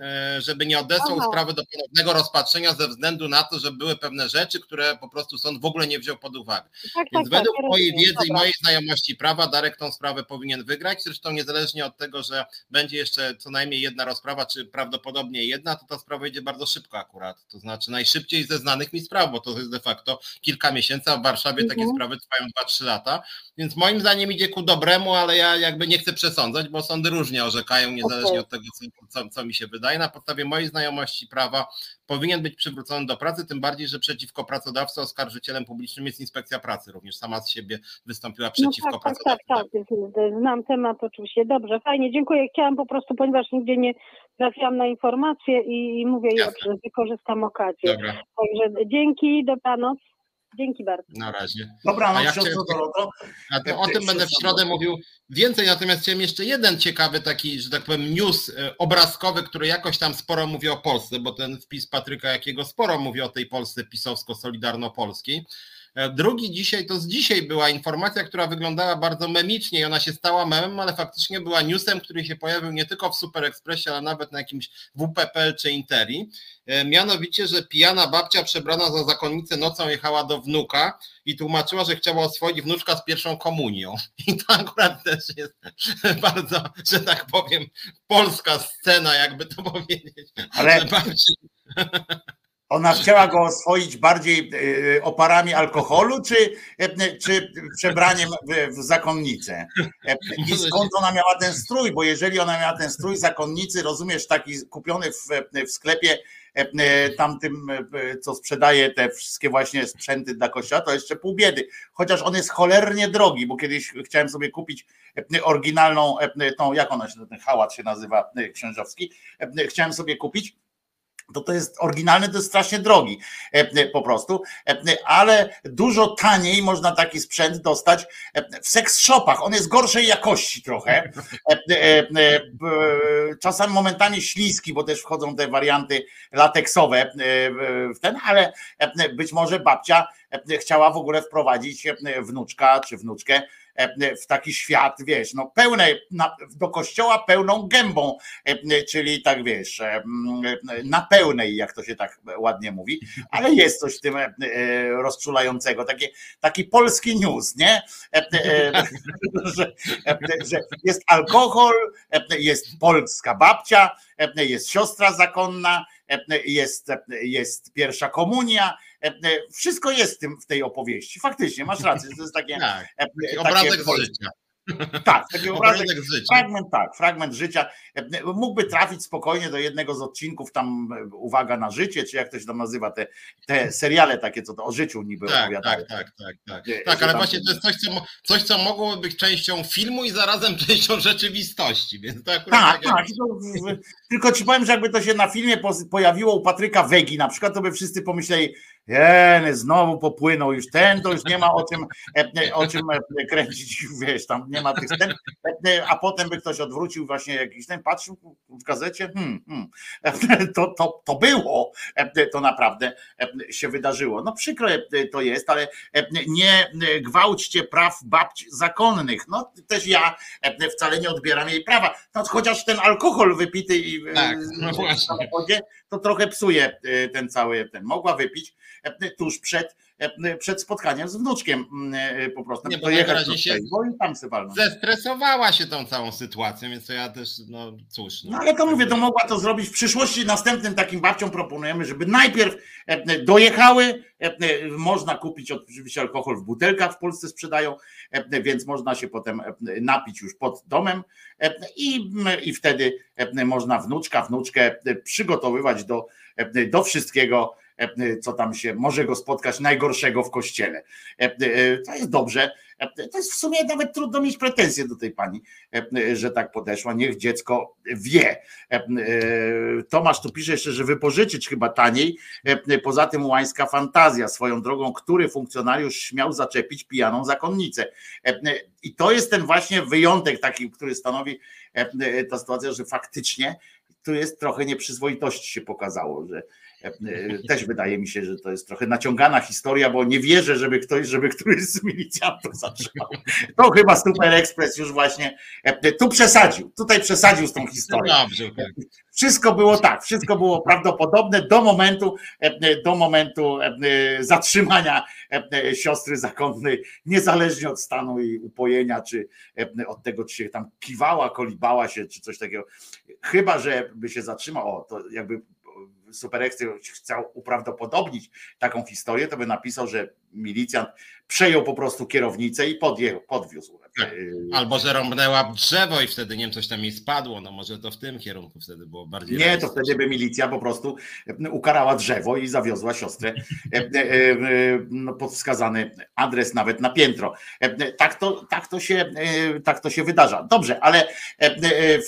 e, żeby nie odesłał Aha. sprawy do ponownego rozpatrzenia ze względu na to, że były pewne rzeczy, które po prostu sąd w ogóle nie wziął pod uwagę. Tak, tak Więc tak, według tak, mojej wiedzy Dobra. i mojej znajomości prawa Darek tą sprawę powinien wygrać, zresztą niezależnie od tego, że będzie jeszcze co najmniej jedna rozprawa, czy prawdopodobnie jedna, to ta sprawa idzie bardzo szybko akurat, to znaczy najszybciej ze znanych mi spraw, bo to jest de facto kilka miesięcy, a w Warszawie takie mhm. sprawy trwają 2-3 lata, więc moim zdaniem idzie ku dobremu, ale ja jakby nie chcę przesądzać, bo sądy różnie orzekają, niezależnie okay. od tego, co, co, co mi się wydaje. Na podstawie mojej znajomości prawa powinien być przywrócony do pracy, tym bardziej, że przeciwko pracodawcy oskarżycielem publicznym jest inspekcja pracy, również sama z siebie wystąpiła no przeciwko no tak, pracodawcy. Tak, tak, tak, znam temat oczywiście, dobrze, fajnie, dziękuję. Chciałam po prostu, ponieważ nigdzie nie trafiłam na informacje i, i mówię, ja wykorzystam okazję. Dobra. Także dzięki, dobranoc. Dzięki bardzo. Na razie. Dobra, no ja chciałem, a to, o tym będę w środę mówił więcej, natomiast chciałem jeszcze jeden ciekawy taki, że tak powiem, news e, obrazkowy, który jakoś tam sporo mówi o Polsce, bo ten wpis Patryka Jakiego sporo mówi o tej Polsce pisowsko-solidarno-polskiej. E, drugi dzisiaj, to z dzisiaj była informacja, która wyglądała bardzo memicznie i ona się stała memem, ale faktycznie była newsem, który się pojawił nie tylko w Super Expressie, ale nawet na jakimś WPPL czy Interi. E, mianowicie, że pijana babcia przebrana za zakonnicę nocą jechała do wnuka i tłumaczyła, że chciała oswoić wnuczka z pierwszą komunią. I to akurat też jest bardzo, że tak powiem, polska scena, jakby to powiedzieć. Ale... Ona chciała go oswoić bardziej e, oparami alkoholu, czy, e, czy przebraniem w, zakonnicę? E, I skąd ona miała ten strój? Bo jeżeli ona miała ten strój zakonnicy, rozumiesz, taki kupiony w, w sklepie tamtym, co sprzedaje te wszystkie właśnie sprzęty dla kościoła, to jeszcze pół biedy. Chociaż on jest cholernie drogi, bo kiedyś chciałem sobie kupić oryginalną, tą, jak ona się, ten hałat się nazywa księżowski, chciałem sobie kupić to to jest oryginalny, to jest strasznie drogi e, e, po prostu, e, ale dużo taniej można taki sprzęt dostać w seks shopach. On jest gorszej jakości trochę. Czasami momentami śliski, bo też wchodzą te warianty lateksowe w ten, ale być może babcia chciała w ogóle wprowadzić wnuczka czy wnuczkę E, w taki świat, wiesz, no pełne, do kościoła pełną gębą, e, czyli tak wiesz, e, na pełnej, jak to się tak ładnie mówi, ale jest coś w tym rozczulającego, taki, taki polski news, nie? Że, że jest alkohol, jest polska babcia, jest siostra zakonna, jest, jest pierwsza komunia, wszystko jest w, tym, w tej opowieści. Faktycznie, masz rację, to jest takie... Tak, taki obrazek z życia. Tak, taki obrazek, fragment, tak, fragment życia. Mógłby trafić spokojnie do jednego z odcinków, tam uwaga na życie, czy jak to się tam nazywa, te, te seriale takie, co to o życiu niby tak, opowiadają. Tak, tak, tak, tak. tak, tak ale właśnie to jest coś co, coś, co mogłoby być częścią filmu i zarazem częścią rzeczywistości, więc to akurat tak, tak. tylko ci powiem, że jakby to się na filmie pojawiło u Patryka Wegi na przykład, to by wszyscy pomyśleli, Jeny, znowu popłynął już ten, to już nie ma o czym, e, o czym e, kręcić, wiesz, tam nie ma tych e, a potem by ktoś odwrócił właśnie jakiś ten, patrzył w gazecie, hmm, hmm, to, to, to było, to naprawdę się wydarzyło. No przykro to jest, ale nie gwałćcie praw babci zakonnych. No też ja wcale nie odbieram jej prawa. No, chociaż ten alkohol wypity i tak, no w to trochę psuje ten cały, ten mogła wypić, tuż przed, przed spotkaniem z wnuczkiem po prostu. Nie, bo najwyraźniej się zestresowała się tą całą sytuacją, więc to ja też, no cóż. No, no ale to mówię, to mogła to zrobić w przyszłości. Następnym takim babciom proponujemy, żeby najpierw dojechały, można kupić oczywiście alkohol w butelkach, w Polsce sprzedają, więc można się potem napić już pod domem i, i wtedy można wnuczka, wnuczkę przygotowywać do, do wszystkiego, co tam się może go spotkać najgorszego w kościele. To jest dobrze. To jest w sumie nawet trudno mieć pretensje do tej pani, że tak podeszła. Niech dziecko wie. Tomasz tu pisze jeszcze, że wypożyczyć chyba taniej. Poza tym łańska fantazja swoją drogą, który funkcjonariusz śmiał zaczepić pijaną zakonnicę. I to jest ten właśnie wyjątek taki, który stanowi ta sytuacja, że faktycznie tu jest trochę nieprzyzwoitości się pokazało, że E, też wydaje mi się, że to jest trochę naciągana historia, bo nie wierzę, żeby ktoś, żeby któryś z milicjantów zatrzymał. To chyba Super Express już właśnie e, tu przesadził, tutaj przesadził z tą historią. Wszystko było tak, wszystko było prawdopodobne do momentu, e, do momentu zatrzymania siostry zakątnej, niezależnie od stanu i upojenia, czy od tego, czy się tam kiwała, kolibała się, czy coś takiego. Chyba, że by się zatrzymał, o, to jakby Super chciał uprawdopodobnić taką historię, to by napisał, że milicjant przejął po prostu kierownicę i podjechał, podwiózł. Tak. Albo że rąbnęła drzewo i wtedy nie wiem, coś tam jej spadło, no może to w tym kierunku wtedy było bardziej. Nie, to wtedy by milicja po prostu ukarała drzewo i zawiozła siostrę e, e, e, no, pod wskazany adres nawet na piętro. Tak to, tak to, się, tak to się wydarza. Dobrze, ale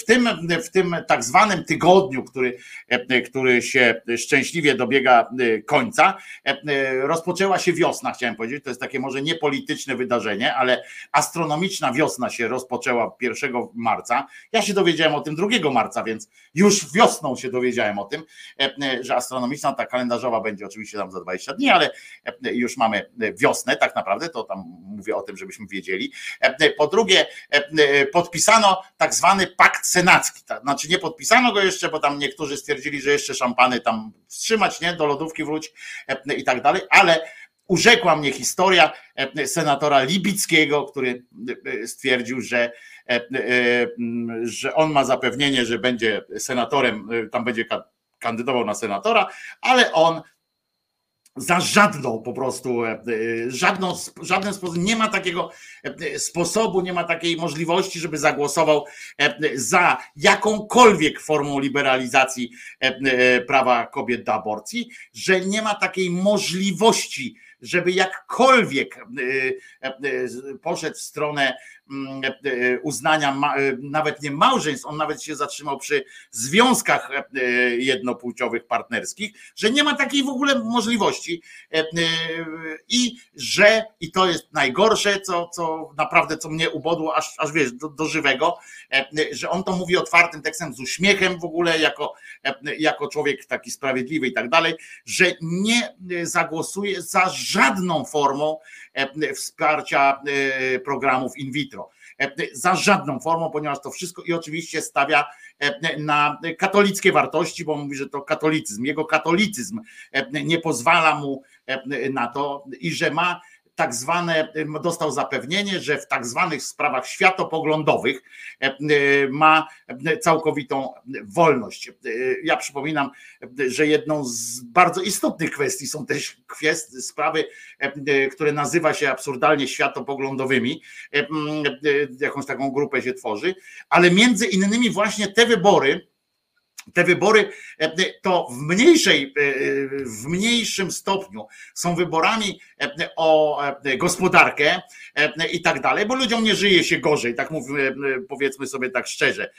w tym, w tym tak zwanym tygodniu, który, który się szczęśliwie dobiega końca, rozpoczęła się wiosna, chciałem powiedzieć. To jest takie może niepolityczne wydarzenie, ale astronomiczna wiosna się rozpoczęła 1 marca. Ja się dowiedziałem o tym 2 marca, więc już wiosną się dowiedziałem o tym, e, e, że astronomiczna, ta kalendarzowa będzie oczywiście tam za 20 dni, ale e, już mamy wiosnę tak naprawdę, to tam mówię o tym, żebyśmy wiedzieli. Po drugie, podpisano tak zwany pakt senacki, znaczy nie podpisano go jeszcze, bo tam niektórzy stwierdzili, że jeszcze szampany tam wstrzymać, nie, do lodówki wróć i tak dalej, ale Urzekła mnie historia e, senatora Libickiego, który e, stwierdził, że, e, że on ma zapewnienie, że będzie senatorem, tam będzie kandydował na senatora, ale on za żadną po prostu, żadną, żaden sposób, nie ma takiego sposobu, nie ma takiej możliwości, żeby zagłosował za jakąkolwiek formą liberalizacji prawa kobiet do aborcji, że nie ma takiej możliwości żeby jakkolwiek y, y, poszedł w stronę uznania nawet nie małżeństw, on nawet się zatrzymał przy związkach jednopłciowych partnerskich, że nie ma takiej w ogóle możliwości i że, i to jest najgorsze, co, co naprawdę, co mnie ubodło aż, aż wiesz, do, do żywego, że on to mówi otwartym tekstem z uśmiechem w ogóle, jako, jako człowiek taki sprawiedliwy i tak dalej, że nie zagłosuje za żadną formą e, wsparcia e, programów in vitro. E, za żadną formą, ponieważ to wszystko i oczywiście stawia na katolickie wartości, bo mówi, że to katolicyzm. Jego katolicyzm nie pozwala mu na to i że ma tak zwane, dostał zapewnienie, że w tak zwanych sprawach światopoglądowych e, e, ma całkowitą wolność. E, ja przypominam, że jedną z bardzo istotnych kwestii są też kwestie, sprawy, które nazywa się absurdalnie światopoglądowymi, jakąś taką grupę się tworzy, ale między innymi właśnie te wybory, te wybory e, to w mniejszej, e, w mniejszym stopniu są wyborami e, o gospodarkę i tak dalej, bo ludziom nie żyje się gorzej, tak mówimy, powiedzmy sobie tak szczerze,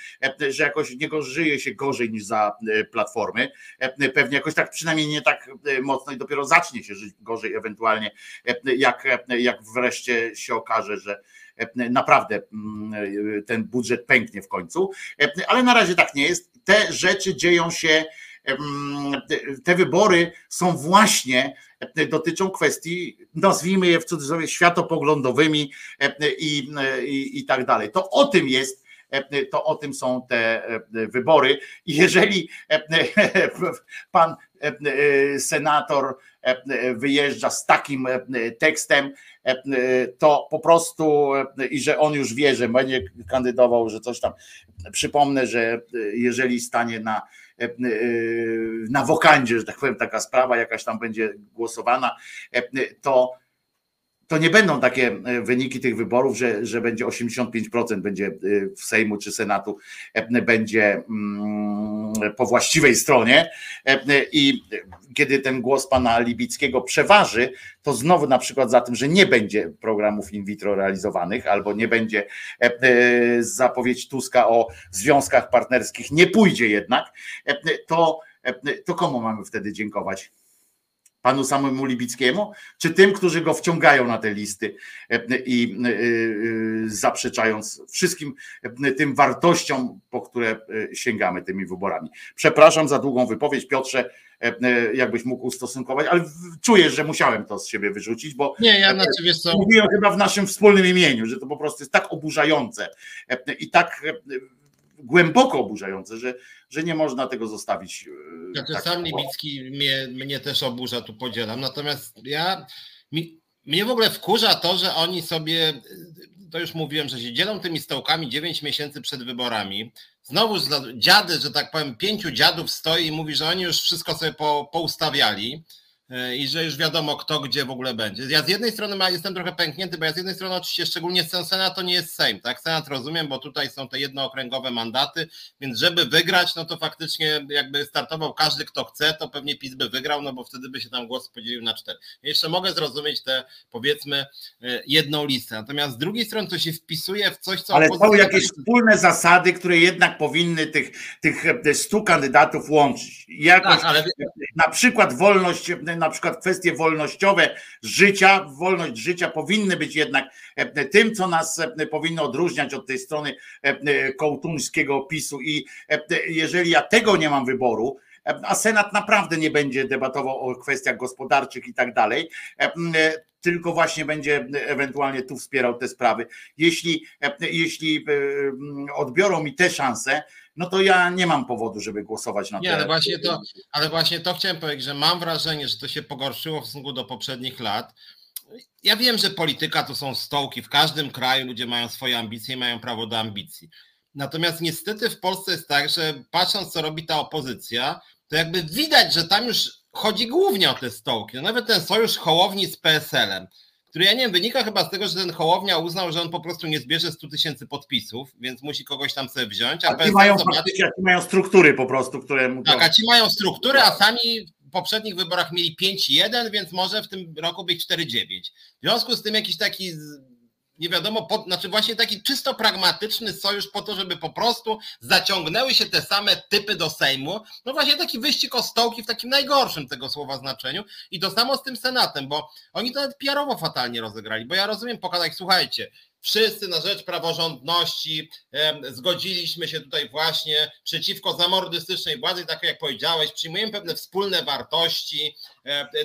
że jakoś nie żyje się gorzej niż za platformy. Pewnie jakoś tak przynajmniej nie tak mocno i dopiero zacznie się żyć gorzej ewentualnie, jak, jak wreszcie się okaże, że naprawdę mm, ten budżet pęknie w końcu, ale na razie tak nie jest te rzeczy dzieją się, te wybory są właśnie, dotyczą kwestii, nazwijmy je w cudzysłowie, światopoglądowymi i, i, i tak dalej. To o tym jest to o tym są te wybory. Jeżeli pan senator wyjeżdża z takim tekstem, to po prostu i że on już wie, że będzie kandydował, że coś tam. Przypomnę, że jeżeli stanie na, na wokandzie, że tak powiem, taka sprawa jakaś tam będzie głosowana, to to nie będą takie e, wyniki tych wyborów, że, że będzie 85% będzie w Sejmu czy Senatu będzie mm, po właściwej stronie i kiedy ten głos pana Libickiego przeważy, to znowu na przykład za tym, że nie będzie programów in vitro realizowanych albo nie będzie zapowiedź Tuska o związkach partnerskich, nie pójdzie jednak, to, to komu mamy wtedy dziękować? Panu samemu Libickiemu, czy tym, którzy go wciągają na te listy e, i e, e, zaprzeczając wszystkim tym wartościom, po które sięgamy tymi wyborami. Przepraszam za długą wypowiedź, Piotrze, jakbyś mógł ustosunkować, ale czuję, że musiałem to z siebie wyrzucić, bo nie, ja na ciebie co... mówiłem chyba w naszym wspólnym imieniu, że to po prostu jest tak oburzające i tak głęboko oburzające, że, że nie można tego zostawić. E, znaczy, tak sam Libicki mnie, mnie też oburza, tu podzielam. Natomiast ja mi, mnie w ogóle wkurza to, że oni sobie, to już mówiłem, że się dzielą tymi stołkami 9 miesięcy przed wyborami. Znowu dziady, że tak powiem, pięciu dziadów stoi i mówi, że oni już wszystko sobie po, poustawiali. E, i że już wiadomo kto gdzie w ogóle będzie. Ja z jednej strony jestem trochę pęknięty, bo ja z jednej strony oczywiście szczególnie Senat to nie jest Sejm, tak? Senat rozumiem, bo tutaj są te jednookręgowe mandaty, więc żeby wygrać, no to faktycznie jakby startował każdy kto chce, to pewnie PiS by wygrał, no bo wtedy by się tam głos podzielił na cztery. Jeszcze mogę zrozumieć te powiedzmy e, jedną listę, natomiast z drugiej strony to się wpisuje w coś, co... Ale są jakieś wspólne zasady, które jednak powinny tych, tych stu kandydatów łączyć. Jakoś, tak, ale... na przykład wolność na przykład kwestie wolnościowe życia, wolność życia powinny być jednak e, tym, co nas e, powinno odróżniać od tej strony e, kołtuńskiego PiSu i jeżeli ja tego nie mam wyboru, a Senat naprawdę nie będzie debatował o kwestiach gospodarczych i tak dalej, tylko właśnie będzie ewentualnie tu wspierał te sprawy. Jeśli, jeśli odbiorą mi te szanse, no to ja nie mam powodu, żeby głosować na. Nie, ale właśnie to, ale właśnie to chciałem powiedzieć, że mam wrażenie, że to się pogorszyło w stosunku do poprzednich lat. Ja wiem, że polityka to są stołki. W każdym kraju ludzie mają swoje ambicje i mają prawo do ambicji. Natomiast niestety w Polsce jest tak, że patrząc, co robi ta opozycja, to jakby widać, że tam już chodzi głównie o te stołki. No nawet ten sojusz Hołowni z PSL-em który ja nie wiem, wynika chyba z tego, że ten Hołownia uznał, że on po prostu nie zbierze 100 tysięcy podpisów, więc musi kogoś tam sobie wziąć. A, a ci, mają, zobaczy... mają struktury po prostu, które mu Tak, a ci mają struktury, a sami w poprzednich wyborach mieli 5,1, więc może w tym roku być 4,9. W związku z tym jakiś taki nie wiadomo, po, znaczy właśnie taki czysto pragmatyczny sojusz po to, żeby po prostu zaciągnęły się te same typy do Sejmu. No właśnie taki wyścig o stołki w takim najgorszym tego słowa znaczeniu. I to samo z tym Senatem, bo oni to nawet PR-owo fatalnie rozegrali, bo ja rozumiem pokazać, słuchajcie, wszyscy na rzecz praworządności zgodziliśmy się tutaj właśnie przeciwko zamordystycznej władzy, tak jak powiedziałeś, przyjmujemy pewne wspólne wartości.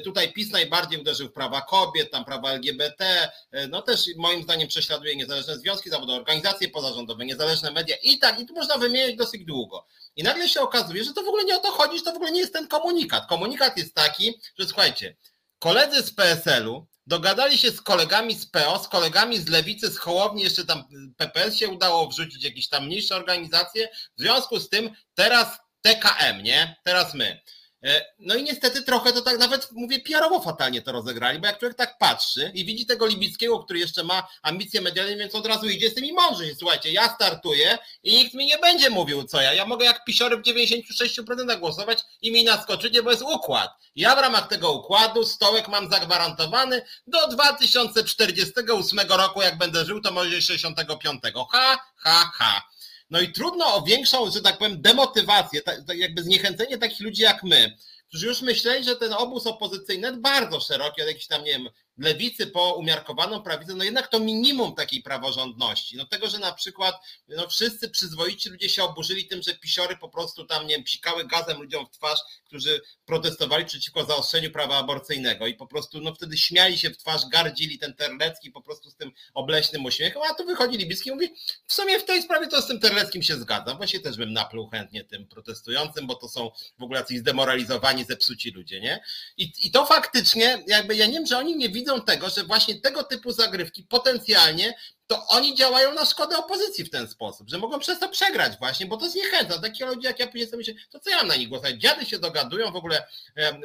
Tutaj PiS najbardziej uderzył w prawa kobiet, tam prawa LGBT, e, no też moim zdaniem prześladuje niezależne związki zawodowe, organizacje pozarządowe, niezależne media i tak, i tu można wymieniać dosyć długo. I nagle się okazuje, że to w ogóle nie o to chodzi, że to w ogóle nie jest ten komunikat. Komunikat jest taki, że słuchajcie, koledzy z PSL-u dogadali się z kolegami z PO, z kolegami z Lewicy, z Hołowni, jeszcze tam PPS się udało wrzucić jakieś tam mniejsze organizacje. W związku z tym teraz TKM, nie? Teraz my. E, no i niestety trochę to tak nawet mówię PR-owo fatalnie to rozegrali, bo jak człowiek tak patrzy i widzi tego Libickiego, który jeszcze ma ambicje medialne, więc od razu idzie z tymi mądrzy. Słuchajcie, ja startuję i nikt mi nie będzie mówił co ja. Ja mogę jak pisiory w 96% głosować i mi naskoczycie, bo jest układ. Ja w ramach tego układu stołek mam zagwarantowany do 2048 roku, jak będę żył, to może 65. Ha, ha, ha. No i trudno o większą, że tak powiem, demotywację, jakby zniechęcenie takich ludzi jak my, którzy już myśleli, że ten obóz opozycyjny bardzo szeroki, od jakichś tam, nie wiem, lewicy po umiarkowaną prawicę, no jednak to minimum takiej praworządności. No tego, że na przykład no wszyscy przyzwoici ludzie się oburzyli tym, że pisiory po prostu tam, nie wiem, psikały gazem ludziom w twarz, którzy protestowali przeciwko zaostrzeniu prawa aborcyjnego i po prostu no wtedy śmiali się w twarz, gardzili ten Terlecki po prostu z tym obleśnym uśmiechem, a tu wychodzi Libicki i mówi, w sumie w tej sprawie to z tym Terleckim się zgadzam, właśnie też bym napluł chętnie tym protestującym, bo to są w ogóle jacyś zdemoralizowani, zepsuci ludzie, nie? I, i to faktycznie, jakby ja nie wiem, że oni nie widzą tego, że właśnie tego typu zagrywki potencjalnie to oni działają na szkodę opozycji w ten sposób, że mogą przez to przegrać właśnie, bo to zniechęca. Takie ludzie jak ja później sobie myślę, to co ja mam na nich głosować? Dziady się dogadują w ogóle,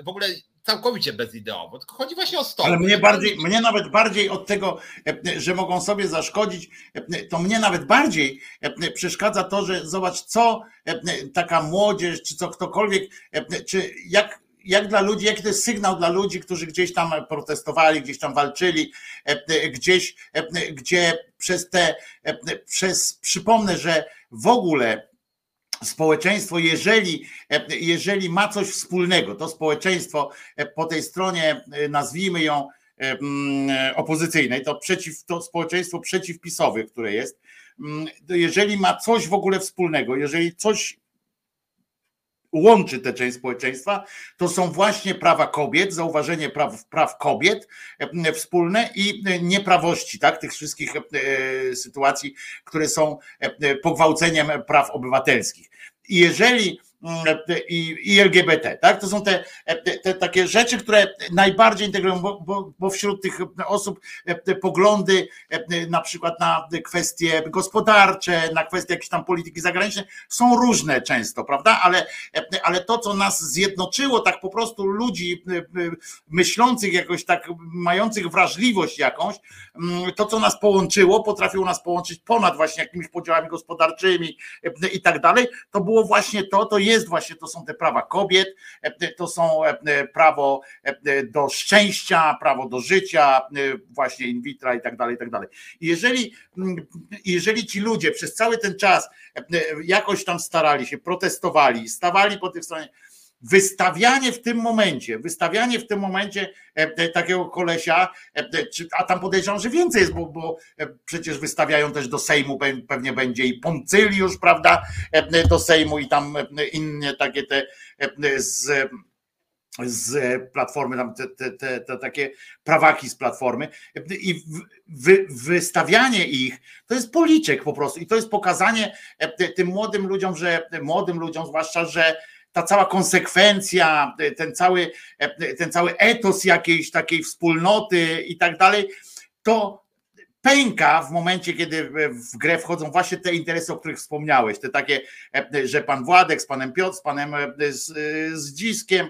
w ogóle całkowicie bezideowo, tylko chodzi właśnie o stop. Ale mnie bardziej, mnie nawet bardziej od tego, że mogą sobie zaszkodzić, to mnie nawet bardziej przeszkadza to, że zobacz, co taka młodzież, czy co ktokolwiek, czy jak jak dla ludzi, jaki to jest sygnał dla ludzi, którzy gdzieś tam protestowali, gdzieś tam walczyli, gdzieś, gdzie przez te, przez, przypomnę, że w ogóle społeczeństwo, jeżeli, jeżeli ma coś wspólnego, to społeczeństwo po tej stronie, nazwijmy ją opozycyjnej, to, przeciw, to społeczeństwo przeciwpisowe, które jest, jeżeli ma coś w ogóle wspólnego, jeżeli coś łączy tę część społeczeństwa, to są właśnie prawa kobiet, zauważenie praw, praw kobiet e, wspólne i nieprawości, tak, tych wszystkich e, sytuacji, które są e, pogwałceniem praw obywatelskich. I jeżeli i, i LGBT, tak? To są te, te, takie rzeczy, które najbardziej integrują, bo, bo wśród tych osób te poglądy na przykład na kwestie gospodarcze, na kwestie jakiejś tam polityki zagranicznej są różne często, prawda? Ale, ale to, co nas zjednoczyło, tak po prostu ludzi myślących jakoś tak, mających wrażliwość jakąś, to, co nas połączyło, potrafiło nas połączyć ponad właśnie jakimiś podziałami gospodarczymi i tak dalej, to było właśnie to, to jest jest właśnie, to są te prawa kobiet, e, to są e, prawo e, do szczęścia, prawo do życia, właśnie in vitro i tak dalej, i tak dalej. Jeżeli, mm, jeżeli ci ludzie przez cały ten czas jakoś tam starali się, protestowali, stawali po tej stronie, wystawianie w tym momencie, wystawianie w tym momencie e, takiego kolesia, e, a tam podejrzewam, że więcej jest, bo, bo e, przecież wystawiają też do Sejmu, pewnie będzie i Poncyliusz, prawda, do Sejmu i tam inne takie te z z platformy, tam te, te, te, te, takie prawaki z platformy. I wy, wystawianie ich to jest policzek po prostu i to jest pokazanie tym młodym ludziom, że młodym ludziom zwłaszcza, że ta cała konsekwencja, ten cały, ten cały etos jakiejś takiej wspólnoty i tak dalej, to pęka w momencie, kiedy w grę wchodzą właśnie te interesy, o których wspomniałeś, te takie, że pan Władek z panem Piotr, z panem z, z Dziskiem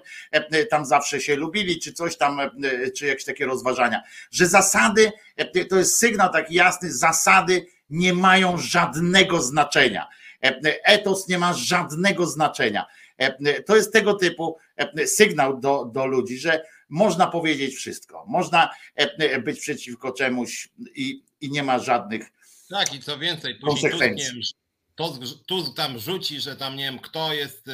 tam zawsze się lubili, czy coś tam, czy jakieś takie rozważania, że zasady, to jest sygnał taki jasny, zasady nie mają żadnego znaczenia. Etos nie ma żadnego znaczenia. E, to jest tego typu e, sygnał do, do ludzi, że można powiedzieć wszystko, można e, być przeciwko czemuś i, i nie ma żadnych tak, i co więcej, konsekwencji. Tusk, Tusk tam rzuci, że tam nie wiem, kto jest,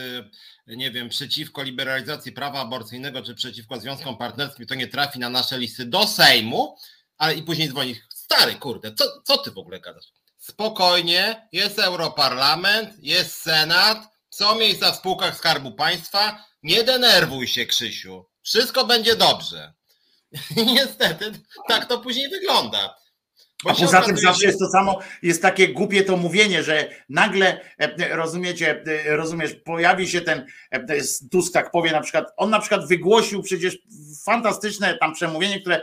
nie wiem, przeciwko liberalizacji prawa aborcyjnego, czy przeciwko związkom partnerskim, to nie trafi na nasze listy do Sejmu, ale i później dzwoni, stary kurde, co, co ty w ogóle gadasz? Spokojnie, jest Europarlament, jest Senat, są miejsca w spółkach Skarbu Państwa. Nie denerwuj się, Krzysiu. Wszystko będzie dobrze. Niestety tak to później wygląda. Bo A poza tym zawsze jest to samo, jest takie głupie to mówienie, że nagle, e, rozumiecie, e, rozumiesz, pojawi się ten e, Tusk, tak powie na przykład, on na przykład wygłosił przecież fantastyczne tam przemówienie, które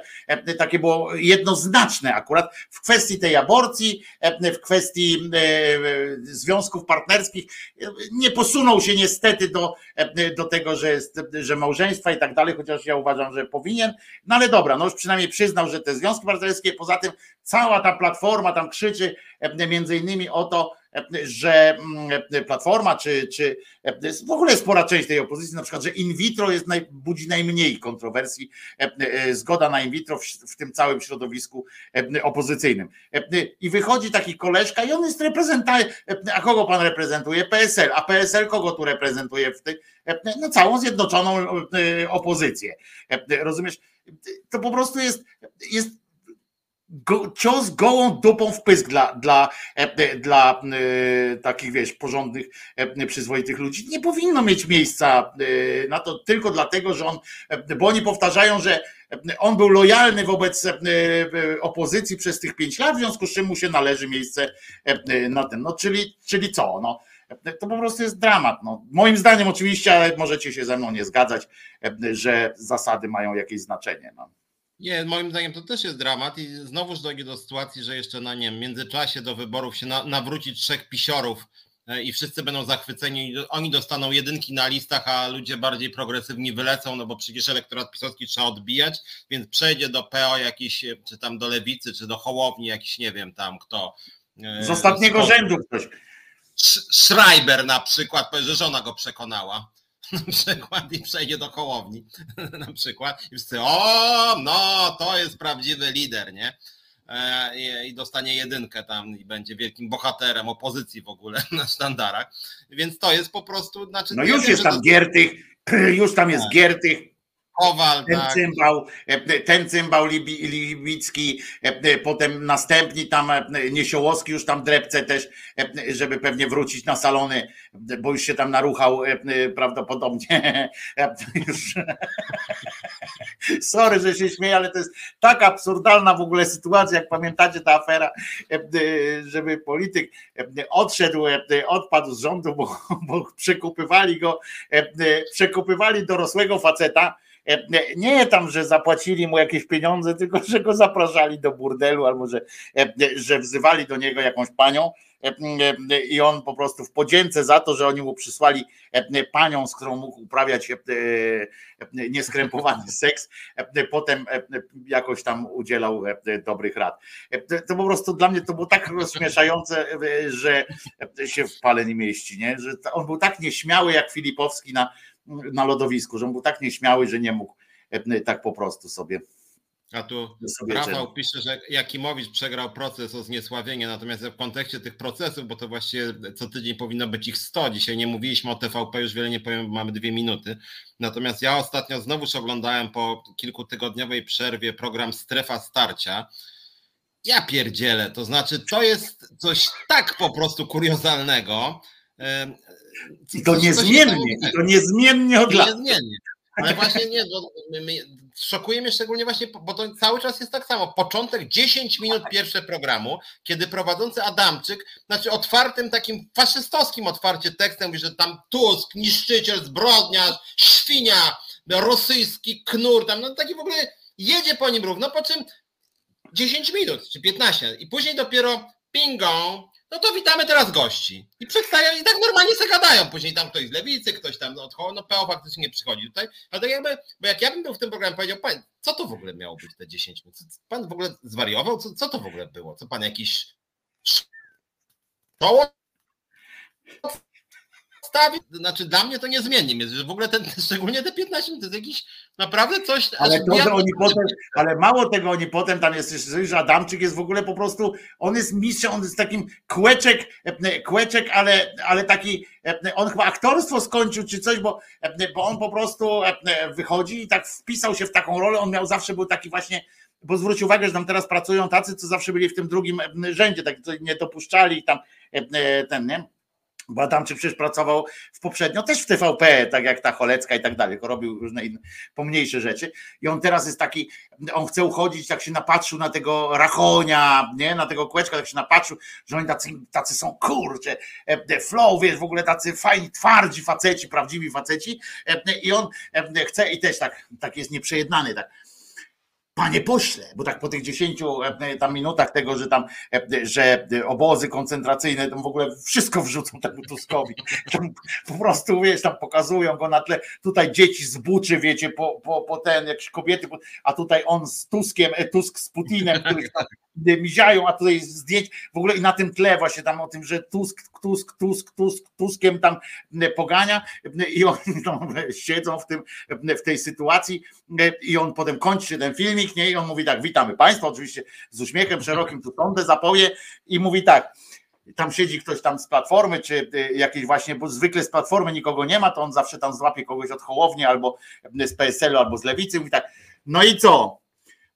takie było jednoznaczne akurat w kwestii tej aborcji, w kwestii związków partnerskich. Nie posunął się niestety do, do tego, że, jest, że małżeństwa i tak dalej, chociaż ja uważam, że powinien, no ale dobra, no już przynajmniej przyznał, że te związki partnerskie, poza tym cała ta platforma tam krzyczy e, między innymi o to, e, że mm, e, platforma, czy, czy w ogóle spora część tej opozycji, na przykład, że in vitro jest naj, budzi najmniej kontrowersji, zgoda na in vitro w, w, tym całym środowisku opozycyjnym. I wychodzi taki koleżka i on jest reprezentantem, a kogo pan reprezentuje? PSL, a PSL kogo tu reprezentuje w tej, no całą zjednoczoną opozycję. Rozumiesz? To po prostu jest, jest go, cios gołą dupą w pysk dla, dla, e, dla e, takich, wiesz, porządnych, e, przyzwoitych ludzi. Nie powinno mieć miejsca na to tylko dlatego, że on, bo oni powtarzają, że on był lojalny wobec opozycji przez tych pięć lat, w związku z czym mu się należy miejsce na tym. No, czyli, czyli co? No, to po prostu jest dramat. No, moim zdaniem oczywiście, ale możecie się ze mną nie zgadzać, że zasady mają jakieś znaczenie. No. Nie, moim zdaniem to też jest dramat i znowuż dojdzie do sytuacji, że jeszcze na nie wiem, międzyczasie do wyborów się na, nawróci trzech pisiorów e, i wszyscy będą zachwyceni. Oni dostaną jedynki na listach, a ludzie bardziej progresywni wylecą, no bo przecież elektorat pisowski trzeba odbijać, więc przejdzie do PO jakiś, czy tam do lewicy, czy do Hołowni jakiś, nie wiem tam kto. E, Z ostatniego rzędu ktoś. Schreiber na przykład, że żona go przekonała na przykład i przejdzie do kołowni na przykład i wszyscy, o no to jest prawdziwy lider, nie? E, I dostanie jedynkę tam i będzie wielkim bohaterem opozycji w ogóle na sztandarach. Więc to jest po prostu. Znaczy, no już jest tam to... Giertych, już tam jest tak. Giertych, Kowal, ten, tak. cymbał, e, ten cymbał libicki, e, potem następni tam e, Niesiołowski już tam drepce też, żeby pewnie wrócić na salony, bo już się tam naruchał prawdopodobnie. Już... Sorry, że się śmieję, ale to jest tak absurdalna w ogóle sytuacja, jak pamiętacie ta afera, żeby polityk odszedł, odpadł z rządu, bo, bo przekupywali go, przekupywali dorosłego faceta, E, nie tam, że zapłacili mu jakieś pieniądze, tylko że go zapraszali do burdelu albo że, e, że wzywali do niego jakąś panią e, i on po prostu w podzięce za to, że oni mu przysłali panią, z którą mógł uprawiać nieskrępowany seks, potem jakoś tam udzielał dobrych rad. To po prostu dla mnie to było tak rozśmieszające, że się w pale nie mieści, nie? że on był tak nieśmiały jak Filipowski na, na lodowisku, że on był tak nieśmiały, że nie mógł e, tak po prostu sobie. A tu Rafał pisze, że Jakimowicz przegrał proces o zniesławienie, natomiast w kontekście tych procesów, bo to właściwie co tydzień powinno być ich 100, dzisiaj nie mówiliśmy o TVP, już wiele nie powiem, mamy dwie minuty. Natomiast ja ostatnio znowuż oglądałem po kilkutygodniowej przerwie program Strefa Starcia. Ja pierdzielę, to znaczy to jest coś tak po prostu kuriozalnego, i to niezmiennie, i to niezmiennie od lat. Niezmiennie. Ale właśnie nie, bo szokuje mnie szczególnie właśnie, bo to cały czas jest tak samo. Początek 10 minut pierwsze programu, kiedy prowadzący Adamczyk, znaczy otwartym takim faszystowskim otwarcie tekstem mówi, że tam Tusk, niszczyciel, zbrodniarz, świnia, rosyjski knur, tam no taki w ogóle jedzie po nim równo, po czym 10 minut czy 15 i później dopiero pingą, no to witamy teraz gości. I przedstawiają, i tak normalnie se gadają. Później tam ktoś z lewicy, ktoś tam odchodzi, no PO faktycznie nie przychodzi tutaj. Ale tak jakby, bo jak ja bym był w tym programie, powiedział, pan, co to w ogóle miało być te 10 minut? Pan w ogóle zwariował? Co, co to w ogóle było? Co pan jakiś czoło stawi? Znaczy dla mnie to niezmiennie jest, że w ogóle ten, szczególnie te 15 minut, to jest jakiś naprawdę coś... Ale, to, że oni potem, ale mało tego, oni potem, tam jest że Adamczyk jest w ogóle po prostu, on jest mistrzem, on jest takim kłeczek, e, kłeczek, ale, ale taki, e, on chyba aktorstwo skończył czy coś, bo, e, bo on po prostu wychodzi i tak wpisał się w taką rolę, on miał zawsze był taki właśnie bo zwróć uwagę, że tam teraz pracują tacy, co zawsze byli w tym drugim rzędzie, tak nie dopuszczali tam ten, nie? Bo Adamczyk przecież pracował w poprzednio też w TVP, tak jak ta Cholecka i tak dalej, tylko robił różne inne, pomniejsze rzeczy. I on teraz jest taki, on chce uchodzić, tak się napatrzył na tego Rachonia, nie, na tego Kłeczka, tak się napatrzył, że oni tacy, tacy są kurcze, e, flow, wiesz, w ogóle tacy fajni, twardzi faceci, prawdziwi faceci. E, I on e, chce i też tak, tak jest nieprzejednany, tak Panie pośle, bo tak po tych 10 e, tam minutach tego, że tam, e, że obozy koncentracyjne, tam w ogóle wszystko wrzucą temu Tuskowi. Tam po prostu, wiesz, tam pokazują go na tle, tutaj dzieci z buczy, wiecie, po, po, po ten, jakieś kobiety, a tutaj on z Tuskiem, e, Tusk z Putinem, tam miziają, a tutaj zdjęć, w ogóle i na tym tle właśnie tam o tym, że Tusk, Tusk, Tusk, Tusk, Tuskiem tam pogania i oni tam siedzą w tym, w tej sytuacji i on potem kończy ten filmik, nie? I on mówi tak, witamy Państwa, oczywiście z uśmiechem szerokim tu sądę zapoje i mówi tak, tam siedzi ktoś tam z platformy, czy jakiejś właśnie, bo zwykle z platformy nikogo nie ma, to on zawsze tam złapie kogoś od Hołowni albo z PSL-u albo z Lewicy, mówi tak, no i co?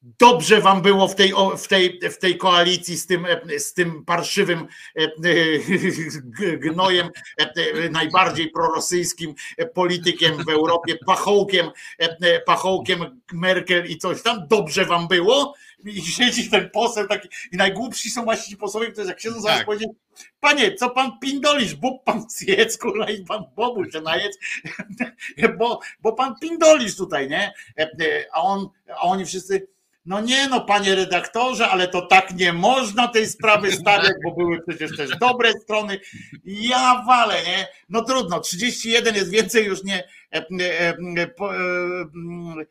Dobrze wam było w tej, w tej, w tej koalicji z tym, z tym parszywym e, e, gnojem, e, najbardziej prorosyjskim politykiem w Europie, pachołkiem, pachołkiem Merkel i coś tam. Dobrze wam było? I siedzi ten poseł taki, i najgłupsi są właśnie ci posłowie, którzy jak siedzą, zaraz tak. powiedzieć, panie, co pan pindolisz, bób pan zjedz, kurwa, i pan bobu się najedz, bo, bo pan pindolisz tutaj, nie? A on, a oni wszyscy, no nie no, panie redaktorze, ale to tak nie można tej sprawy stawiać, bo były przecież też dobre strony. Ja walę, nie? No trudno, 31 jest więcej już nie. E, e, e, e, mm,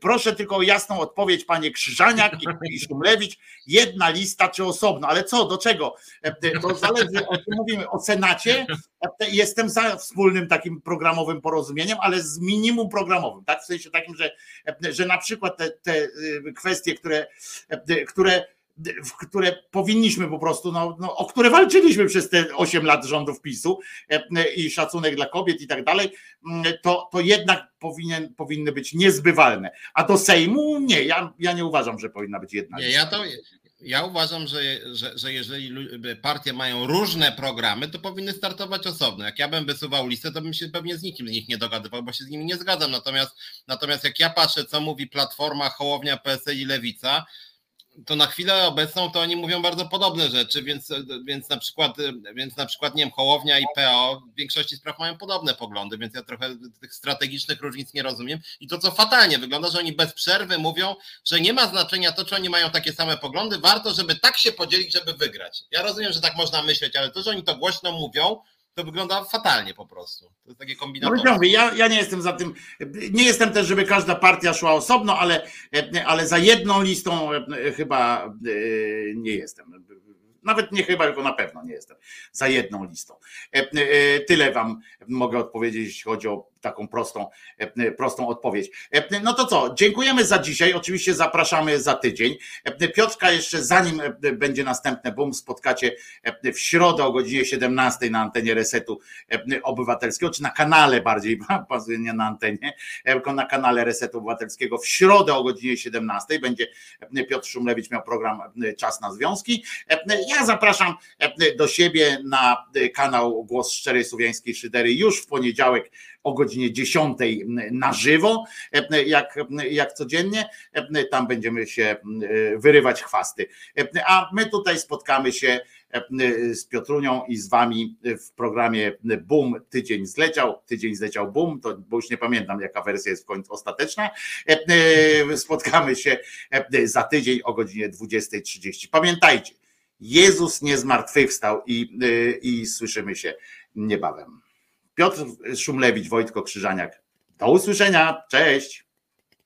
Proszę tylko o jasną odpowiedź, panie Krzyżaniak i, Szumlewicz. Jedna lista czy osobno, ale co, do czego? E, To zależy, o czym mówimy. O Senacie E, jestem za wspólnym takim programowym porozumieniem, ale z minimum programowym, tak? W sensie takim, że, e, że na przykład te, te y, kwestie, które, e, które które powinniśmy po prostu, no, no, o które walczyliśmy przez te 8 lat rządów PiSu i szacunek dla kobiet i tak dalej, mm, to, to jednak powinien, powinny być niezbywalne. A do Sejmu nie, ja, ja nie uważam, że powinna być jedna. Nie, ja to, ja uważam, że, że, że jeżeli partie mają różne programy, to powinny startować osobno. Jak ja bym wysuwał listę, to bym się pewnie z nikim z nich nie dogadywał, bo się z nimi nie zgadzam. Natomiast, natomiast jak ja patrzę, co mówi Platforma, Hołownia, PSL i Lewica, to na chwilę obecną to oni mówią bardzo podobne rzeczy, więc, więc na przykład, więc na przykład nie wiem, Hołownia i PO w większości spraw mają podobne poglądy, więc ja trochę tych strategicznych różnic nie rozumiem. I to co fatalnie wygląda, że oni bez przerwy mówią, że nie ma znaczenia to, czy oni mają takie same poglądy, warto, żeby tak się podzielić, żeby wygrać. Ja rozumiem, że tak można myśleć, ale to, że oni to głośno mówią, to wygląda fatalnie po prostu. To jest takie kombinatorstwo. No, ja, ja nie jestem za tym, nie jestem też, żeby każda partia szła osobno, ale, ale za jedną listą e, chyba e, nie jestem. Nawet nie chyba, tylko na pewno nie jestem za jedną listą. E, tyle wam mogę odpowiedzieć, jeśli chodzi o taką prostą, e, prostą odpowiedź. E, no to co, dziękujemy za dzisiaj. Oczywiście zapraszamy za tydzień. E, Piotrka jeszcze zanim będzie następne boom, spotkacie w środę o godzinie 17 na antenie Resetu Obywatelskiego, czy na kanale bardziej, pasuje nie na antenie, tylko na kanale Resetu Obywatelskiego. W środę o godzinie 17 będzie Piotr Szumlewicz miał program Czas na Związki. Ja zapraszam do siebie na kanał Głos Szczerej Słowiańskiej Szydery już w poniedziałek o godzinie 10 na żywo, jak, jak codziennie. Tam będziemy się wyrywać chwasty. A my tutaj spotkamy się z Piotrunią i z wami w programie Boom tydzień zleciał, tydzień zleciał Boom, to bo już nie pamiętam jaka wersja jest w końcu ostateczna. Spotkamy się za tydzień o godzinie 20.30. Pamiętajcie, Jezus nie zmartwychwstał i, i słyszymy się niebawem. Piotr Szumlewicz, Wojtko Krzyżaniak. Do usłyszenia. Cześć.